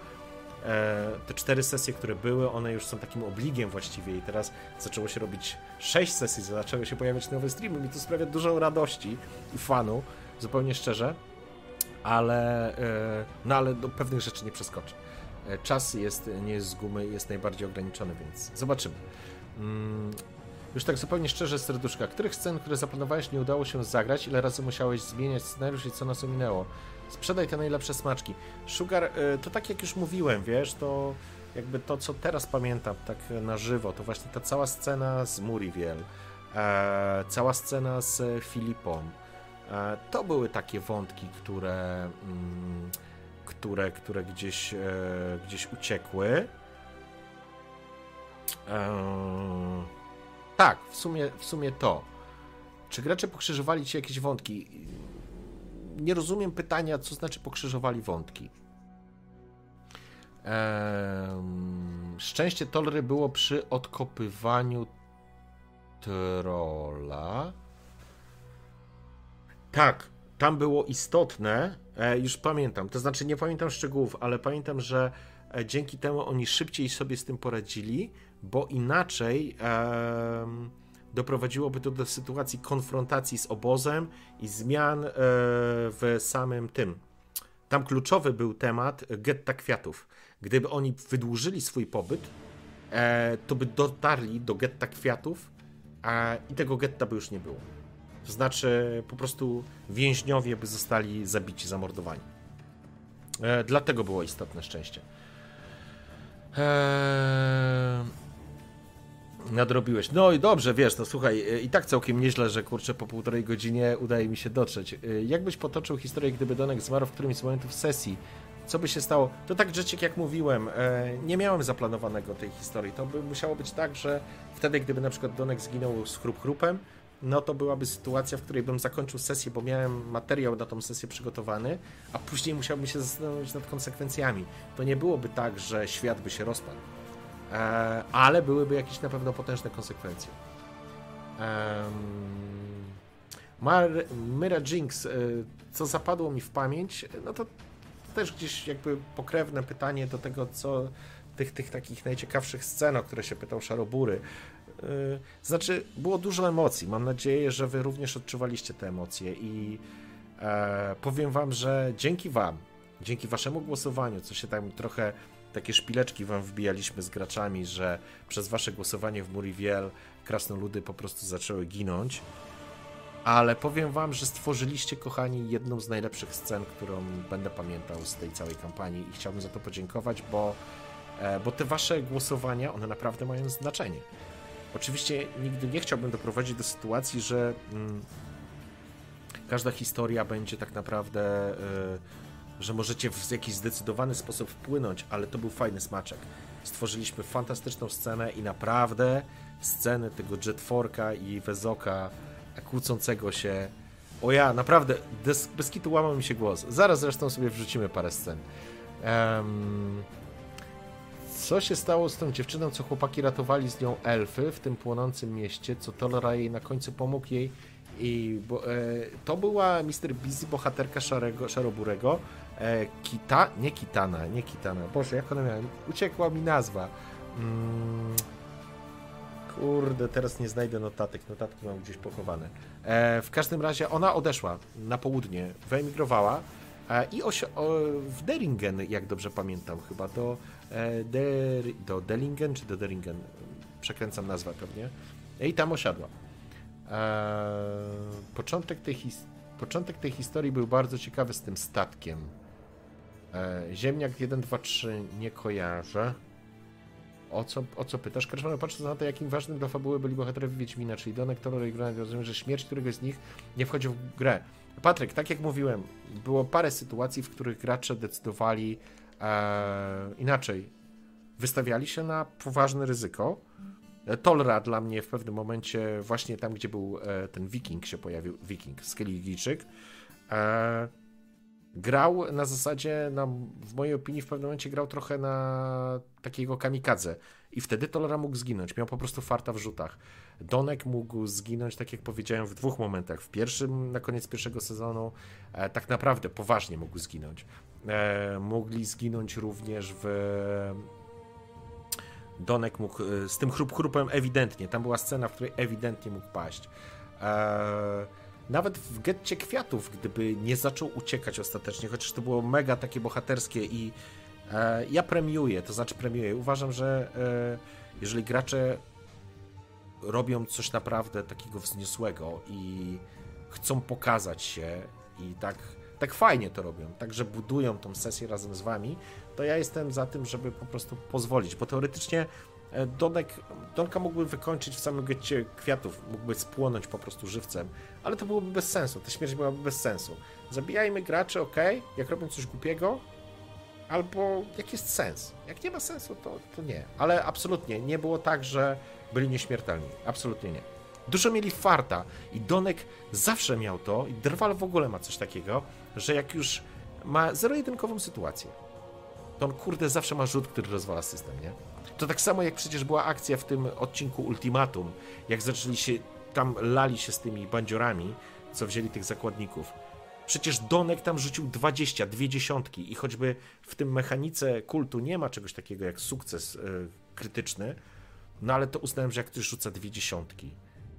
S1: Te cztery sesje, które były, one już są takim obligiem właściwie i teraz zaczęło się robić sześć sesji, zaczęły się pojawiać nowe streamy. Mi to sprawia dużo radości i fanu zupełnie szczerze, ale, e, no ale do pewnych rzeczy nie przeskoczę. E, czas jest, nie jest z gumy, jest najbardziej ograniczony, więc zobaczymy. Już tak zupełnie szczerze, serduszka, których scen, które zaplanowałeś, nie udało się zagrać? Ile razy musiałeś zmieniać scenariusz i co nas ominęło? Sprzedaj te najlepsze smaczki. Sugar, y, to tak jak już mówiłem, wiesz, to jakby to, co teraz pamiętam tak na żywo, to właśnie ta cała scena z Muriel, e, cała scena z Filipą. E, to były takie wątki, które, mm, które, które gdzieś, e, gdzieś uciekły. E, tak, w sumie, w sumie to. Czy gracze pokrzyżowali ci jakieś wątki? Nie rozumiem pytania, co znaczy pokrzyżowali wątki. Ehm, szczęście Tolry było przy odkopywaniu trolla. Tak, tam było istotne, e, już pamiętam, to znaczy nie pamiętam szczegółów, ale pamiętam, że e, dzięki temu oni szybciej sobie z tym poradzili, bo inaczej e, doprowadziłoby to do sytuacji konfrontacji z obozem i zmian e, w samym tym. Tam kluczowy był temat getta kwiatów. Gdyby oni wydłużyli swój pobyt, e, to by dotarli do getta kwiatów e, i tego getta by już nie było. To znaczy, po prostu więźniowie by zostali zabici, zamordowani. E, dlatego było istotne szczęście. Eee... Nadrobiłeś. No i dobrze, wiesz, no słuchaj, i tak całkiem nieźle, że kurczę, po półtorej godzinie udaje mi się dotrzeć. Jak byś potoczył historię, gdyby Donek zmarł w którymś z momentów sesji? Co by się stało? To tak, Rzeczek, jak mówiłem, nie miałem zaplanowanego tej historii. To by musiało być tak, że wtedy, gdyby na przykład Donek zginął z chrup chrupem, no to byłaby sytuacja, w której bym zakończył sesję, bo miałem materiał na tą sesję przygotowany, a później musiałbym się zastanowić nad konsekwencjami. To nie byłoby tak, że świat by się rozpadł, e, ale byłyby jakieś na pewno potężne konsekwencje. Mar Myra Jinx, e, co zapadło mi w pamięć, no to też gdzieś jakby pokrewne pytanie do tego, co tych, tych takich najciekawszych scen, o które się pytał Szarobury. Znaczy, było dużo emocji. Mam nadzieję, że Wy również odczuwaliście te emocje i e, powiem Wam, że dzięki Wam, dzięki Waszemu głosowaniu, co się tam trochę takie szpileczki Wam wbijaliśmy z graczami, że przez Wasze głosowanie w Muriel krasnoludy po prostu zaczęły ginąć. Ale powiem Wam, że stworzyliście, kochani, jedną z najlepszych scen, którą będę pamiętał z tej całej kampanii i chciałbym za to podziękować, bo, e, bo te Wasze głosowania, one naprawdę mają znaczenie. Oczywiście nigdy nie chciałbym doprowadzić do sytuacji, że mm, każda historia będzie tak naprawdę, y, że możecie w jakiś zdecydowany sposób wpłynąć, ale to był fajny smaczek. Stworzyliśmy fantastyczną scenę i naprawdę sceny tego Jetforka i Wezoka kłócącego się. O ja, naprawdę, bez, bez kitu łamał mi się głos. Zaraz zresztą sobie wrzucimy parę scen. Um, co się stało z tą dziewczyną, co chłopaki ratowali z nią elfy w tym płonącym mieście, co Tolra jej na końcu pomógł jej i bo, e, to była Mr. Busy, bohaterka szarego, szaroburego. E, Kita, nie Kitana, nie Kitana. Boże, jak ona miała? Uciekła mi nazwa. Mm, kurde, teraz nie znajdę notatek. Notatki mam gdzieś pochowane. E, w każdym razie ona odeszła na południe, wyemigrowała e, i o, w Deringen, jak dobrze pamiętam, chyba do E, Der, do Delingen czy do Deringen, przekręcam nazwę pewnie, i tam osiadła. E, początek tej, początek tej historii był bardzo ciekawy z tym statkiem. E, ziemniak 1, 2, 3 nie kojarzę. O co, o co pytasz? Kraszmano, patrząc na to, jakim ważnym dla fabuły byli bohaterowie Wiedźmina, czyli Donek, Tolor i Granat, rozumiem, że śmierć któregoś z nich nie wchodzi w grę. Patryk, tak jak mówiłem, było parę sytuacji, w których gracze decydowali e, inaczej. Wystawiali się na poważne ryzyko. Tolra dla mnie w pewnym momencie, właśnie tam, gdzie był e, ten Wiking się pojawił, Wiking, Skelligijczyk, e, grał na zasadzie, na, w mojej opinii w pewnym momencie grał trochę na takiego kamikadze i wtedy Tolera mógł zginąć, miał po prostu farta w rzutach. Donek mógł zginąć, tak jak powiedziałem, w dwóch momentach. W pierwszym, na koniec pierwszego sezonu, e, tak naprawdę poważnie mógł zginąć. E, mogli zginąć również w Donek mógł e, z tym chrup chrupem ewidentnie. Tam była scena, w której ewidentnie mógł paść. E, nawet w getcie kwiatów, gdyby nie zaczął uciekać ostatecznie, chociaż to było mega takie bohaterskie i ja premiuję, to znaczy premiuję. Uważam, że jeżeli gracze robią coś naprawdę takiego wzniosłego i chcą pokazać się i tak, tak fajnie to robią, także budują tą sesję razem z wami, to ja jestem za tym, żeby po prostu pozwolić, bo teoretycznie e, Donek, Donka mógłby wykończyć w samym getcie kwiatów, mógłby spłonąć po prostu żywcem, ale to byłoby bez sensu, ta śmierć byłaby bez sensu. Zabijajmy graczy, ok, jak robią coś głupiego, albo jak jest sens. Jak nie ma sensu, to, to nie. Ale absolutnie nie było tak, że byli nieśmiertelni. Absolutnie nie. Dużo mieli farta i Donek zawsze miał to, i Drwal w ogóle ma coś takiego, że jak już ma zero-jedynkową sytuację, to on kurde zawsze ma rzut, który rozwala system, nie? To tak samo jak przecież była akcja w tym odcinku Ultimatum, jak zaczęli się, tam lali się z tymi bandziorami, co wzięli tych zakładników. Przecież Donek tam rzucił 20, dwie dziesiątki i choćby w tym mechanice kultu nie ma czegoś takiego jak sukces yy, krytyczny, no ale to uznałem, że jak ktoś rzuca dwie dziesiątki,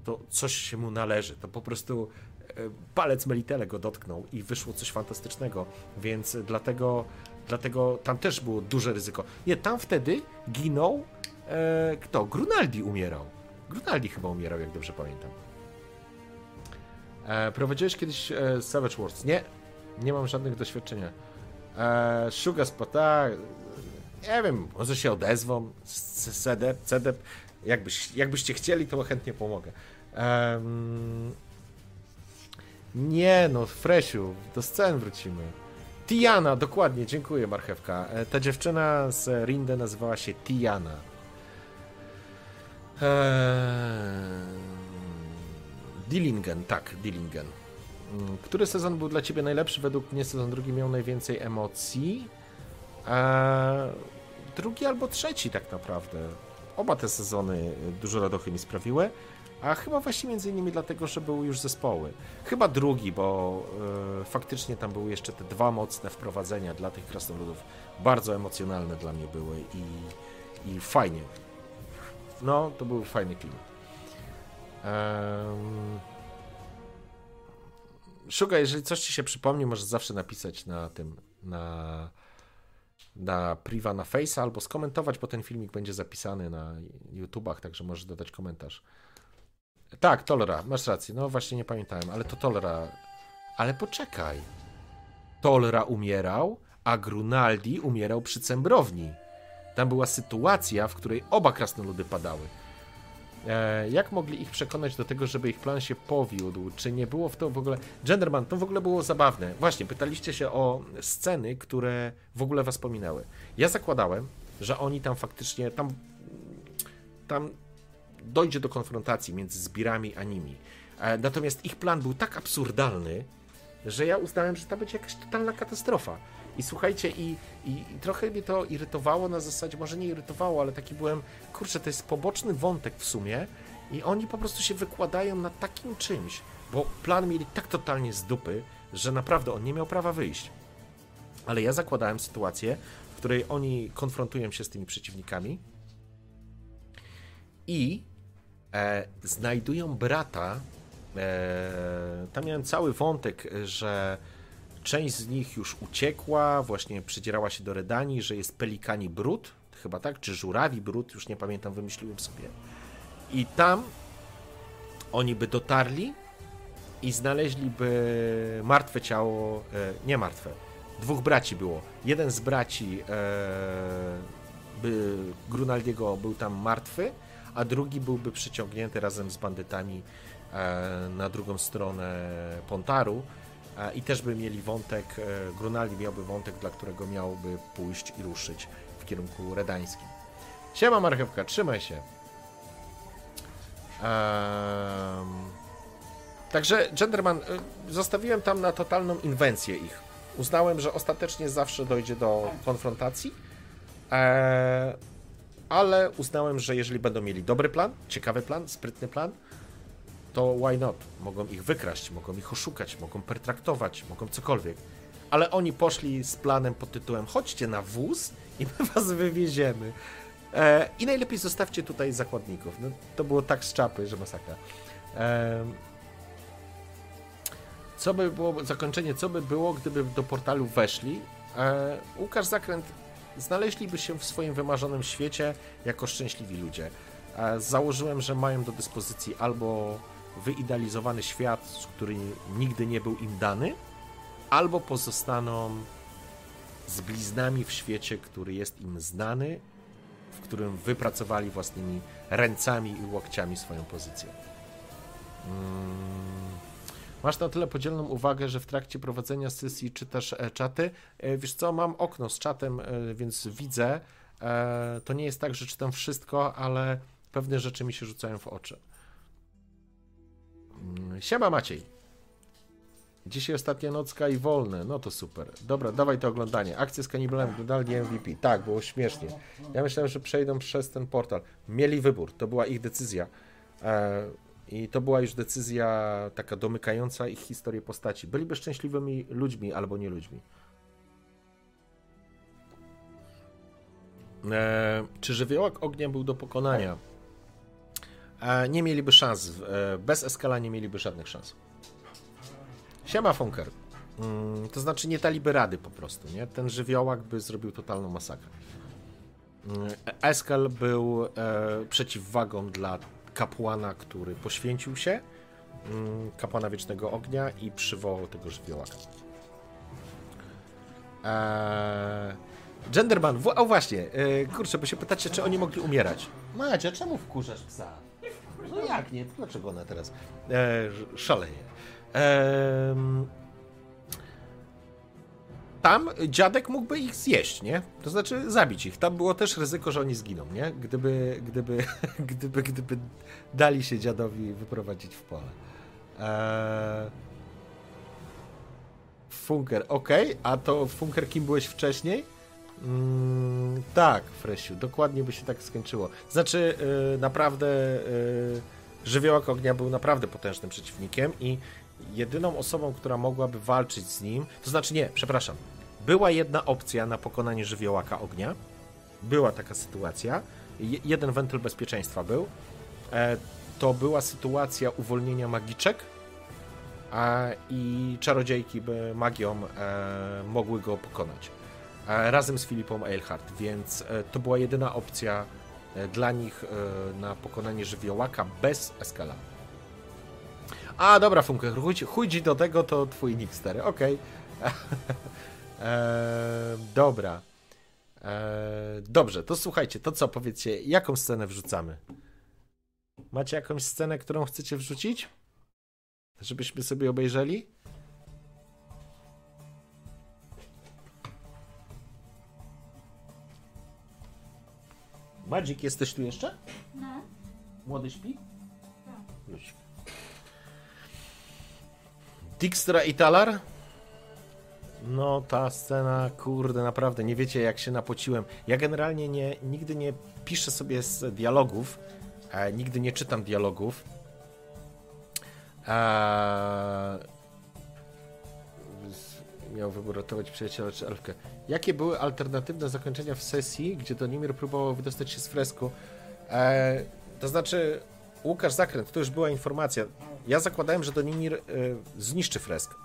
S1: to coś się mu należy. To po prostu e, palec Melitele go dotknął i wyszło coś fantastycznego, więc dlatego, dlatego tam też było duże ryzyko. Nie, tam wtedy ginął e, kto? Grunaldi umierał. Grunaldi chyba umierał, jak dobrze pamiętam. E, prowadziłeś kiedyś e, Savage Wars? Nie, nie mam żadnych doświadczenia. E, Sugar nie wiem, może się odezwą, CDEP, CDEP, jakbyś, jakbyście chcieli, to chętnie pomogę. Um, nie no, Fresiu, do scen wrócimy. Tiana, dokładnie, dziękuję Marchewka. E, ta dziewczyna z Rinde nazywała się Tiana. Eee... Dillingen, tak, Dillingen. Mm, który sezon był dla Ciebie najlepszy? Według mnie sezon drugi miał najwięcej emocji. Eee, drugi albo trzeci tak naprawdę. Oba te sezony dużo radochy mi sprawiły. A chyba właśnie między innymi dlatego, że były już zespoły. Chyba drugi, bo e, faktycznie tam były jeszcze te dwa mocne wprowadzenia dla tych krasnoludów. Bardzo emocjonalne dla mnie były i, i fajnie. No, to był fajny film. Um... Szuga, jeżeli coś ci się przypomni, możesz zawsze napisać na tym, na, na priva na Face'a albo skomentować, bo ten filmik będzie zapisany na YouTubach, także możesz dodać komentarz. Tak, Tolera, masz rację. No właśnie nie pamiętałem, ale to Tolera. Ale poczekaj. Tolera umierał, a Grunaldi umierał przy Cembrowni. Tam była sytuacja, w której oba krasnoludy padały. E, jak mogli ich przekonać do tego, żeby ich plan się powiódł? Czy nie było w to w ogóle. Genderman, to w ogóle było zabawne. Właśnie, pytaliście się o sceny, które w ogóle was pominęły. Ja zakładałem, że oni tam faktycznie. Tam, tam dojdzie do konfrontacji między zbirami a nimi. E, natomiast ich plan był tak absurdalny, że ja uznałem, że to będzie jakaś totalna katastrofa. I słuchajcie, i, i, i, trochę mnie to irytowało na zasadzie, może nie irytowało, ale taki byłem, kurczę, to jest poboczny wątek w sumie i oni po prostu się wykładają na takim czymś, bo plan mieli tak totalnie z dupy, że naprawdę on nie miał prawa wyjść. Ale ja zakładałem sytuację, w której oni konfrontują się z tymi przeciwnikami i e, znajdują brata. E, tam miałem cały wątek, że część z nich już uciekła, właśnie przedzierała się do Redanii, że jest pelikani brud, chyba tak, czy żurawi brud, już nie pamiętam, wymyśliłem sobie. I tam oni by dotarli i znaleźliby martwe ciało, e, nie martwe, dwóch braci było. Jeden z braci e, by Grunaldiego był tam martwy, a drugi byłby przyciągnięty razem z bandytami e, na drugą stronę Pontaru e, i też by mieli wątek, e, Grunaldi miałby wątek, dla którego miałby pójść i ruszyć w kierunku redańskim. Siema marchewka, trzymaj się. Um, także Genderman, zostawiłem tam na totalną inwencję ich. Uznałem, że ostatecznie zawsze dojdzie do konfrontacji. Eee, ale uznałem, że jeżeli będą mieli dobry plan, ciekawy plan, sprytny plan, to why not? Mogą ich wykraść, mogą ich oszukać, mogą pertraktować, mogą cokolwiek. Ale oni poszli z planem pod tytułem chodźcie na wóz i <laughs> my was wywieziemy. E, I najlepiej zostawcie tutaj zakładników. No, to było tak z czapy, że masakra. E, co by było, zakończenie, co by było, gdyby do portalu weszli? E, Łukasz Zakręt znaleźliby się w swoim wymarzonym świecie jako szczęśliwi ludzie. założyłem, że mają do dyspozycji albo wyidealizowany świat, który nigdy nie był im dany, albo pozostaną z bliznami w świecie, który jest im znany, w którym wypracowali własnymi ręcami i łokciami swoją pozycję. Mm. Masz na tyle podzielną uwagę, że w trakcie prowadzenia sesji czytasz e, czaty. E, Wiesz co, mam okno z czatem, e, więc widzę. To nie jest tak, że czytam wszystko, ale pewne rzeczy mi się rzucają w oczy. Mm, Siema Maciej. Dzisiaj ostatnia nocka i wolne. No to super. Dobra, dawaj to oglądanie. Akcja z kanibalem oglądali MVP. Tak, było śmiesznie. Ja myślałem, że przejdą przez ten portal. Mieli wybór, to była ich decyzja. I to była już decyzja taka domykająca ich historię postaci. Byliby szczęśliwymi ludźmi albo nie ludźmi. E, czy żywiołak ognia był do pokonania? E, nie mieliby szans. E, bez eskala nie mieliby żadnych szans. Siema Funker. Mm, to znaczy nie daliby rady po prostu, nie? Ten żywiołak by zrobił totalną masakrę. Mm, Eskal był e, przeciwwagą dla kapłana, który poświęcił się, mm, kapłana Wiecznego Ognia i przywołał tego żywiołaka. Eee, Genderman, w- o właśnie, e, kurczę, bo się pytacie, czy oni mogli umierać. Macie, czemu wkurzasz psa? No jak nie? Dlaczego ona teraz e, szaleje? Em, tam dziadek mógłby ich zjeść, nie? To znaczy zabić ich. Tam było też ryzyko, że oni zginą, nie? Gdyby, gdyby, <laughs> gdyby, gdyby dali się dziadowi wyprowadzić w pole. Eee... Funker, okej, a to Funker kim byłeś wcześniej? Mm, tak, Fresiu, dokładnie by się tak skończyło. Znaczy, yy, naprawdę yy, Żywiołak Ognia był naprawdę potężnym przeciwnikiem i jedyną osobą, która mogłaby walczyć z nim, to znaczy nie, przepraszam, była jedna opcja na pokonanie Żywiołaka Ognia, była taka sytuacja, Je- jeden wentyl bezpieczeństwa był, e, to była sytuacja uwolnienia magiczek, i czarodziejki by magią e, mogły go pokonać. E, razem z Filipą Eilhart, więc to była jedyna opcja dla nich na pokonanie żywiołaka bez eskala. A, dobra, Funker, chuj, do tego, to twój nick stary, okej. <laughs> E, dobra. E, dobrze, to słuchajcie, to co, powiedzcie, jaką scenę wrzucamy? Macie jakąś scenę, którą chcecie wrzucić? Żebyśmy sobie obejrzeli? Magic, jesteś tu jeszcze?
S2: No.
S1: Młody śpi?
S2: Tak.
S1: Ludź. Dijkstra i Talar? No, ta scena, kurde, naprawdę, nie wiecie jak się napociłem. Ja generalnie nie, nigdy nie piszę sobie z dialogów, e, nigdy nie czytam dialogów. E, miał wybór ratować przyjaciela czy elfkę. Jakie były alternatywne zakończenia w sesji, gdzie Donimir próbował wydostać się z fresku? E, to znaczy, Łukasz Zakręt, to już była informacja. Ja zakładałem, że Donimir e, zniszczy fresk.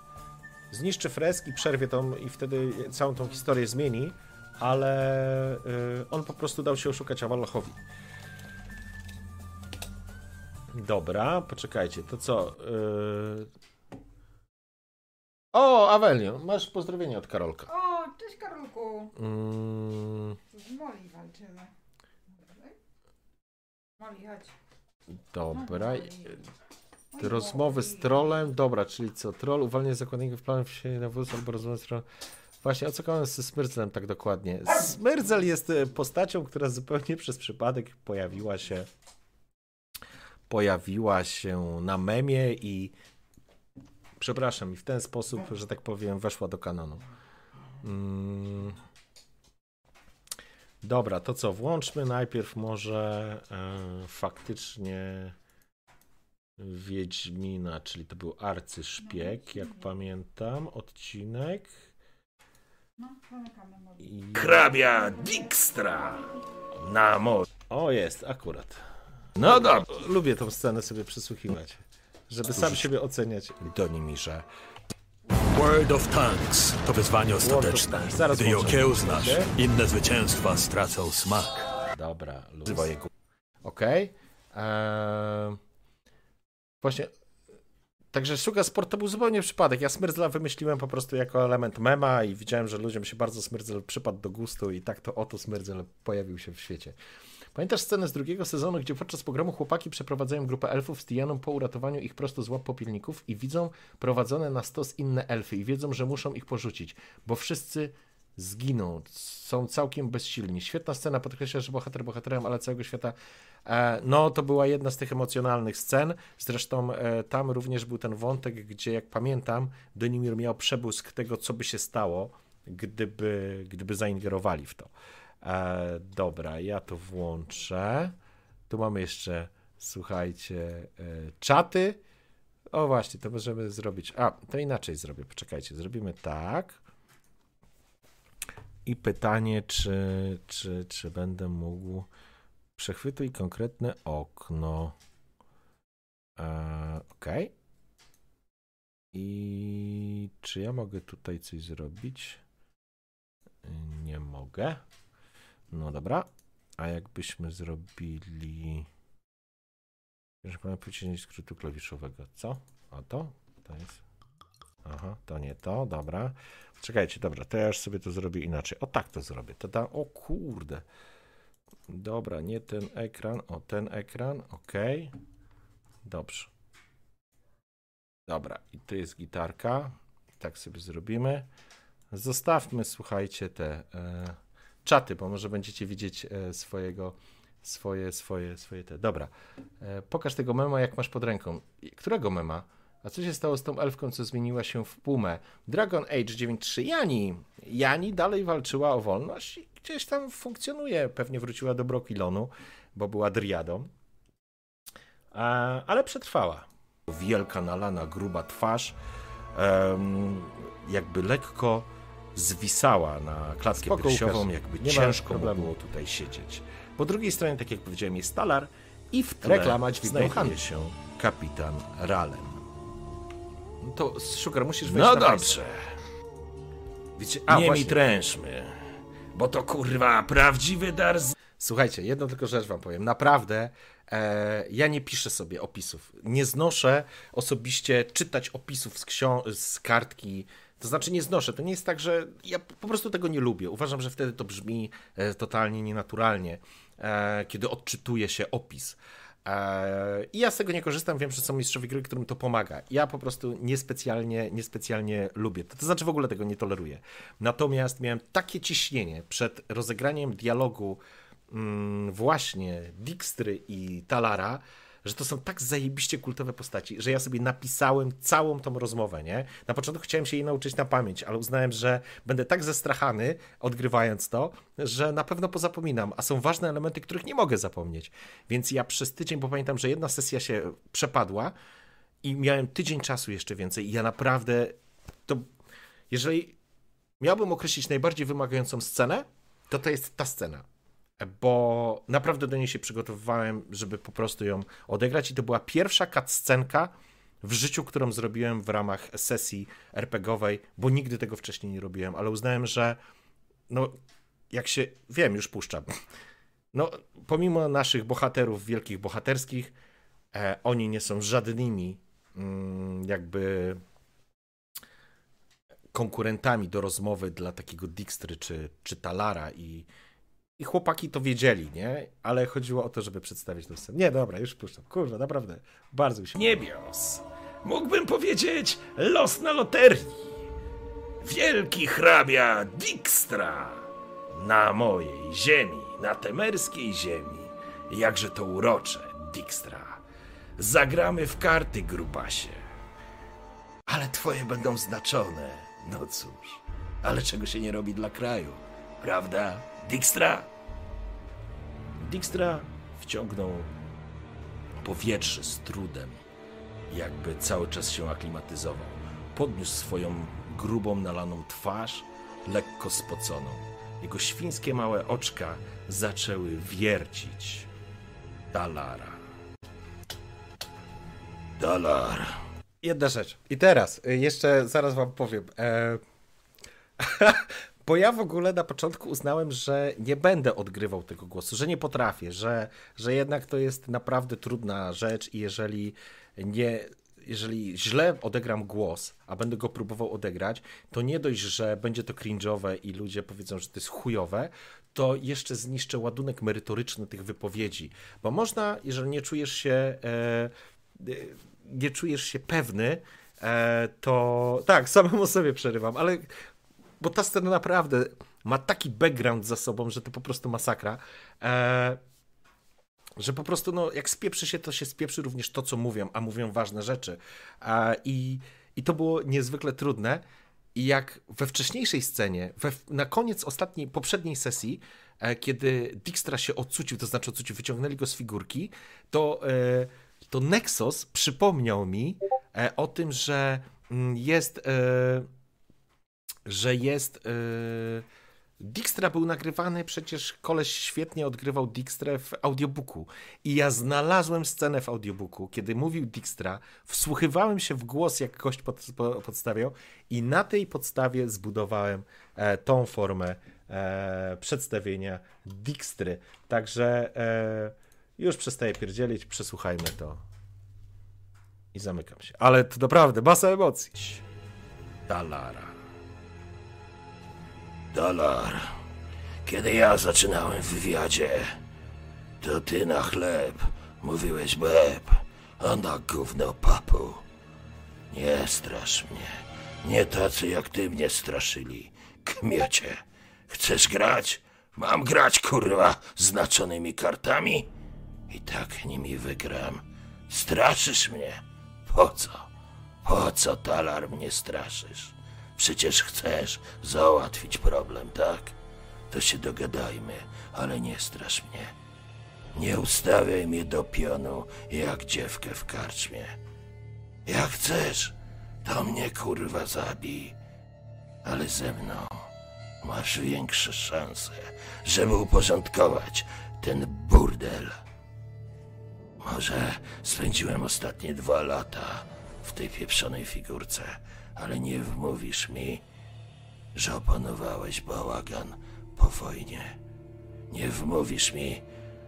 S1: Zniszczy fresk i przerwie tą i wtedy całą tą historię zmieni, ale e, on po prostu dał się oszukać Awalochowi. Dobra, poczekajcie, to co? Yy... O, Awelio, masz pozdrowienie od Karolka.
S2: O, cześć Karolku.
S1: Mm,
S2: Z Moli walczymy. Moli, chodź.
S1: dobra. Rozmowy z trolem, dobra, czyli co? Troll uwalnia zakładników planów się na wóz albo rozmowy z trollem. Właśnie, o co kamen ze Smyrzelem tak dokładnie? Smyrzel jest e, postacią, która zupełnie przez przypadek pojawiła się pojawiła się na memie i przepraszam, i w ten sposób, że tak powiem, weszła do kanonu. Mm. Dobra, to co? Włączmy najpierw może e, faktycznie Wiedźmina, czyli to był arcyszpieg, jak pamiętam, odcinek.
S2: No.
S1: I...
S4: Hrabia Dijkstra na moc.
S1: O, jest, akurat. No dobrze. Lubię tą scenę sobie przysłuchiwać, żeby sam siebie oceniać. Donimirze.
S5: World of Tanks to wyzwanie ostateczne.
S1: Zaraz
S5: Gdy je okiełznasz, inne zwycięstwa stracą smak.
S1: Dobra, jego. Okej. Eee, właśnie. Także Suga Sport to był zupełnie przypadek. Ja Smyrdzla wymyśliłem po prostu jako element mema i widziałem, że ludziom się bardzo Smyrdzel przypadł do gustu i tak to oto Smyrdzel pojawił się w świecie. Pamiętasz scenę z drugiego sezonu, gdzie podczas pogromu chłopaki przeprowadzają grupę elfów z Dianą po uratowaniu ich prosto z łap popielników i widzą prowadzone na stos inne elfy i wiedzą, że muszą ich porzucić, bo wszyscy zginą, są całkiem bezsilni. Świetna scena, podkreśla, że bohater bohaterem, ale całego świata. E, no, to była jedna z tych emocjonalnych scen. Zresztą e, tam również był ten wątek, gdzie, jak pamiętam, Denimir miał przebłysk tego, co by się stało, gdyby, gdyby zaingerowali w to. E, dobra, ja to włączę. Tu mamy jeszcze, słuchajcie, czaty. O właśnie, to możemy zrobić. A, to inaczej zrobię. Poczekajcie, zrobimy tak. I pytanie, czy, czy, czy będę mógł. Przechwytuj konkretne okno. E, ok. I czy ja mogę tutaj coś zrobić? Nie mogę. No dobra. A jakbyśmy zrobili. Że pana powiedzieć skrótu klawiszowego. Co? A to? To jest. Aha, to nie to, dobra. Czekajcie, dobra, to ja już sobie to zrobię inaczej. O tak to zrobię. To da... O kurde. Dobra, nie ten ekran, o ten ekran, ok. Dobrze. Dobra, i tu jest gitarka. Tak sobie zrobimy. Zostawmy, słuchajcie, te e, czaty, bo może będziecie widzieć e, swojego, swoje, swoje, swoje te. Dobra, e, pokaż tego mema, jak masz pod ręką. Którego mema? A co się stało z tą elfką, co zmieniła się w pumę? Dragon Age 9.3 Jani. Jani dalej walczyła o wolność i gdzieś tam funkcjonuje. Pewnie wróciła do Brokilonu, bo była driadą. Ale przetrwała. Wielka, nalana, gruba twarz jakby lekko zwisała na klatkę
S6: Spoko,
S1: piersiową, jakby
S6: Nie
S1: ciężko mu było tutaj siedzieć. Po drugiej stronie, tak jak powiedziałem, jest talar i w tle
S6: Reklama
S1: znajduje się kapitan Ralem. No to, Sugar, musisz wejść
S4: No
S1: na
S4: dobrze,
S1: Wiecie, a,
S4: nie
S1: właśnie.
S4: mi trężmy, bo to kurwa prawdziwy dar z...
S1: Słuchajcie, jedną tylko rzecz wam powiem. Naprawdę, e, ja nie piszę sobie opisów. Nie znoszę osobiście czytać opisów z, ksio- z kartki. To znaczy nie znoszę. To nie jest tak, że ja po prostu tego nie lubię. Uważam, że wtedy to brzmi e, totalnie nienaturalnie, e, kiedy odczytuje się opis. E, I ja z tego nie korzystam, wiem, że są mistrzowie gry, którym to pomaga. Ja po prostu niespecjalnie, niespecjalnie lubię. To, to znaczy w ogóle tego nie toleruję. Natomiast miałem takie ciśnienie przed rozegraniem dialogu mm, właśnie Dijkstry i Talara, że to są tak zajebiście kultowe postaci, że ja sobie napisałem całą tą rozmowę, nie? Na początku chciałem się jej nauczyć na pamięć, ale uznałem, że będę tak zestrachany odgrywając to, że na pewno pozapominam, a są ważne elementy, których nie mogę zapomnieć. Więc ja przez tydzień, bo pamiętam, że jedna sesja się przepadła i miałem tydzień czasu jeszcze więcej i ja naprawdę to jeżeli miałbym określić najbardziej wymagającą scenę, to to jest ta scena. Bo naprawdę do niej się przygotowywałem, żeby po prostu ją odegrać i to była pierwsza cutscenka w życiu, którą zrobiłem w ramach sesji RPGowej, bo nigdy tego wcześniej nie robiłem, ale uznałem, że no jak się, wiem, już puszczam. No, pomimo naszych bohaterów wielkich bohaterskich, e, oni nie są żadnymi mm, jakby konkurentami do rozmowy dla takiego Dijkstry czy, czy Talara i, i chłopaki to wiedzieli, nie? Ale chodziło o to, żeby przedstawić tę scenę. Nie, dobra, już puszczam. Kurwa, naprawdę, bardzo mi się.
S4: Niebios. Mógłbym powiedzieć los na loterii. Wielki hrabia Dijkstra. Na mojej ziemi, na temerskiej ziemi. Jakże to urocze, Dijkstra. Zagramy w karty, grubasie. Ale twoje będą znaczone. No cóż, ale czego się nie robi dla kraju, prawda, Dijkstra?
S1: Dijkstra wciągnął powietrze z trudem, jakby cały czas się aklimatyzował. Podniósł swoją grubą, nalaną twarz, lekko spoconą. Jego świńskie małe oczka zaczęły wiercić. Dalara.
S4: Dolar.
S1: Jedna rzecz. I teraz, y, jeszcze zaraz wam powiem. E... <laughs> Bo ja w ogóle na początku uznałem, że nie będę odgrywał tego głosu, że nie potrafię, że, że jednak to jest naprawdę trudna rzecz i jeżeli nie, jeżeli źle odegram głos, a będę go próbował odegrać, to nie dość, że będzie to cringe'owe i ludzie powiedzą, że to jest chujowe, to jeszcze zniszczę ładunek merytoryczny tych wypowiedzi. Bo można, jeżeli nie czujesz się, e, e, nie czujesz się pewny, e, to tak, samemu sobie przerywam, ale bo ta scena naprawdę ma taki background za sobą, że to po prostu masakra. E, że po prostu, no, jak spieprzy się, to się spieprzy również to, co mówią, a mówią ważne rzeczy. E, i, I to było niezwykle trudne. I jak we wcześniejszej scenie, we, na koniec ostatniej, poprzedniej sesji, e, kiedy Dijkstra się odcucił, to znaczy odcucił, wyciągnęli go z figurki, to, e, to Nexus przypomniał mi e, o tym, że mm, jest e, że jest. Yy... Dijkstra był nagrywany, przecież koleś świetnie odgrywał Dijkstrę w audiobooku. I ja znalazłem scenę w audiobooku, kiedy mówił Dijkstra, wsłuchywałem się w głos, jak gość pod, po, podstawiał, i na tej podstawie zbudowałem e, tą formę e, przedstawienia Dijkstry. Także e, już przestaję pierdzielić, przesłuchajmy to. I zamykam się. Ale to naprawdę masa emocji. Dalara.
S4: Dolar, kiedy ja zaczynałem w wywiadzie, to ty na chleb mówiłeś beb, a na gówno papu. Nie strasz mnie. Nie tacy jak ty mnie straszyli. Kmiocie. Chcesz grać? Mam grać, kurwa, znaczonymi kartami? I tak nimi wygram. Straszysz mnie? Po co? Po co, talar, mnie straszysz? Przecież chcesz załatwić problem, tak? To się dogadajmy, ale nie strasz mnie. Nie ustawiaj mnie do pionu jak dziewkę w karczmie. Jak chcesz, to mnie kurwa zabij. Ale ze mną masz większe szanse, żeby uporządkować ten burdel. Może spędziłem ostatnie dwa lata w tej pieprzonej figurce ale nie wmówisz mi, że opanowałeś bałagan po wojnie. Nie wmówisz mi,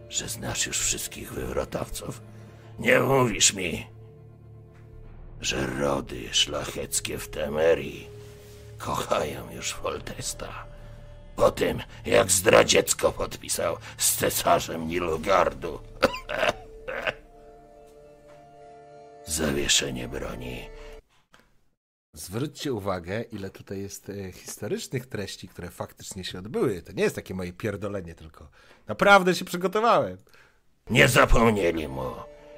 S4: że znasz już wszystkich wywrotowców. Nie wmówisz mi, że rody szlacheckie w Temerii kochają już Foltesta. Po tym, jak zdradziecko podpisał z cesarzem Nilugardu. <laughs> Zawieszenie broni
S1: Zwróćcie uwagę, ile tutaj jest e, historycznych treści, które faktycznie się odbyły. To nie jest takie moje pierdolenie, tylko naprawdę się przygotowałem.
S4: Nie zapomnieli mu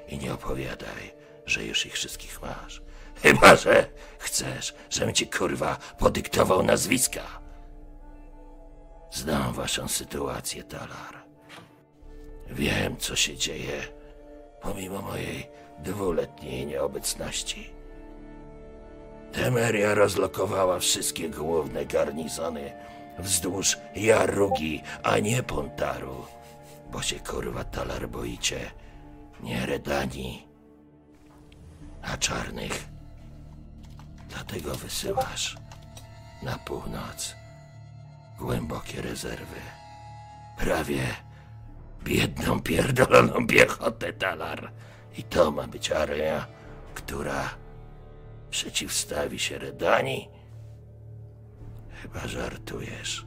S4: i nie opowiadaj, że już ich wszystkich masz. Chyba, że chcesz, żebym ci kurwa podyktował nazwiska. Znam waszą sytuację, Talar. Wiem, co się dzieje, pomimo mojej dwuletniej nieobecności. Temeria rozlokowała wszystkie główne garnizony wzdłuż Jarugi, a nie Pontaru. Bo się kurwa talar boicie. Nie Redani, a czarnych. Dlatego wysyłasz na północ głębokie rezerwy. Prawie biedną, pierdoloną piechotę talar. I to ma być area, która przeciwstawi się Redani? Chyba żartujesz.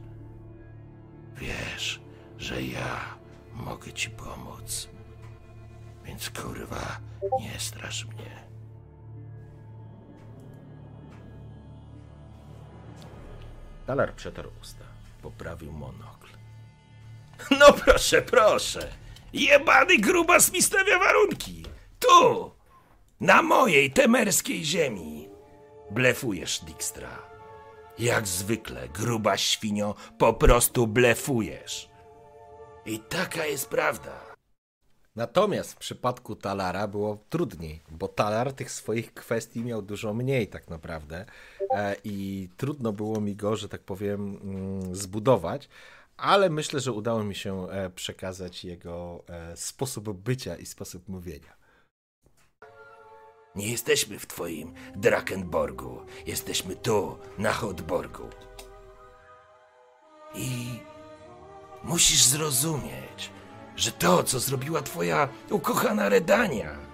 S4: Wiesz, że ja mogę ci pomóc. Więc kurwa, nie strasz mnie.
S1: Talar przetarł usta. Poprawił monokl.
S6: No proszę, proszę. Jebany grubas mi stawia warunki. Tu, na mojej temerskiej ziemi. Blefujesz, Dijkstra. Jak zwykle, gruba świnio, po prostu blefujesz. I taka jest prawda.
S1: Natomiast w przypadku Talara było trudniej, bo Talar tych swoich kwestii miał dużo mniej tak naprawdę e, i trudno było mi go, że tak powiem, mm, zbudować, ale myślę, że udało mi się e, przekazać jego e, sposób bycia i sposób mówienia.
S6: Nie jesteśmy w twoim Drakenborgu. Jesteśmy tu, na Hodborgu.
S4: I musisz zrozumieć, że to, co zrobiła twoja ukochana Redania,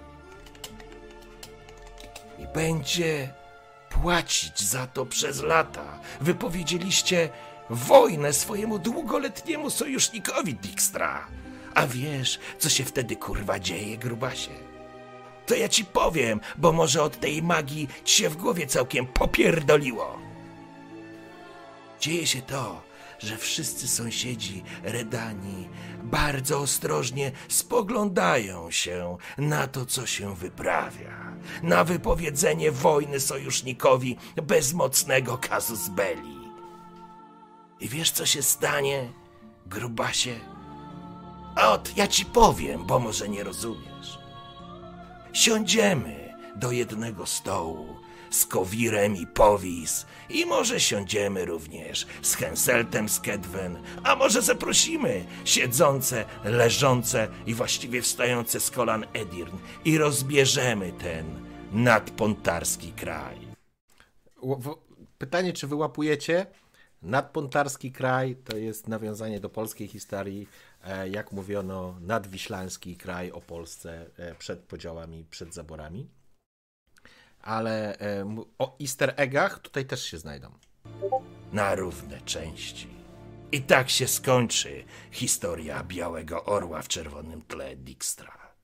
S4: i będzie płacić za to przez lata. Wypowiedzieliście wojnę swojemu długoletniemu sojusznikowi Dijkstra. A wiesz, co się wtedy kurwa dzieje, grubasie? To ja ci powiem, bo może od tej magii ci się w głowie całkiem popierdoliło. Dzieje się to, że wszyscy sąsiedzi Redani bardzo ostrożnie spoglądają się na to, co się wyprawia, na wypowiedzenie wojny sojusznikowi bezmocnego Casus Belli. I wiesz, co się stanie, grubasie? Ot, ja ci powiem, bo może nie rozumiesz. Siądziemy do jednego stołu z Kowirem i Powis i może siądziemy również z Henseltem z Kedwen, a może zaprosimy siedzące, leżące i właściwie wstające z kolan Edirn i rozbierzemy ten nadpontarski kraj.
S1: Pytanie, czy wyłapujecie? Nadpontarski kraj to jest nawiązanie do polskiej historii, jak mówiono, nadwiślański kraj o Polsce e, przed podziałami, przed zaborami. Ale e, o easter eggach tutaj też się znajdą.
S4: na równe części. I tak się skończy historia Białego Orła w czerwonym tle Dijkstra.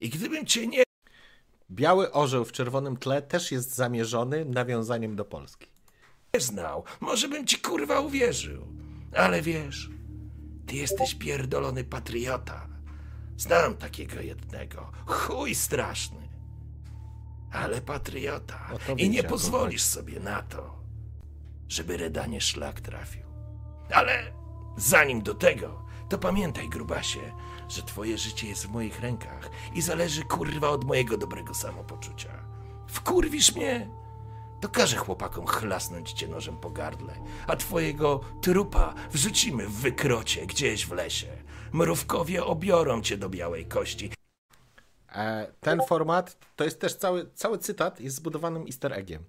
S4: I gdybym cię nie
S1: Biały orzeł w czerwonym tle też jest zamierzony nawiązaniem do Polski.
S4: znał, może bym ci kurwa uwierzył. Ale wiesz, ty jesteś pierdolony patriota. Znam takiego jednego. Chuj straszny. Ale patriota. I nie pozwolisz sobie na to, żeby Redanie szlak trafił. Ale zanim do tego, to pamiętaj, grubasie, że twoje życie jest w moich rękach i zależy kurwa od mojego dobrego samopoczucia. Wkurwisz mnie? To każę chłopakom chlasnąć cię nożem po gardle, a twojego trupa wrzucimy w wykrocie gdzieś w lesie. Mrówkowie obiorą cię do białej kości.
S1: E, Ten format to jest też cały, cały cytat jest zbudowanym easter eggiem.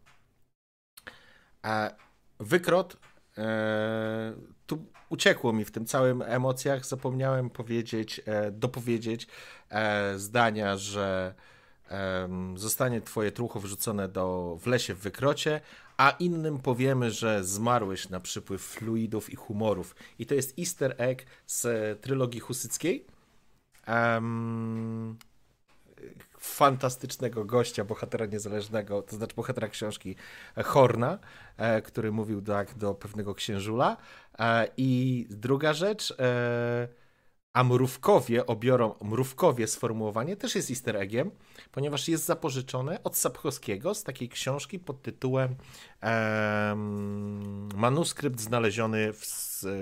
S1: E, Wykrot. e, Tu uciekło mi w tym całym emocjach. Zapomniałem powiedzieć, e, dopowiedzieć e, zdania, że zostanie twoje trucho wrzucone do, w lesie w wykrocie, a innym powiemy, że zmarłeś na przypływ fluidów i humorów. I to jest easter egg z trylogii husyckiej. Em, fantastycznego gościa, bohatera niezależnego, to znaczy bohatera książki e, Horna, e, który mówił tak do pewnego księżula. E, I druga rzecz, e, a mrówkowie obiorą, mrówkowie sformułowanie też jest easter eggiem, ponieważ jest zapożyczone od Sapkowskiego z takiej książki pod tytułem em, Manuskrypt znaleziony w,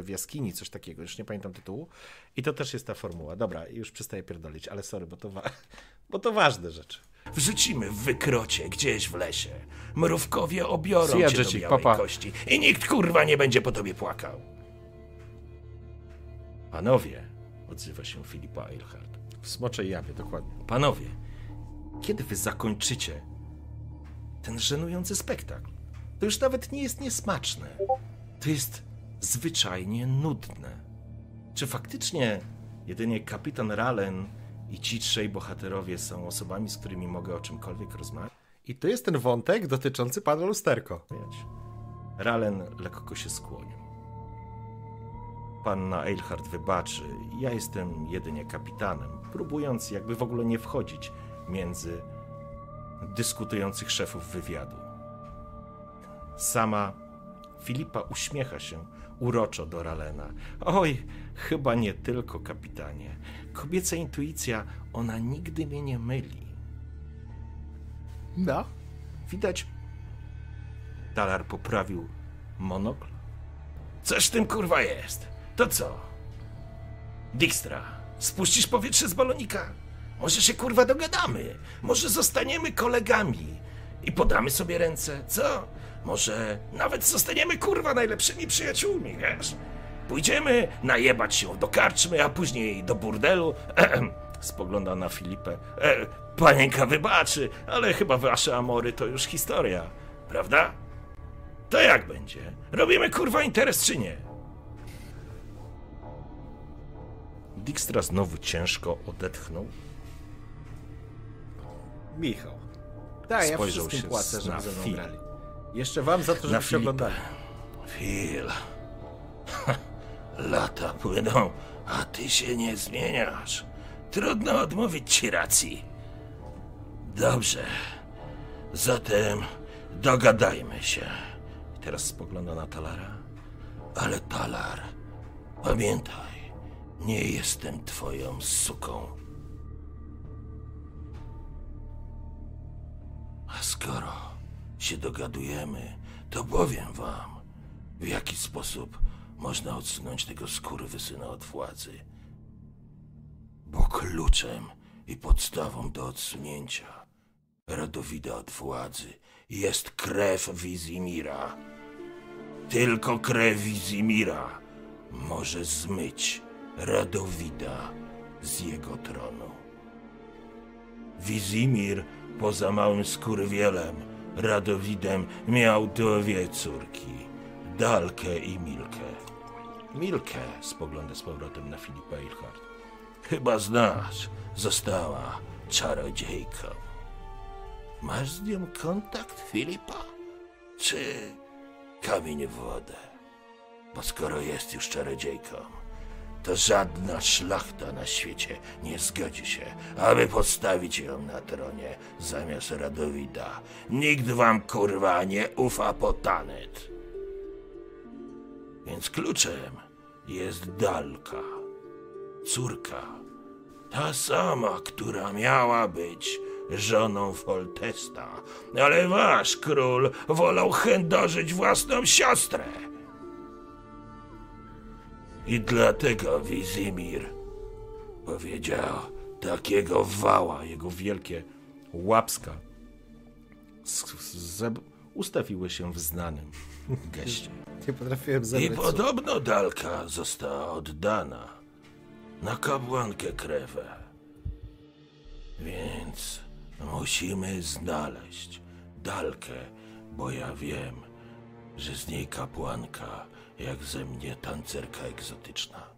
S1: w jaskini, coś takiego, już nie pamiętam tytułu. I to też jest ta formuła. Dobra, już przestaję pierdolić, ale sorry, bo to, wa- <laughs> bo to ważne rzeczy.
S4: Wrzucimy w wykrocie gdzieś w lesie. Mrówkowie obiorą
S1: ya,
S4: cię do białej
S1: papa.
S4: kości i nikt kurwa nie będzie po tobie płakał. Panowie, odzywa się Filipa Eilhart.
S1: W smoczej japie, dokładnie.
S4: Panowie, kiedy wy zakończycie ten żenujący spektakl? To już nawet nie jest niesmaczne. To jest zwyczajnie nudne. Czy faktycznie jedynie kapitan Ralen i ci trzej bohaterowie są osobami, z którymi mogę o czymkolwiek rozmawiać?
S1: I tu jest ten wątek dotyczący pana Lusterko.
S4: Ralen lekko się skłonił. Panna Eilhart wybaczy, ja jestem jedynie kapitanem, próbując jakby w ogóle nie wchodzić między dyskutujących szefów wywiadu. Sama Filipa uśmiecha się uroczo do Ralena. Oj, chyba nie tylko, kapitanie. Kobieca intuicja, ona nigdy mnie nie myli.
S1: No.
S4: Widać. Talar poprawił monokl. Coś w tym kurwa jest. To co? Dijkstra, spuścisz powietrze z balonika? Może się kurwa dogadamy? Może zostaniemy kolegami i podamy sobie ręce, co? Może nawet zostaniemy kurwa najlepszymi przyjaciółmi, wiesz? Pójdziemy najebać się do karczmy, a później do burdelu. <clears throat> Spogląda na Filipę. E, panienka wybaczy, ale chyba wasze amory to już historia, prawda? To jak będzie? Robimy kurwa interes czy nie?
S6: Dijkstra znowu ciężko odetchnął.
S1: Michał. Tak, ja
S6: Spojrzał
S1: wszystkim
S6: się
S1: płacę, żeby ze mną grali. Jeszcze wam za to, żebyście
S6: Filipa.
S1: oglądali.
S4: Phil, <laughs> lata płyną, a ty się nie zmieniasz. Trudno odmówić ci racji. Dobrze, zatem dogadajmy się.
S6: I teraz spogląda na Talara.
S4: Ale Talar, pamiętaj, nie jestem twoją suką. A skoro się dogadujemy, to powiem wam, w jaki sposób można odsunąć tego skurwysyna od władzy. Bo kluczem i podstawą do odsunięcia Radowida od władzy jest krew Wizimira. Tylko krew Wizimira może zmyć Radowida z jego tronu. Wizimir, poza małym skurwielem, Radowidem, miał dwie córki, Dalkę i Milkę. Milkę, spogląda z powrotem na Filipa Ilhart. Chyba znasz, została czarodziejką. Masz z nią kontakt, Filipa? Czy kamień w wodę? Bo skoro jest już czarodziejką, to żadna szlachta na świecie nie zgodzi się, aby postawić ją na tronie zamiast Radowida. Nikt wam, kurwa, nie ufa po tanet. Więc kluczem jest Dalka, córka, ta sama, która miała być żoną Foltesta, ale wasz król wolał chędożyć własną siostrę. I dlatego Wizimir powiedział takiego wała.
S6: Jego wielkie łapska ustawiły się w znanym <laughs> geście.
S1: Nie potrafiłem
S4: I
S1: zebrać słów.
S4: podobno Dalka została oddana na kapłankę krewę. Więc musimy znaleźć Dalkę, bo ja wiem, że z niej kapłanka, jak ze mnie tancerka egzotyczna.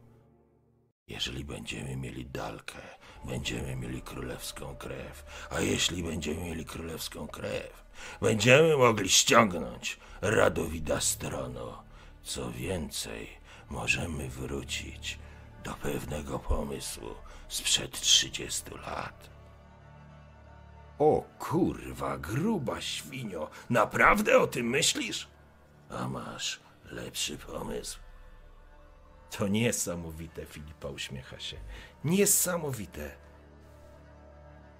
S4: Jeżeli będziemy mieli Dalkę, będziemy mieli królewską krew. A jeśli będziemy mieli królewską krew, będziemy mogli ściągnąć Radowida z tronu. Co więcej, możemy wrócić do pewnego pomysłu sprzed 30 lat.
S6: O kurwa, gruba świnio, naprawdę o tym myślisz?
S4: A masz lepszy pomysł?
S6: To niesamowite, Filipa uśmiecha się. Niesamowite.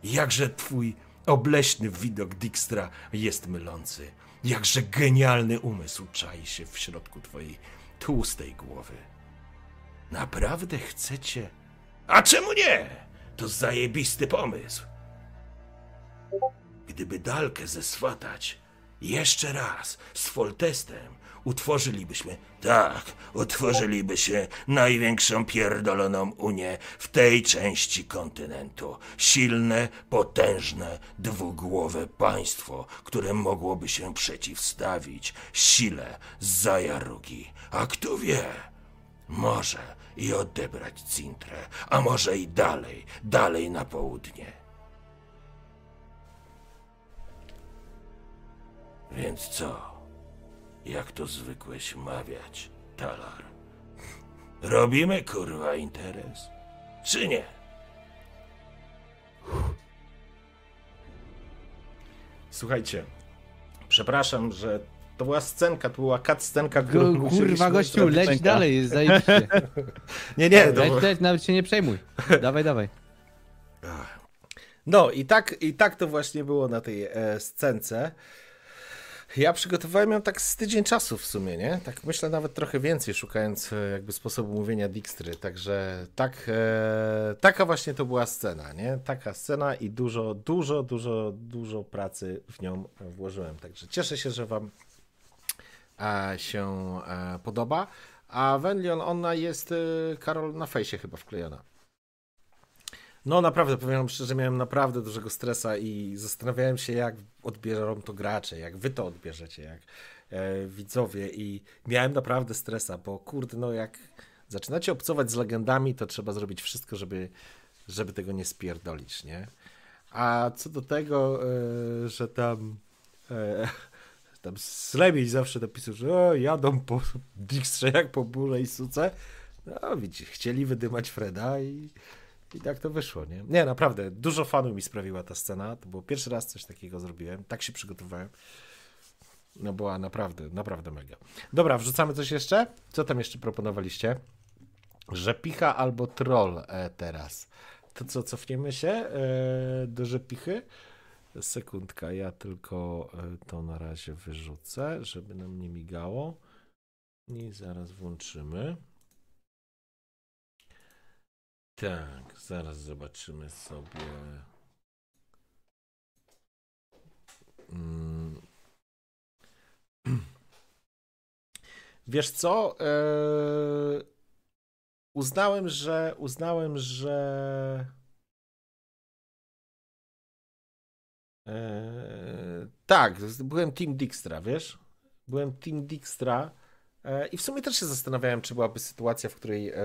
S6: Jakże twój obleśny widok Dijkstra jest mylący. Jakże genialny umysł czai się w środku twojej tłustej głowy. Naprawdę chcecie? A czemu nie? To zajebisty pomysł. Gdyby Dalkę zeswatać jeszcze raz z Foltestem, utworzylibyśmy
S4: Tak, utworzyliby się największą pierdoloną Unię w tej części kontynentu. Silne, potężne, dwugłowe państwo, które mogłoby się przeciwstawić sile Zajarugi. A kto wie, może i odebrać Cintrę, a może i dalej, dalej na południe. Więc co? Jak to zwykłeś mawiać, Talar? Robimy kurwa interes? Czy nie?
S6: Słuchajcie, przepraszam, że to była scenka, to była cut scenka, którą
S7: Kurwa gościu, leć dalej, jest zajebiście. <laughs>
S6: Nie, nie, to,
S7: Leć, leć, nawet się nie przejmuj. Dawaj, dawaj.
S1: No i tak, i tak to właśnie było na tej e, scence. Ja przygotowałem ją tak z tydzień czasu w sumie, nie? Tak myślę nawet trochę więcej, szukając e, jakby sposobu mówienia Dijkstry. Także tak, e, taka właśnie to była scena, nie? Taka scena i dużo, dużo, dużo, dużo pracy w nią włożyłem. Także cieszę się, że wam e, się e, podoba. A Wenlion, ona jest, e, Karol, na fejsie chyba wklejona. No naprawdę, powiem wam szczerze, miałem naprawdę dużego stresa i zastanawiałem się, jak odbiorą to gracze, jak wy to odbierzecie, jak e, widzowie i miałem naprawdę stresa, bo kurde, no jak zaczynacie obcować z legendami, to trzeba zrobić wszystko, żeby, żeby tego nie spierdolić, nie? A co do tego, e, że tam e, <laughs> tam Slemiej zawsze napisał, że o, jadą po Dijkstrze jak po burze i suce, no widzicie, chcieli wydymać Freda i, i tak to wyszło, nie? Nie, naprawdę, dużo fanu mi sprawiła ta scena, to było pierwszy raz coś takiego zrobiłem, tak się przygotowałem. No była naprawdę, naprawdę mega. Dobra, wrzucamy coś jeszcze? Co tam jeszcze proponowaliście? Rzepicha albo troll e, teraz. To co, cofniemy się e, do rzepichy? Sekundka, ja tylko e, to na razie wyrzucę, żeby nam nie migało. I zaraz włączymy. Tak, zaraz zobaczymy sobie. Mm. <clears throat> Wiesz co? Eee, uznałem, że uznałem, że eee, tak, byłem Team Dijkstra, wiesz? Byłem Team Dijkstra e, i w sumie też się zastanawiałem, czy byłaby sytuacja, w której e,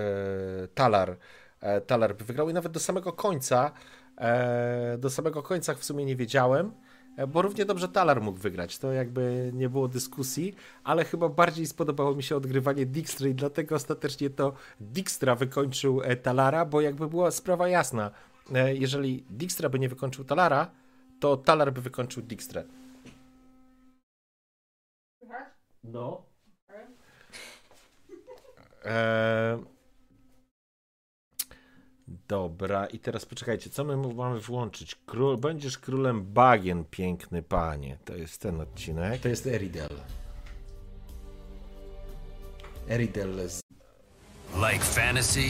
S1: Talar, e, Talar by wygrał i nawet do samego końca, e, do samego końca w sumie nie wiedziałem, e, bo równie dobrze Talar mógł wygrać, to jakby nie było dyskusji, ale chyba bardziej spodobało mi się odgrywanie Dijkstra i dlatego ostatecznie to Dijkstra wykończył Talara, bo jakby była sprawa jasna, jeżeli Dijkstra by nie wykończył Talara, to Talar by wykończył Dijkstrę. No. Eee... Dobra, i teraz poczekajcie, co my mamy włączyć? Król, będziesz królem bagien, piękny panie. To jest ten odcinek.
S8: To jest Eridel. Eridel z...
S9: Like fantasy?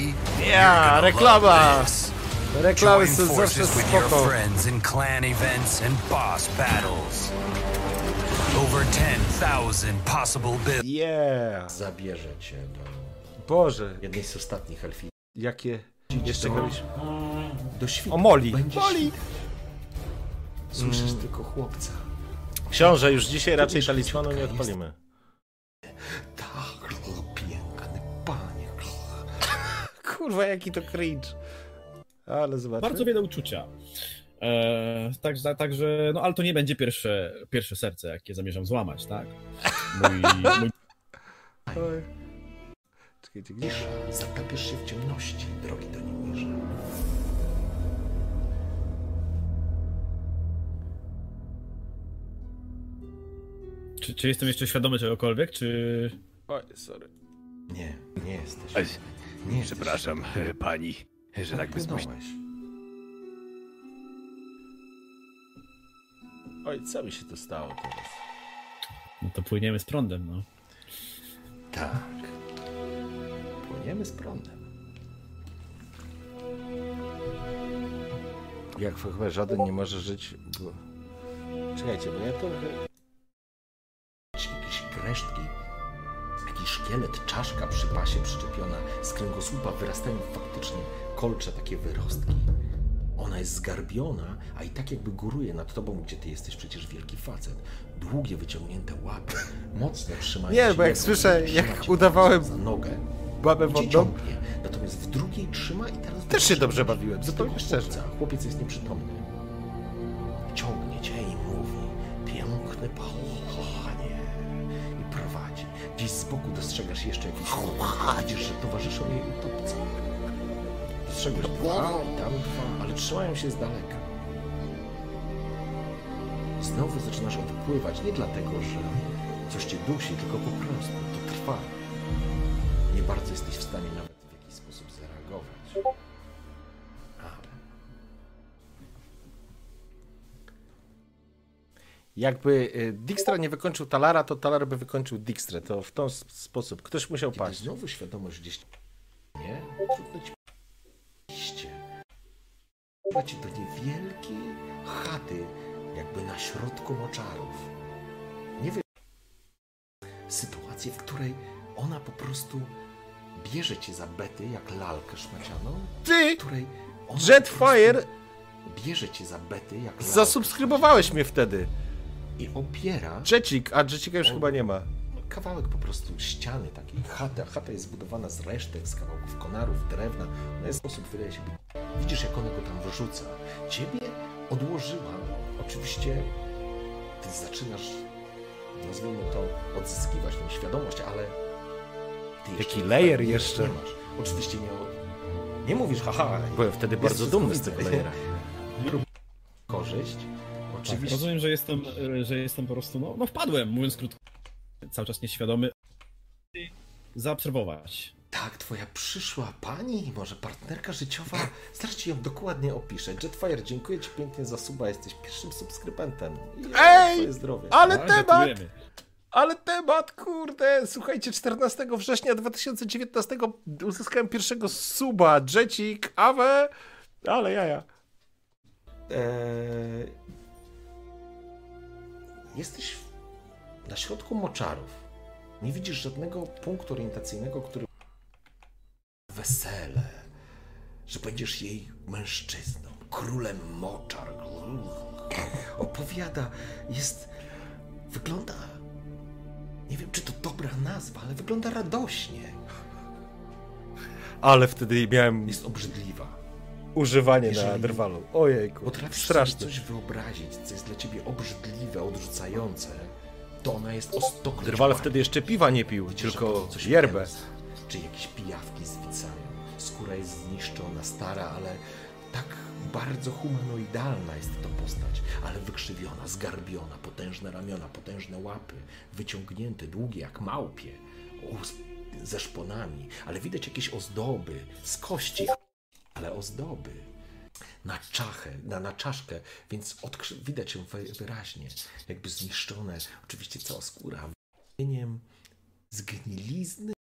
S1: Ja, reklama! Reklamy są zawsze spoko.
S9: in clan events and boss battles. Over 10,000 possible builds.
S1: Yeah!
S8: zabierze cię do
S1: Boże,
S8: jednej z ostatnich elfii.
S1: jakie... Jeszcze
S8: do, do świtu.
S1: O, Moli! Moli!
S8: Słyszysz tylko chłopca.
S1: Książę, już dzisiaj raczej
S8: Kiedyś
S1: talismanu nie odpalimy.
S8: Tak, piękny panie. <laughs>
S1: Kurwa, jaki to cringe. Ale zobaczmy.
S10: Bardzo wiele uczucia. E, także, także, no ale to nie będzie pierwsze, pierwsze serce, jakie zamierzam złamać, tak? Mój, <laughs> mój.
S1: Czekajcie, gdzie?
S8: Zatapiesz się w ciemności, drogi Danimirze.
S10: czy, czy jestem jeszcze świadomy czegokolwiek, czy...
S1: Oj, sorry.
S8: Nie, nie jesteś.
S5: Ej,
S8: Nie jesteś.
S5: Przepraszam, e, pani, że tak bezpośrednio.
S1: Oj, co mi się tu stało teraz?
S10: No to płyniemy z prądem, no.
S8: Tak. Płyniemy z prądem.
S1: Jak chyba żaden nie może żyć. Bo... Czekajcie, bo ja trochę.
S8: Jakieś resztki, jakiś szkielet, czaszka przy pasie przyczepiona, z kręgosłupa wyrastają faktycznie kolcze, takie wyrostki. Ona jest zgarbiona, a i tak jakby góruje nad tobą, gdzie ty jesteś przecież wielki facet. Długie, wyciągnięte łapy, mocno trzymają
S1: Nie,
S8: się
S1: bo jak słyszę, jak udawałem
S8: za nogę.
S1: Babę wodną.
S8: ciągnie. Natomiast w drugiej trzyma i teraz...
S1: Też się dobrze bawiłem, zupełnie szczerze.
S8: chłopca. Chłopiec jest nieprzytomny. Ciągnie cię i mówi, piękny panie. I prowadzi. Gdzieś z boku dostrzegasz jeszcze jakiś chłopak. Widzisz, że towarzyszą jej utopcy. Dostrzegłeś dwa i tam dwa, ale trzymają się z daleka. Znowu zaczynasz odpływać, nie dlatego, że coś cię dusi, tylko po prostu to trwa. Nie bardzo jesteś w stanie nawet w jakiś sposób zareagować. Ale
S1: Jakby y, Dijkstra nie wykończył Talara, to Talar by wykończył Dijkstrę. To w ten sposób. Ktoś musiał
S8: Kiedy
S1: paść.
S8: znowu świadomość gdzieś nie, trudno ci ci do niewielkiej chaty, jakby na środku moczarów. Nie wiem. Sytuację, w której ona po prostu bierze cię za bety, jak lalkę szmacianą,
S1: Ty!
S8: której ona
S1: Jetfire!
S8: bierze cię za bety, jak
S1: Zasubskrybowałeś mnie wtedy.
S8: i opiera
S1: Jecik, a Jecika już
S8: O.
S1: chyba nie ma.
S8: kawałek po prostu ściany takiej, chata. Chata jest zbudowana z resztek, z kawałków konarów, drewna. Ona jest sposób, wydaje się być. Widzisz, jak ona go tam wyrzuca. Ciebie odłożyła. Oczywiście ty zaczynasz, nazwijmy to, odzyskiwać tę świadomość, ale ty jeszcze
S1: Taki layer jeszcze.
S8: Nie masz. Oczywiście nie, nie mówisz, haha.
S1: Byłem wtedy bardzo dumny z tego layera.
S8: Korzyść.
S10: Tak,
S8: Oczywiście.
S10: rozumiem, że jestem, e, że jestem po prostu, no, no wpadłem, mówiąc krótko, cały czas nieświadomy. Zaobserwować.
S8: Tak, twoja przyszła pani, może partnerka życiowa. Zaraz ci ją dokładnie opiszę. Jetfire, dziękuję ci pięknie za suba, jesteś pierwszym subskrybentem. I
S1: Ej!
S8: Zdrowie.
S1: Ale
S10: No,
S1: temat!
S10: gratulujemy.
S1: Ale temat, kurde! Słuchajcie, 14 września 2019 uzyskałem pierwszego suba, Jecik, Awe, ale jaja.
S8: Eee... Jesteś na środku moczarów. Nie widzisz żadnego punktu orientacyjnego, który. Wesele, że będziesz jej mężczyzną, królem moczar. Opowiada, jest. Wygląda. Nie wiem, czy to dobra nazwa, ale wygląda radośnie.
S1: Ale wtedy miałem
S8: Jest obrzydliwa.
S1: używanie na
S8: Jeżeli
S1: drwalu. Ojejku,
S8: Potrafisz
S1: strasznie.
S8: sobie coś wyobrazić, co jest dla ciebie obrzydliwe, odrzucające, to ona jest o stokroć
S1: Drwal wtedy jeszcze piwa nie pił,
S8: Widzisz,
S1: tylko
S8: coś Czy jakieś pijawki zwicają. Skóra jest zniszczona, stara, ale tak bardzo humanoidalna jest to postać, ale wykrzywiona, zgarbiona, potężne ramiona, potężne łapy, wyciągnięte, długie jak małpie, ze szponami, ale widać jakieś ozdoby z kości, ale ozdoby na czachę, na, na czaszkę, więc odkrzy- widać ją wy- wyraźnie, jakby zniszczone, oczywiście cała skóra, wieniem, zgnilizny.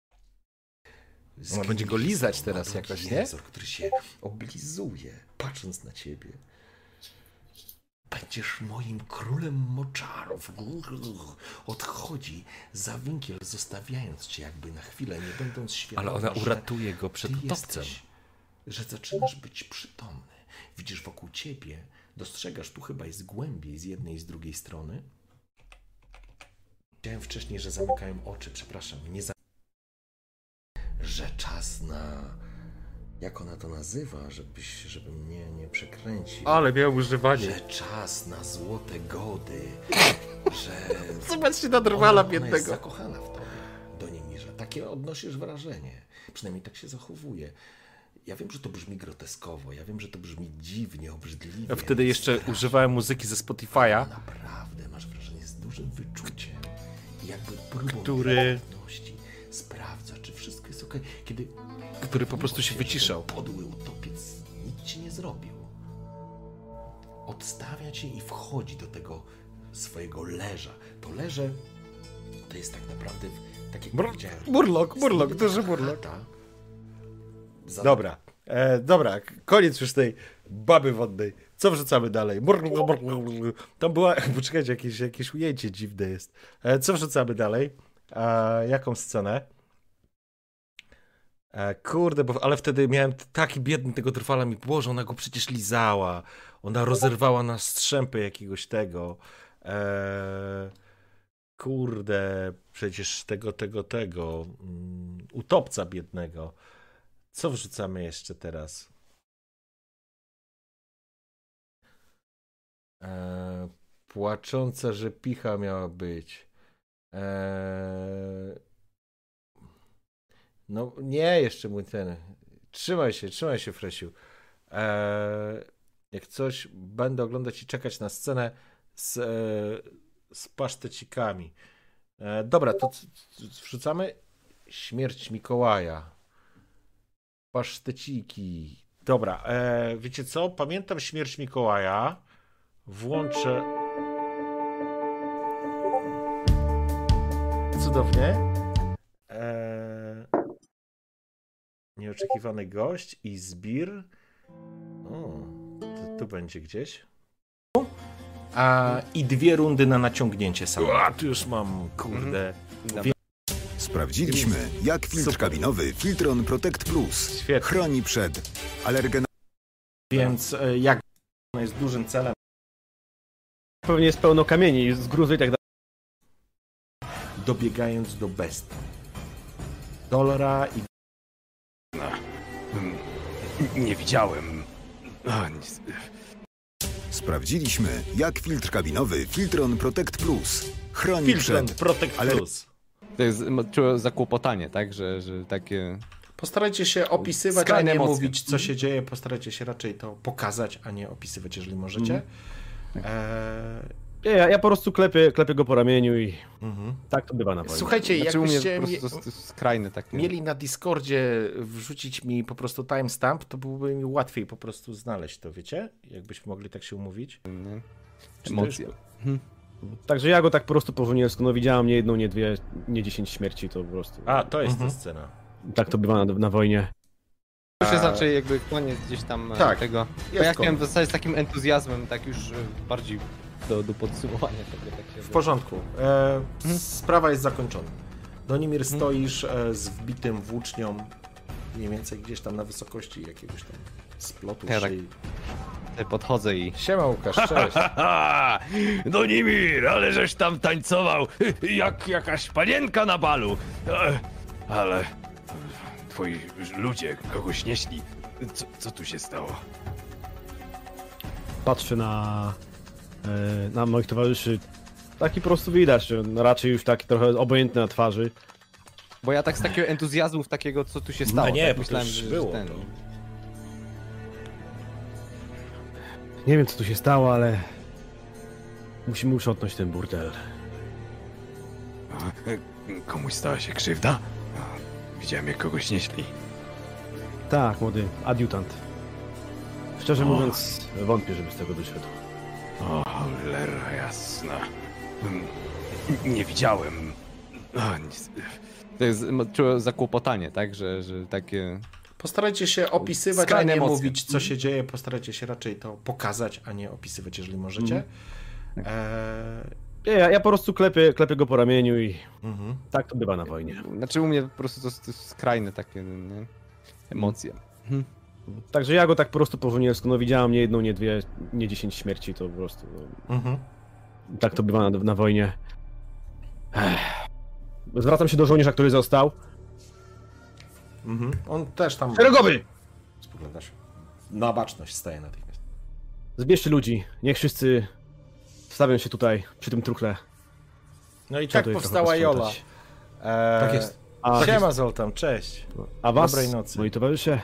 S1: Ona będzie go lizać teraz jakoś, nie?
S8: Język, który się oblizuje, patrząc na ciebie. Będziesz moim królem moczarów. Odchodzi za winkiel, zostawiając cię jakby na chwilę, nie będąc świadoma,
S1: Ale ona uratuje go przed utopcem.
S8: że zaczynasz być przytomny. Widzisz wokół ciebie, dostrzegasz, tu chyba jest głębiej z jednej i z drugiej strony. Chciałem wcześniej, że zamykałem oczy, przepraszam, nie za... Że czas na... Jak ona to nazywa, żebyś, żeby mnie nie przekręcił.
S1: Ale miał używanie.
S8: Że czas na złote gody. <laughs> Że...
S1: Zobaczcie na drwala
S8: Ona, ona jest
S1: biednego.
S8: zakochana w tobie, Donimirze. Takie odnosisz wrażenie. Przynajmniej tak się zachowuje. Ja wiem, że to brzmi groteskowo, ja wiem, że to brzmi dziwnie, obrzydliwie.
S1: Ja wtedy jeszcze
S8: strasznie.
S1: używałem muzyki ze Spotify'a,
S8: Naprawdę masz wrażenie z dużym wyczuciem. I Jakby próbą
S1: Który-
S8: sprawdza, czy jest ok. Kiedy
S1: który po prostu się wyciszał.
S8: Podły utopiec nic ci nie zrobił. Odstawia cię i wchodzi do tego swojego leża. To leże to jest tak naprawdę, tak jak powiedziałem...
S1: murlok, murlok,
S8: jest
S1: duży
S8: chata. Za-
S1: Dobra, e, dobra, koniec już tej baby wodnej. Co wrzucamy dalej? Brr, brr. Tam była, <laughs> poczekajcie, jakieś, jakieś ujęcie dziwne jest. E, co wrzucamy dalej? E, jaką scenę? E, kurde, bo, ale wtedy miałem taki biedny tego trwala mi, Boże, ona go przecież lizała. Ona rozerwała na strzępy jakiegoś tego. E, kurde, przecież tego, tego, tego. Mm, utopca biednego. Co wrzucamy jeszcze teraz? Eee, płacząca rzepicha miała być. Eee, no nie, jeszcze mój ten. Trzymaj się, trzymaj się, Fresiu. Eee, jak coś, będę oglądać i czekać na scenę z, e, z pasztecikami. E, dobra, to wrzucamy śmierć Mikołaja. Paszteciki. Dobra, e, wiecie co? Pamiętam śmierć Mikołaja. Włączę. Cudownie. Nieoczekiwany gość i zbir. O, to tu będzie gdzieś. A, I dwie rundy na naciągnięcie samo. A, tu już mam, kurde.
S11: Sprawdziliśmy, jak filtr
S1: Super.
S11: kabinowy Filtron Protect Plus
S1: Świetnie.
S11: chroni przed alergenami.
S1: Więc e, jak jest dużym celem,
S12: Pewnie jest pełno kamieni z gruzu i tak dalej.
S1: dobiegając do bestii. Dolora i
S5: Nie widziałem. A, nic.
S11: Sprawdziliśmy, jak filtr kabinowy Filtron Protect Plus chroni
S1: Filtron
S11: przed...
S1: Protect
S11: ale-
S1: Plus.
S7: To jest zakłopotanie, tak? Że, że takie...
S1: Postarajcie się opisywać, a
S7: Skrajne
S1: nie
S7: emocje.
S1: mówić, co się dzieje. Postarajcie się raczej to pokazać, a nie opisywać, jeżeli możecie.
S7: Mhm.
S1: Eee,
S12: Nie, ja, ja po prostu klepię, klepię go po ramieniu i
S1: mhm.
S12: tak to bywa na wojnie.
S1: Słuchajcie,
S7: Znaczy mnie
S1: jakbyście
S7: jest skrajne takie.
S1: mieli na Discordzie wrzucić mi po prostu timestamp, to byłoby mi łatwiej po prostu znaleźć to, wiecie? Jakbyśmy mogli tak się umówić. to
S7: Emocje.
S1: już-
S12: Także ja go tak po prostu po żołniersku, no widziałam nie jedną, nie dwie, nie dziesięć śmierci, to po prostu...
S1: A, to jest
S12: Mhm.
S1: ta scena.
S12: Tak to bywa na, na wojnie.
S7: To się
S1: A-
S7: znaczy jakby koniec gdzieś tam e,
S1: Tak,
S7: tego. Bo
S1: jest
S7: ja chciałem w zasadzie z takim entuzjazmem, tak już bardziej do, do podsumowania tego tak się
S1: W porządku. E,
S7: Mhm.
S1: Sprawa jest zakończona. Donimir stoisz e, z wbitym włócznią, mniej więcej gdzieś tam na wysokości jakiegoś tam splotu
S7: Ja tak podchodzę i.
S1: Siema Łukasz, <laughs> cześć.
S5: No Nimir, ale żeś tam tańcował jak jakaś panienka na balu. E, Ale twoi ludzie kogoś nieśli. Co, co tu się stało?
S12: Patrzę na, na moich towarzyszy. Taki po prostu widać, że no raczej już taki trochę obojętny na twarzy.
S7: Bo ja tak z takiego entuzjazmu, w takiego, co tu się stało.
S1: nie,
S7: tak
S1: bo to
S7: myślałem,
S1: już
S7: że że
S1: było
S7: ten.
S1: to.
S12: Nie wiem co tu się stało, ale musimy uszotnąć ten burdel.
S5: E, Komuś stała się krzywda? Widziałem jak kogoś nieśli.
S12: Tak, młody adiutant. Szczerze
S5: O.
S12: mówiąc, wątpię, żeby z tego wyszedł.
S5: O, cholera jasna. Mm, Nie widziałem. A, nic.
S7: To jest zakłopotanie, tak? Że, że takie.
S1: Postarajcie się opisywać, a nie
S7: emocje.
S1: mówić, co się dzieje. Postarajcie się raczej to pokazać, a nie opisywać, jeżeli możecie.
S7: Mhm.
S1: E,
S12: Nie, ja, ja po prostu klepię, klepię go po ramieniu i
S1: mhm.
S12: tak to bywa na wojnie.
S7: Znaczy u mnie po prostu to to skrajne takie, nie? Emocje. Mhm.
S12: Także ja go tak po prostu po żołniersku, no widziałam nie jedną, nie dwie, nie dziesięć śmierci, to po prostu... No,
S1: Mhm.
S12: tak to bywa na, na wojnie. Ech. Zwracam się do żołnierza, który został.
S1: Mhm. On też tam.
S12: Szeregowy!
S1: Spogląda się. Na baczność staje natychmiast.
S12: Zbierzcie ludzi, niech wszyscy stawią się tutaj, przy tym truchle.
S1: No i
S12: Trzeba
S1: tak powstała Jola.
S12: posprzątać.
S1: E,
S12: Tak jest. A,
S1: Siema Zoltan, cześć.
S12: A was,
S1: Dobrej nocy.
S12: moi towarzysze,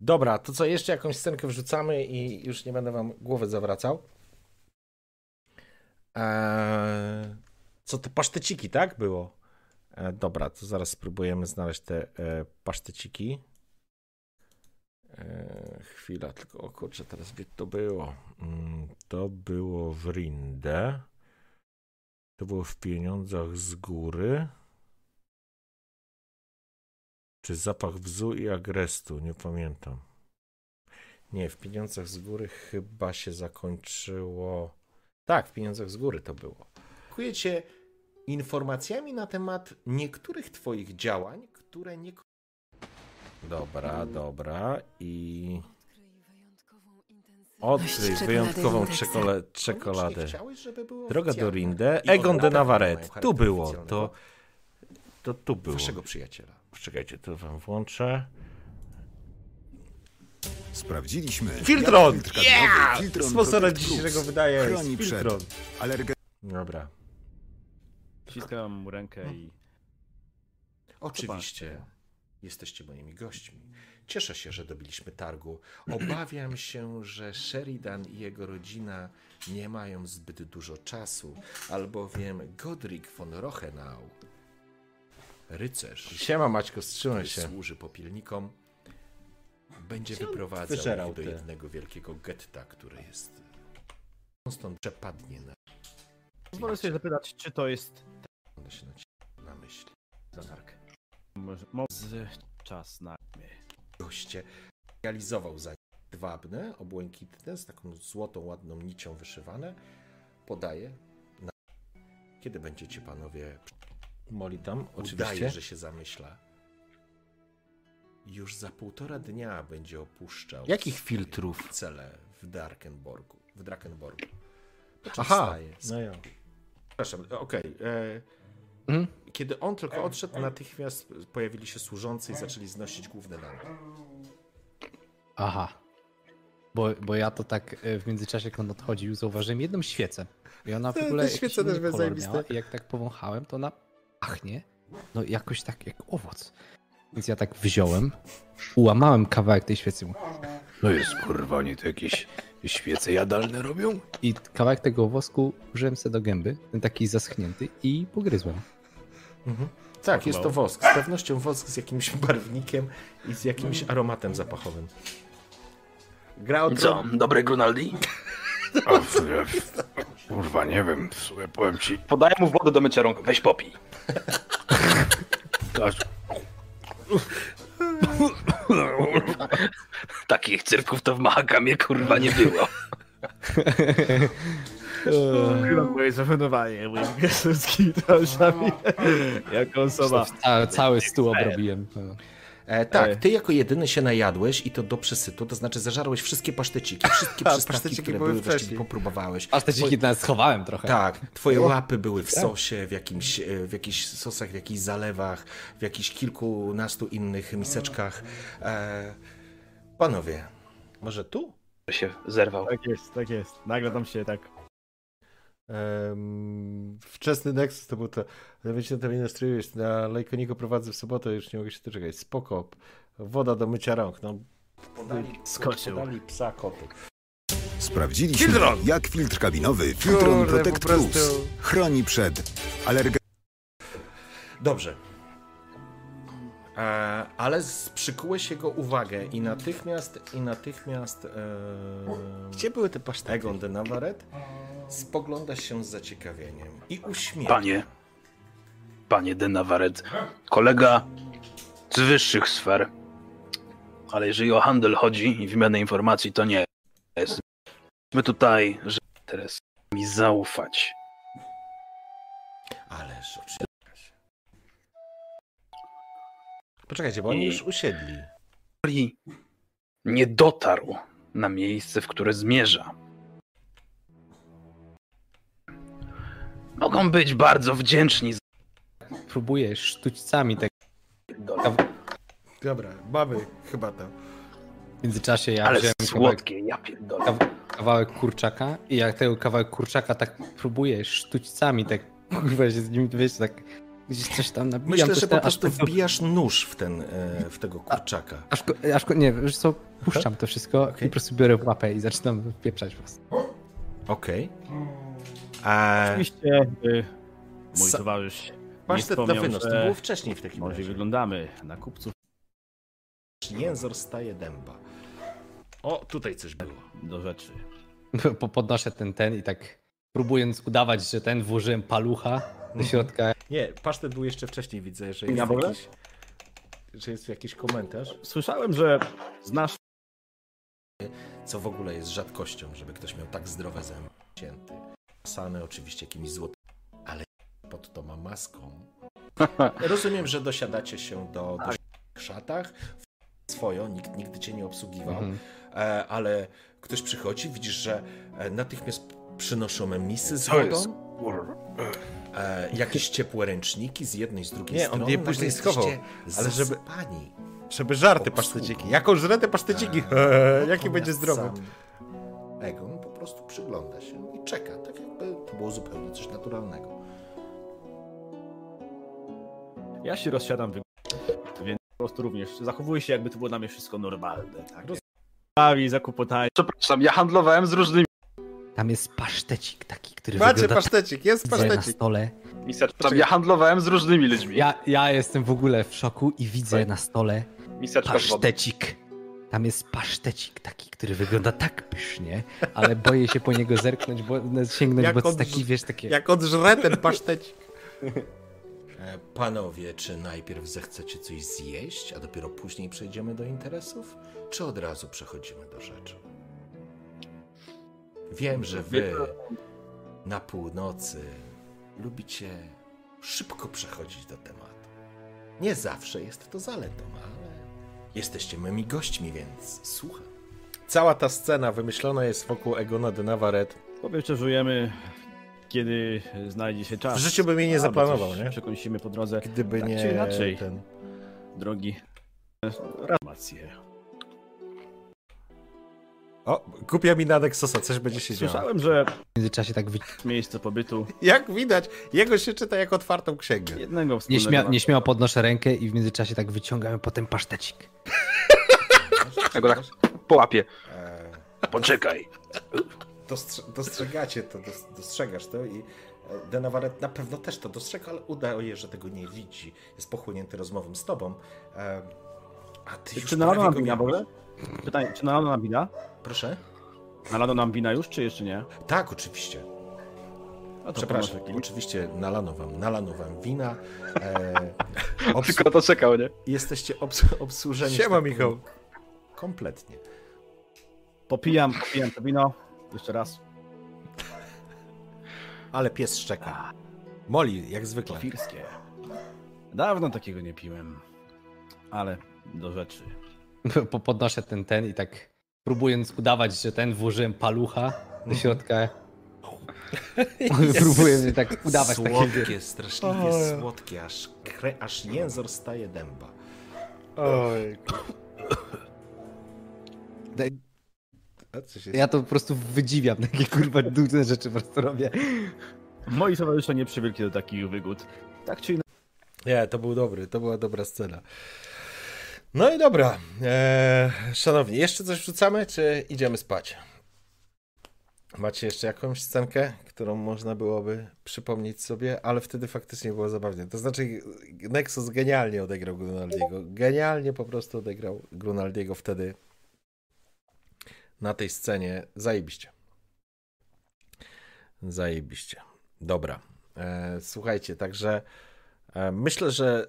S1: Dobra, to co, jeszcze jakąś scenkę wrzucamy i już nie będę wam głowy zawracał. Eee, co to, paszteciki, tak było? E, dobra, to zaraz spróbujemy znaleźć te e, paszteciki. E, chwila, tylko, o kurczę, teraz gdzie to było? Mm, to było w Rindę. To było w pieniądzach z góry. Czy zapach bzu i agrestu? Nie pamiętam. Nie, w pieniądzach z góry chyba się zakończyło. Tak, w pieniądzach z góry to było. Dziękuję Cię informacjami na temat niektórych Twoich działań, które nie. Dobra, dobra. I. Odkryj wyjątkową czekole- czekoladę. Droga do? Rinde. Egon de Navarrete. Tu było. To, to tu było.
S8: Waszego przyjaciela.
S1: Czekajcie, to wam włączę.
S11: Sprawdziliśmy.
S1: Filtron!
S11: jak filtr
S1: Yeah!
S11: Filtron
S1: Sponsora
S11: Protect
S1: dzisiejszego jest
S11: chroni przed
S1: Filtron.
S11: alergen...
S1: Dobra.
S10: Ściskam mu rękę i...
S8: Oczywiście. Jesteście moimi gośćmi. Cieszę się, że dobiliśmy targu. Obawiam się, że Sheridan i jego rodzina nie mają zbyt dużo czasu, albowiem Godric von Rochenau, rycerz,
S1: Siema Maćko, wstrzymaj
S8: który
S1: się.
S8: służy popielnikom, będzie wyprowadzał ich do
S1: te?
S8: jednego wielkiego getta, które jest... On stąd przepadnie na...
S12: pozwolę sobie zapytać, czy to jest
S8: Mam się na, myśli.
S12: Zanark.
S10: Może, czas na mnie.
S8: goście realizował za dwabne, obłękitne, z taką złotą, ładną nicią wyszywane. Podaje. Na... Kiedy będziecie panowie...
S1: Moli tam,
S8: Udaje,
S1: oczywiście.
S8: że się zamyśla. Już za półtora dnia będzie opuszczał
S1: Jakich filtrów?
S8: cele w Darkenborgu. W Drakenborgu.
S1: Aha, no ja. Przepraszam, okej. e,
S7: Mhm.
S1: Kiedy on tylko odszedł, natychmiast pojawili się służący i zaczęli znosić główne lampy.
S7: Aha. Bo, bo ja to tak e, w międzyczasie, jak on odchodził, zauważyłem jedną świecę. I ona w ogóle
S1: te świece też były zajebiste.
S7: I jak tak powąchałem, to ona pachnie. No jakoś tak jak owoc. Więc ja tak wziąłem, ułamałem kawałek tej świecy.
S5: No jest kurwa, oni to jakieś świece jadalne robią?
S7: I kawałek tego wosku użyłem sobie do gęby, ten taki zaschnięty i pogryzłem.
S1: Mhm. Tak, jest to wosk. Z pewnością wosk z jakimś barwnikiem i z jakimś aromatem zapachowym. Gra o
S5: Co, dobre Grunaldi? <laughs> Kurwa, nie wiem, w sumie powiem ci.
S13: Podaję mu wodę do mycia rąk. Weź popij.
S5: Takich cyrków to w Mahakamie kurwa nie było.
S12: Chyba moje zafenowanie moim piłkarskimi twarzami jako osoba.
S7: Cały, cały stół obrobiłem.
S1: E, tak, ty jako jedyny się najadłeś i to do przesytu, to znaczy zażarłeś wszystkie paszteciki, wszystkie <laughs>
S12: A,
S1: przystawki,
S12: paszteciki
S1: które
S12: były
S1: były właściwie
S12: wcześniej.
S1: popróbowałeś.
S7: Paszteciki nawet schowałem trochę.
S1: Tak, twoje
S7: No.
S1: łapy były w
S7: Tak.
S1: sosie, w jakimś, e, w jakichś sosach, w jakichś zalewach, w jakichś kilkunastu innych miseczkach. E, panowie, może tu?
S13: się zerwał.
S12: Tak jest, tak jest. Nagle tam się tak. Um, wczesny Nexus to był to. Wiecie, na terminę stryjesz, na Lejkoniku prowadzę w sobotę, już nie mogę się doczekać. Spoko. Woda do mycia rąk. No,
S1: Podali,
S12: skoczył.
S1: podali psa kotu.
S11: Sprawdziliśmy,
S1: Filtron!
S11: jak filtr kabinowy Filtron
S1: Kurde,
S11: Protect
S1: prostu-
S11: Plus chroni przed alergią.
S1: Dobrze. E, ale przykułeś jego uwagę i natychmiast, i natychmiast e,
S12: Gdzie były te pasztety?
S1: Egon de Navarrete spogląda się z zaciekawieniem i uśmiecha.
S5: Panie, panie de Navarrete, kolega z wyższych sfer, ale jeżeli o handel chodzi i wymianę informacji, to nie jest. My tutaj, że teraz mi zaufać.
S1: Ależ oczywiście. Poczekajcie, bo oni
S5: I-
S1: już usiedli.
S5: Nie dotarł na miejsce, w które zmierza, mogą być bardzo wdzięczni. za-
S7: Próbuję sztućcami tak.
S1: Dobra, mamy chyba to.
S7: W międzyczasie ja
S5: Ale
S7: wziąłem
S5: słodkie, ja pierdolę.
S7: Kawałek, kawałek kurczaka i jak tego kawałek kurczaka tak próbuję sztućcami tak <laughs> kurwa się z nim wiesz tak gdzieś coś tam nabijam.
S1: Myślę, że po prostu
S7: aż
S1: wbijasz nóż w, ten, e, w tego kurczaka.
S7: Aż, ko- aż ko- nie, wiesz co, puszczam to wszystko i po prostu biorę w łapę i zaczynam wpieprzać po prostu.
S1: Okej. A...
S12: Oczywiście y, mój
S1: Sa-
S12: towarzysz.
S1: Pasztet
S12: nie
S1: na
S12: wspomniał,
S1: wynos, to
S12: że
S1: było wcześniej w takim
S12: Może
S1: razie.
S12: wyglądamy na kupców
S1: Jęzor staje dęba. O, tutaj coś było.
S12: do rzeczy. <laughs>
S7: Po- Podnoszę ten ten i tak próbując udawać, że ten włożyłem palucha do środka.
S1: Nie, pasztet był jeszcze wcześniej, widzę, że
S12: Ja
S1: jest
S12: w ogóle?
S1: jakiś, że jest jakiś komentarz.
S12: Słyszałem, że znasz
S1: Co w ogóle jest rzadkością, żeby ktoś miał tak zdrowe zęby. Cięty. Sany oczywiście jakimiś złotymi, ale pod to ma maską. Rozumiem, że dosiadacie się do, do szatach. Swoją, nikt nigdy cię nie obsługiwał,
S7: Mhm.
S1: e, ale ktoś przychodzi, widzisz, że e, natychmiast przynoszą misy z
S5: Co
S1: wodą.
S5: jest?
S1: E, jakieś ciepłe ręczniki z jednej, z drugiej
S12: Nie, on
S1: strony.
S12: je
S1: Nagle
S12: później schował, ale żeby-
S1: zasypani.
S12: żeby żarty paszteciki. Jaką żrę te paszteciki? <laughs> Jaki będzie zdrowy?
S1: Egon po prostu przygląda się i czeka, tak jakby to było zupełnie coś naturalnego.
S12: Ja się rozsiadam, więc po prostu również zachowuję się, jakby to było dla mnie wszystko normalne. Tak? Bawi, zakłopotanie.
S13: Przepraszam, ja handlowałem z różnymi.
S7: Tam jest pasztecik taki, który
S12: Macie
S7: wygląda
S12: pasztecik, jest
S7: tak, widzę na
S12: pasztecik.
S7: stole.
S13: Miseczka, ja handlowałem z różnymi ludźmi.
S7: Ja, ja jestem w ogóle w szoku i widzę na stole
S13: Miseczka
S7: pasztecik. Tam jest pasztecik taki, który wygląda tak pysznie, ale boję się po niego zerknąć, bo sięgnąć,
S1: Jak
S7: bo to taki, wiesz, takie...
S12: Jak odżre ten pasztecik.
S1: E, Panowie, czy najpierw zechcecie coś zjeść, a dopiero później przejdziemy do interesów? Czy od razu przechodzimy do rzeczy? Wiem, że wy na północy lubicie szybko przechodzić do tematu. Nie zawsze jest to zaletą, ale jesteście mymi gośćmi, więc słucham. Cała ta scena wymyślona jest wokół Egona de
S12: że żyjemy
S10: kiedy znajdzie się czas.
S12: W życiu bym jej nie zaplanował, nie?
S10: Przekąsimy po drodze.
S12: Gdyby
S10: tak
S12: nie
S10: inaczej.
S12: ten...
S10: Drogi. Ramacje.
S12: O, kupia mi na Nexosa, coś będzie się działo.
S10: Słyszałem, że
S7: W międzyczasie tak wy...
S10: miejsce pobytu
S12: Jak widać, jego się czyta jak otwartą księgę.
S10: jednego.
S7: Nieśmia... Nieśmiało podnoszę rękę i w międzyczasie tak wyciągamy potem pasztecik. <laughs>
S13: Ja go tak połapię.
S14: Poczekaj.
S12: Dostrze- dostrzegacie to, dos- dostrzegasz to i e, Denawaret na pewno też to dostrzega, ale udaje, że tego nie widzi. Jest pochłonięty rozmową z tobą. E, A ty już
S10: Czy nam
S12: prawie
S10: wina w
S12: go
S10: ogóle? Pytanie, czy nalano nam wina?
S12: Proszę?
S10: Nalano nam wina już, czy jeszcze nie?
S12: Tak, oczywiście.
S10: To
S12: Przepraszam, oczywiście nalano wam, nalano wam wina. E, <laughs> obs-
S13: Tylko to czekał, nie?
S12: jesteście obs- obsłużeni.
S1: Siema,
S12: tak-
S1: Michał.
S12: Kompletnie.
S10: Popijam, popijam to wino. Jeszcze raz.
S12: Ale pies szczeka. Moli, jak zwykle.
S10: Firskie. Dawno takiego nie piłem. Ale do rzeczy. <laughs>
S7: Po- Podnoszę ten, ten i tak próbując udawać, że ten włożyłem palucha do środka. <laughs> Próbuję mnie tak udawać takie...
S12: Słodkie, straszliwie
S1: Oj.
S12: słodkie, aż, kre, aż jęzor staje dęba.
S1: Oj.
S7: Daj-
S1: A co się
S7: Ja to po prostu wydziwiam, <laughs> takie kurwa duże rzeczy po prostu robię.
S10: Moi towarzysze nie przywykli do takich wygód. Tak czy inaczej.
S1: Nie, to był dobry, to była dobra scena. No i dobra. Eee, szanowni, jeszcze coś wrzucamy, czy idziemy spać? Macie jeszcze jakąś scenkę, którą można byłoby przypomnieć sobie, ale wtedy faktycznie było zabawnie. To znaczy, Nexus genialnie odegrał Grunaldiego. Genialnie po prostu odegrał Grunaldiego wtedy na tej scenie. Zajebiście. Zajebiście. Dobra. E, słuchajcie, także myślę, że.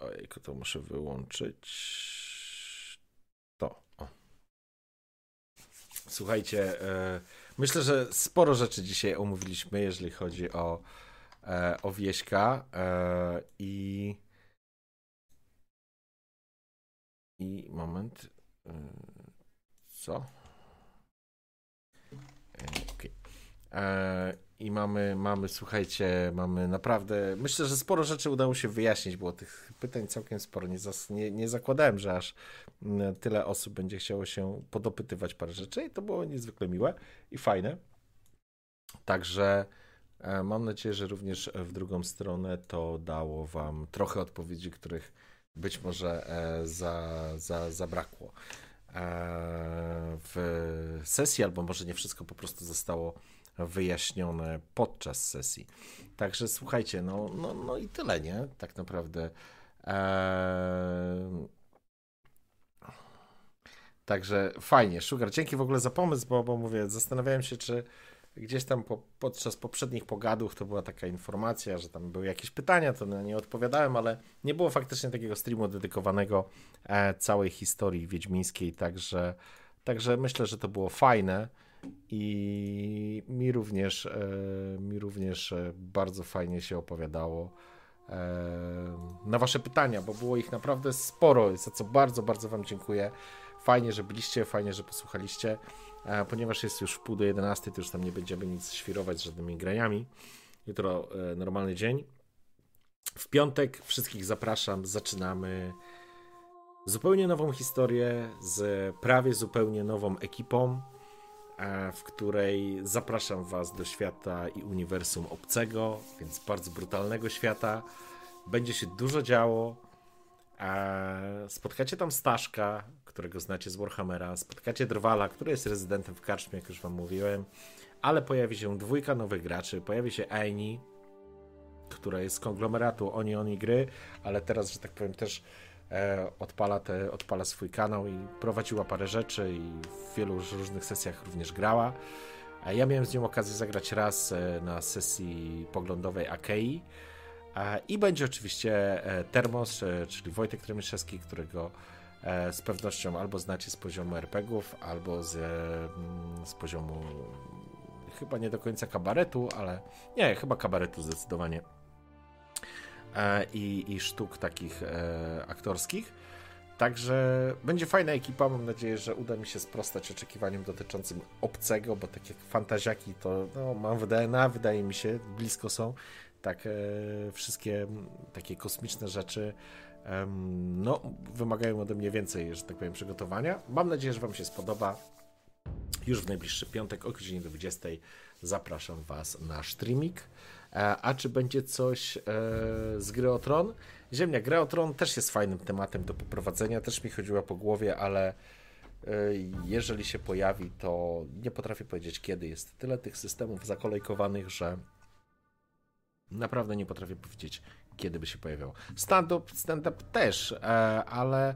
S1: Ojejku, to muszę wyłączyć. To. O. Słuchajcie, e, myślę, że sporo rzeczy dzisiaj omówiliśmy, jeżeli chodzi o, e, o Wieśka. E, I. I moment. E, co? E. E, I mamy, mamy, słuchajcie, mamy naprawdę. Myślę, że sporo rzeczy udało się wyjaśnić, było tych pytań całkiem sporo. Nie, zas, nie, nie zakładałem, że aż mm, tyle osób będzie chciało się podopytywać parę rzeczy i to było niezwykle miłe i fajne. Także e, mam nadzieję, że również w drugą stronę to dało Wam trochę odpowiedzi, których być może e, za, za, zabrakło e, w sesji, albo może nie wszystko po prostu zostało wyjaśnione podczas sesji. Także słuchajcie, no, no, no i tyle, nie? Tak naprawdę. Eee... Także fajnie. Sugar, dzięki w ogóle za pomysł, bo, bo mówię, zastanawiałem się, czy gdzieś tam po, podczas poprzednich pogadów to była taka informacja, że tam były jakieś pytania, to na nie odpowiadałem, ale nie było faktycznie takiego streamu dedykowanego e, całej historii wiedźmińskiej, także, także myślę, że to było fajne i mi również, e, mi również e, bardzo fajnie się opowiadało e, na wasze pytania, bo było ich naprawdę sporo, za co bardzo, bardzo wam dziękuję. Fajnie, że byliście, fajnie, że posłuchaliście, ponieważ jest już w pół do 11, to już tam nie będziemy nic świrować z żadnymi graniami. Jutro normalny dzień. W piątek wszystkich zapraszam, zaczynamy zupełnie nową historię z prawie zupełnie nową ekipą, w której zapraszam Was do świata i uniwersum obcego, więc bardzo brutalnego świata. Będzie się dużo działo. E, Spotkacie tam Staszka, którego znacie z Warhammera, spotkacie Drwala, który jest rezydentem w karczmie, jak już Wam mówiłem, ale pojawi się dwójka nowych graczy, pojawi się Aini, która jest z konglomeratu Oni Oni Gry, ale teraz, że tak powiem, też e, odpala, te, odpala swój kanał i prowadziła parę rzeczy i w wielu różnych sesjach również grała. Ja miałem z nią okazję zagrać raz e, na sesji poglądowej Akei. E, I będzie oczywiście e, Termos, e, czyli Wojtek Tremiszewski, którego e, z pewnością albo znacie z poziomu RPGów, albo z, e, mm, z poziomu chyba nie do końca kabaretu, ale nie, chyba kabaretu zdecydowanie. E, I, i sztuk takich e, aktorskich. Także będzie fajna ekipa. Mam nadzieję, że uda mi się sprostać oczekiwaniom dotyczącym obcego, bo tak jak fantaziaki to no, mam w DNA, wydaje mi się, blisko są. Tak, e, wszystkie takie kosmiczne rzeczy em, no, wymagają ode mnie więcej, że tak powiem, przygotowania. Mam nadzieję, że Wam się spodoba. Już w najbliższy piątek o godzinie 20 zapraszam Was na streaming. E, A czy będzie coś e, z gry o Tron? Ziemnia, gra o Tron też jest fajnym tematem do poprowadzenia, też mi chodziła po głowie, ale e, jeżeli się pojawi, to nie potrafię powiedzieć kiedy. Jest tyle tych systemów zakolejkowanych, że naprawdę nie potrafię powiedzieć, kiedy by się pojawiało. Stand-up stand -up też, ale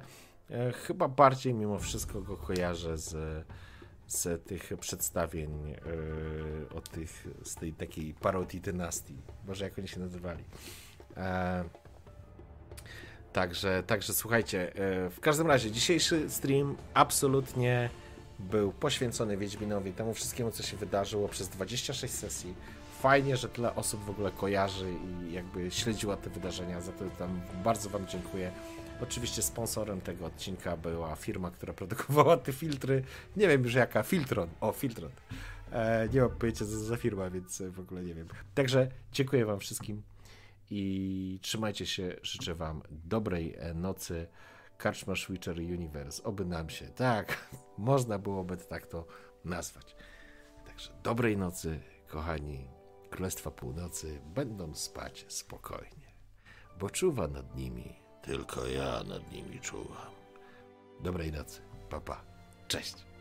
S1: chyba bardziej mimo wszystko go kojarzę z, z tych przedstawień od tych, z tej takiej parodii dynastii. Może jak oni się nazywali. E, Także, także słuchajcie, e, w każdym razie dzisiejszy stream absolutnie był poświęcony Wiedźminowi, temu wszystkiemu, co się wydarzyło przez 26 sesji. Fajnie, że tyle osób w ogóle kojarzy i jakby śledziła te wydarzenia, za to tam bardzo Wam dziękuję. Oczywiście sponsorem tego odcinka była firma, która produkowała te filtry. Nie wiem już jaka, Filtron. O, Filtron. E, nie mam pojęcia co za firma, więc w ogóle nie wiem. Także dziękuję Wam wszystkim i trzymajcie się. Życzę Wam dobrej e, nocy. Karczma Switcher Universe. Oby nam się. Tak, <laughs> można byłoby tak to nazwać. Także dobrej nocy, kochani. Królestwa Północy będą spać spokojnie, bo czuwa nad nimi.
S4: Tylko ja nad nimi czuwam.
S1: Dobrej nocy. Papa. Pa. Cześć.